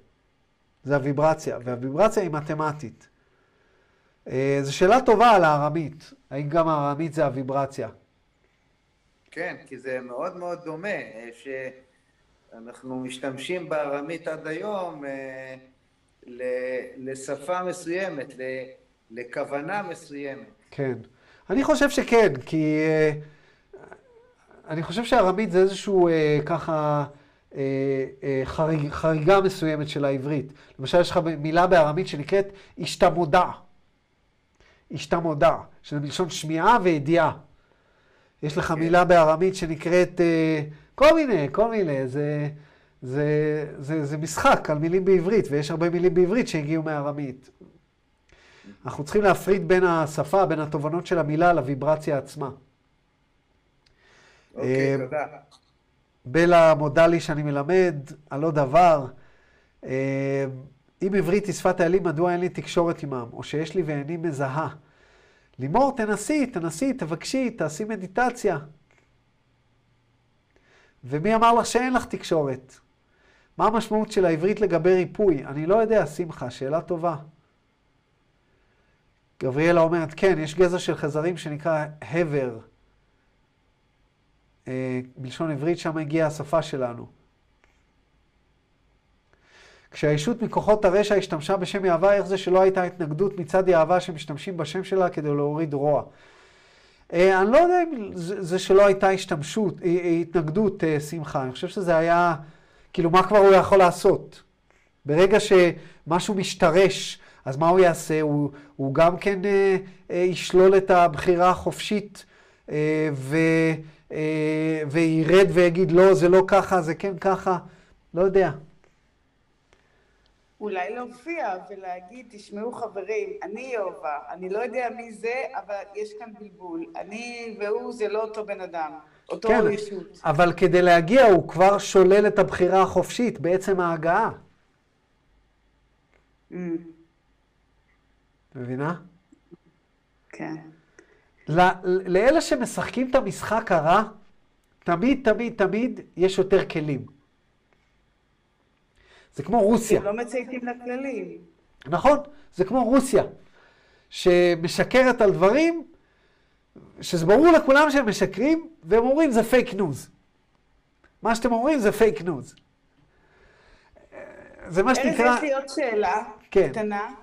זה הוויברציה, והוויברציה היא מתמטית. אה, זו שאלה טובה על הארמית. האם גם הארמית זה הוויברציה? כן, כי זה מאוד מאוד דומה, אה, שאנחנו משתמשים בארמית עד היום אה, לשפה מסוימת, לכוונה מסוימת. כן. אני חושב שכן, כי אה, אני חושב שארמית זה איזשהו ככה חריג, חריגה מסוימת של העברית. למשל, יש לך מילה בארמית שנקראת השתמודע. השתמודע, שזה מלשון שמיעה וידיעה. יש לך מילה בארמית שנקראת אה, כל מיני, כל מיני, זה, זה, זה, זה משחק על מילים בעברית, ויש הרבה מילים בעברית שהגיעו מארמית. אנחנו צריכים להפריד בין השפה, בין התובנות של המילה לוויברציה עצמה. אוקיי, אה, תודה. בלה מודה לי שאני מלמד על עוד דבר. אה, אם עברית היא שפת האלים, מדוע אין לי תקשורת עמם? או שיש לי ואיני מזהה. לימור, תנסי, תנסי, תבקשי, תעשי מדיטציה. ומי אמר לך שאין לך תקשורת? מה המשמעות של העברית לגבי ריפוי? אני לא יודע, שמחה, שאלה טובה. גבריאלה אומרת, כן, יש גזע של חזרים שנקרא הבר. אה, בלשון עברית, שם הגיעה השפה שלנו. כשהישות מכוחות הרשע השתמשה בשם יהווה, איך זה שלא הייתה התנגדות מצד יהווה שמשתמשים בשם שלה כדי להוריד רוע? אה, אני לא יודע אם זה, שלא הייתה השתמשות, אה, אה, התנגדות, שמחה. אני חושב שזה היה, כאילו, מה כבר הוא יכול לעשות? ברגע שמשהו משתרש, אז מה הוא יעשה? הוא, הוא גם כן אה, ישלול את הבחירה החופשית אה, ו, אה, וירד ויגיד, לא, זה לא ככה, זה כן ככה. לא יודע. אולי להופיע ולהגיד, תשמעו חברים, אני יהובה, אני לא יודע מי זה, אבל יש כאן בלבול. אני והוא זה לא אותו בן אדם, אותו כן, ישות. אבל כדי להגיע הוא כבר שולל את הבחירה החופשית בעצם ההגעה. Mm, מבינה? כן. ל- לאלה שמשחקים את המשחק הרע, תמיד, תמיד, תמיד יש יותר כלים. זה כמו רוסיה. הם לא מצייתים לכללים. נכון, זה כמו רוסיה, שמשקרת על דברים, שזה ברור לכולם שהם משקרים, והם אומרים זה fake news. מה שאתם אומרים זה fake news. זה מה ארז, שנקרא... יש לי עוד שאלה כן. קטנה.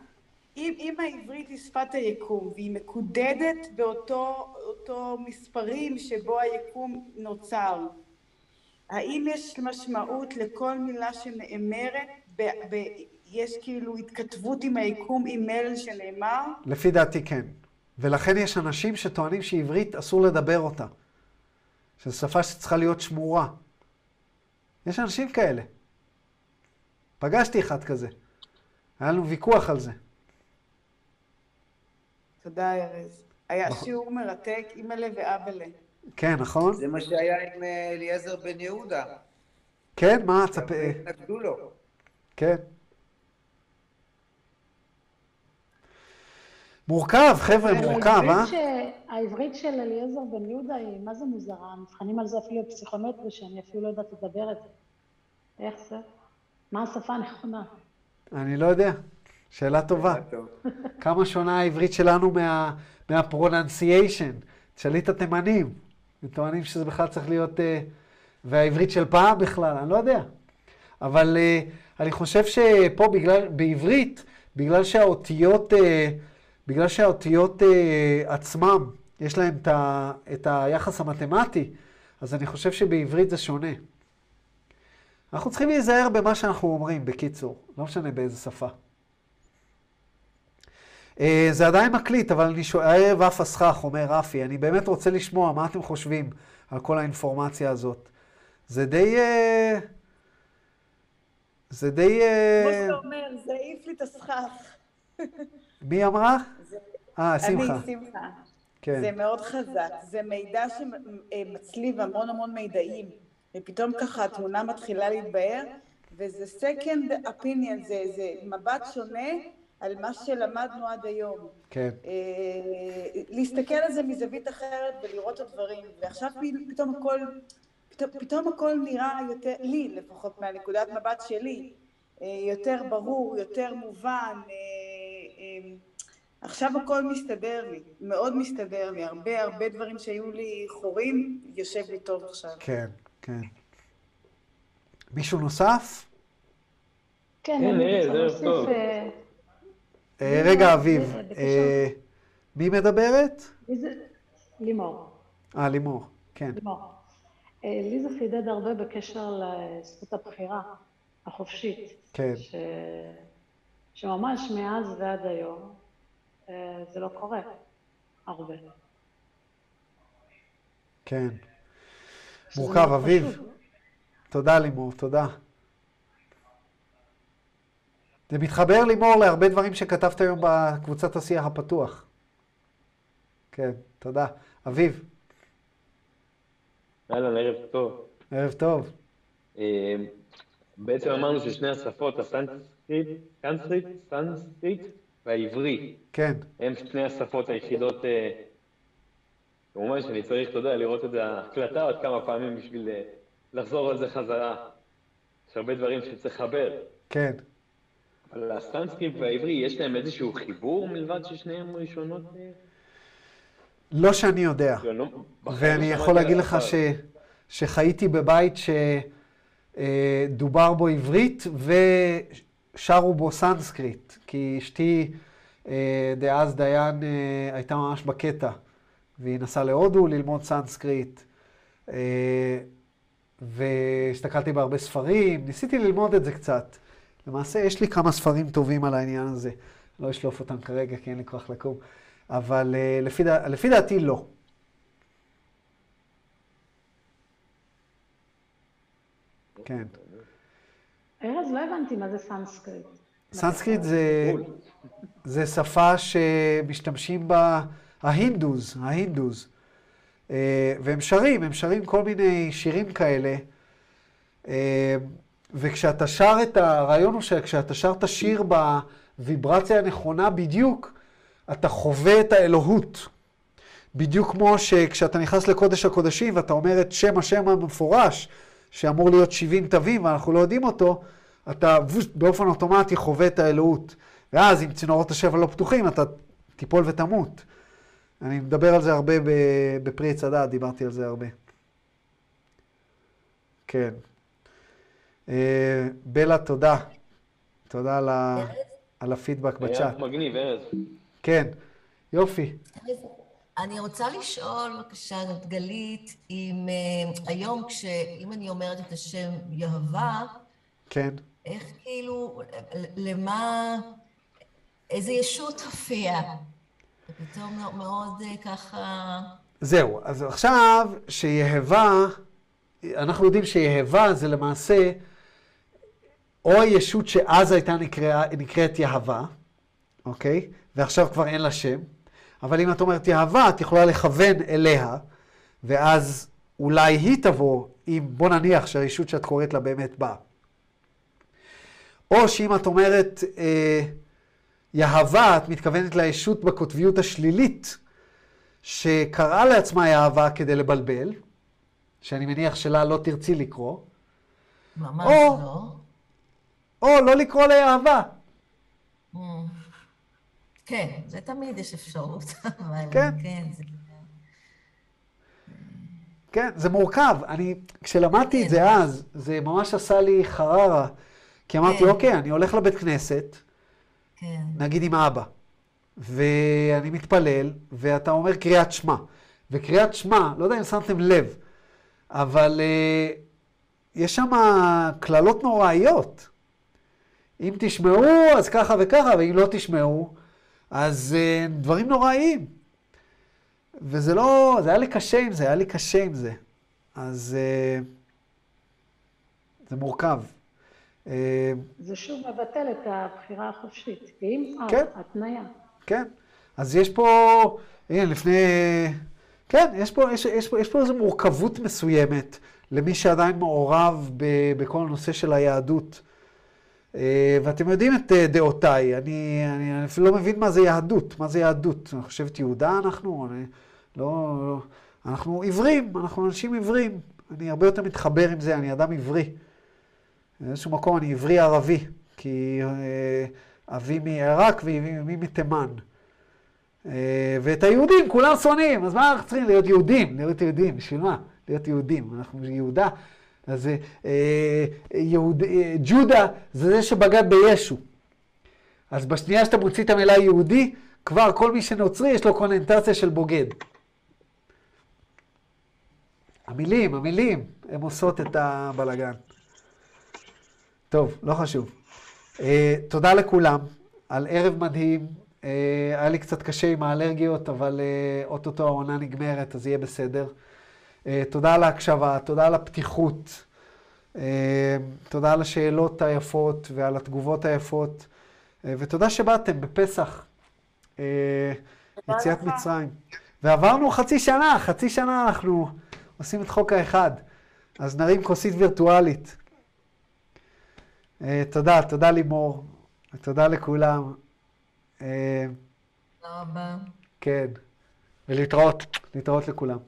אם, אם העברית היא שפת היקום והיא מקודדת באותו אותו מספרים שבו היקום נוצר, האם יש משמעות לכל מילה שנאמרת? ב, ב, יש כאילו התכתבות עם היקום, עם מלל שנאמר? לפי דעתי כן. ולכן יש אנשים שטוענים שעברית אסור לדבר אותה. שזו שפה שצריכה להיות שמורה. יש אנשים כאלה. פגשתי אחד כזה. היה לנו ויכוח על זה. תודה, ארז. היה שיעור מרתק, אימא'לה ואבא'לה. כן, נכון? זה מה שהיה עם אה, אליעזר בן יהודה. כן, מה? גם התנגדו לו. כן. מורכב, חבר'ה, מורכב, אה? העברית ש- העברית של אליעזר בן יהודה היא, מה זה מוזרה? מבחנים על זה אפילו בפסיכומטרי, שאני אפילו לא יודעת לדבר את זה. איך זה? מה השפה הנכונה? אני לא יודע. שאלה טובה. כמה שונה העברית שלנו מה, מהפרוננסיישן? תשאלי את התימנים. הם טוענים שזה בכלל צריך להיות... אה, והעברית של פעם בכלל, אני לא יודע. אבל אה, אני חושב שפה בגלל, בעברית, בגלל שהאותיות, אה, בגלל שהאותיות עצמם, יש להם את, ה, את היחס המתמטי, אז אני חושב שבעברית זה שונה. אנחנו צריכים להיזהר במה שאנחנו אומרים, בקיצור, לא משנה באיזה שפה. אה, זה עדיין מקליט, אבל אני שואל, הערב אף הסכך, אומר רפי, אני באמת רוצה לשמוע מה אתם חושבים על כל האינפורמציה הזאת. זה די... אה, זה די... אה, כמו שאתה אומר, זה העיף לי את הסכך. מי אמרה? אה, שמחה. אני, שמחה. כן. זה מאוד חזק. זה מידע שמצליב המון המון מידעים, ופתאום ככה התמונה מתחילה להתבהר, וזה second opinion, זה, זה מבט שונה על מה שלמדנו עד היום. כן. אה, להסתכל על זה מזווית אחרת ולראות את הדברים, ועכשיו פתאום הכל, פתאום, פתאום הכל נראה יותר, לי לפחות מהנקודת מבט שלי, אה, יותר ברור, יותר מובן, אה, אה, עכשיו הכל מסתדר לי, מאוד מסתדר לי, הרבה הרבה דברים שהיו לי חורים, יושב לי טוב עכשיו. כן, כן. מישהו נוסף? כן, כן, אני רוצה להוסיף... טוב. אה, אה, לימור, רגע, אביב. אה, מי מדברת? לימור. אה, לימור. כן. לימור. אה, לי זה חידד הרבה בקשר לזכות הבחירה החופשית. כן. ש... שממש מאז ועד היום אה, זה לא קורה הרבה. כן. מורכב, מאוד אביב. תודה, לימור, תודה. זה מתחבר, לימור, להרבה דברים שכתבת היום בקבוצת השיח הפתוח. כן, תודה. אביב, אהלן, ערב טוב. ערב טוב. אה, בעצם אמרנו ששני השפות, הסנסקריט, סנסקריט, סנסקריט והעברי, כן, הם שני השפות היחידות, אה, כמובן שאני צריך, אתה יודע, לראות את ההקלטה עוד כמה פעמים בשביל אה, לחזור על זה חזרה. יש הרבה דברים שצריך לחבר. כן. אבל הסנסקריט והעברי, יש להם איזשהו חיבור מלבד ששניהם ראשונות? אה? לא שאני יודע. לא- ואני לא יכול להגיד לך ש... שחייתי בבית שדובר בו עברית ושרו בו סנסקריט, כי אשתי אה, דאז דיין אה, הייתה ממש בקטע, והיא נסעה להודו ללמוד סנסקריט, אה, והסתכלתי בהרבה ספרים, ניסיתי ללמוד את זה קצת. למעשה יש לי כמה ספרים טובים על העניין הזה, לא אשלוף אותם כרגע כי אין לי כוח לקום, אבל אה, לפי, דע... לפי דעתי לא. כן. ארז, לא הבנתי מה זה סנסקריט. סנסקריט זה, זה שפה שמשתמשים בה ה Hindus, ה Hindus. אה, והם שרים, הם שרים כל מיני שירים כאלה. וכשאתה שר את. הרעיון הוא שכשאתה שר את השיר בוויברציה הנכונה בדיוק, אתה חווה את האלוהות. בדיוק כמו שכשאתה נכנס לקודש הקודשים ואתה אומר את שם השם המפורש, שאמור להיות 70 תווים ואנחנו לא יודעים אותו, אתה באופן אוטומטי חווה את האלוהות. ואז אם צינורות השבע לא פתוחים, אתה תיפול ותמות. אני מדבר על זה הרבה בפרי עץ דיברתי על זה הרבה. כן. אה, בלה, תודה. תודה על, ה... על הפידבק בצ'אט. היה מגניב, ארז. כן, יופי. אני רוצה לשאול, בבקשה, את גלית, אם uh, היום, כש... אם אני אומרת את השם יהבה, כן. איך כאילו, למה, איזה ישות הופיע? פתאום מאוד uh, ככה... זהו, אז עכשיו, שיהבה, אנחנו יודעים שיהבה זה למעשה או הישות שאז הייתה נקרא, נקראת יהבה, אוקיי? ועכשיו כבר אין לה שם. אבל אם את אומרת יהבה, את יכולה לכוון אליה, ואז אולי היא תבוא, אם בוא נניח שהישות שאת קוראת לה באמת באה. או שאם את אומרת אה, יהבה, את מתכוונת לישות בקוטביות השלילית, שקראה לעצמה יהבה כדי לבלבל, שאני מניח שלה לא תרצי לקרוא. ממש או, לא. או לא לקרוא ליהבה. Mm. כן, זה תמיד יש אפשרות, אבל כן. כן, זה... כן, זה מורכב. אני, כשלמדתי את זה אז, זה ממש עשה לי חררה. כי אמרתי, כן. אוקיי, אני הולך לבית כנסת, כן. נגיד עם אבא, ואני מתפלל, ואתה אומר קריאת שמע. וקריאת שמע, לא יודע אם שמתם לב, אבל uh, יש שם קללות נוראיות. אם תשמעו, אז ככה וככה, ואם לא תשמעו, אז uh, דברים נוראיים. וזה לא, זה היה לי קשה עם זה, היה לי קשה עם זה. אז uh, זה מורכב. Uh, זה שוב מבטל את הבחירה החופשית, עם כן, התניה. כן, אז יש פה, הנה לפני, כן, יש פה, יש, יש פה, יש פה איזו מורכבות מסוימת למי שעדיין מעורב ב, בכל הנושא של היהדות. אה, ואתם יודעים את אה, דעותיי, אני, אני, אני אפילו לא מבין מה זה יהדות, מה זה יהדות. אני חושבת יהודה אנחנו, אני, לא, לא, אנחנו עיוורים, אנחנו אנשים עיוורים. אני הרבה יותר מתחבר עם זה, אני אדם עברי. באיזשהו מקום אני עברי ערבי, כי אה, אבי מעיראק ואמי מתימן. ואת היהודים כולם שונאים, אז מה אנחנו צריכים להיות יהודים? להיות יהודים, בשביל מה? להיות יהודים. אנחנו יהודה, אז אה, יהוד, אה, ג'ודה זה זה שבגד בישו. אז בשנייה שאתה מוציא את המילה יהודי, כבר כל מי שנוצרי יש לו קוננטציה של בוגד. המילים, המילים, הן עושות את הבלגן. טוב, לא חשוב. אה, תודה לכולם על ערב מדהים. אה, היה לי קצת קשה עם האלרגיות, אבל אה, אוטוטו העונה נגמרת, אז יהיה בסדר. אה, תודה על ההקשבה, תודה על הפתיחות, אה, תודה על השאלות היפות ועל התגובות היפות, אה, ותודה שבאתם בפסח, יציאת מצרים. ועברנו חצי שנה, חצי שנה אנחנו עושים את חוק האחד, אז נרים כוסית וירטואלית. תודה, תודה לימור, ותודה לכולם. תודה רבה. כן, ולהתראות, להתראות לכולם.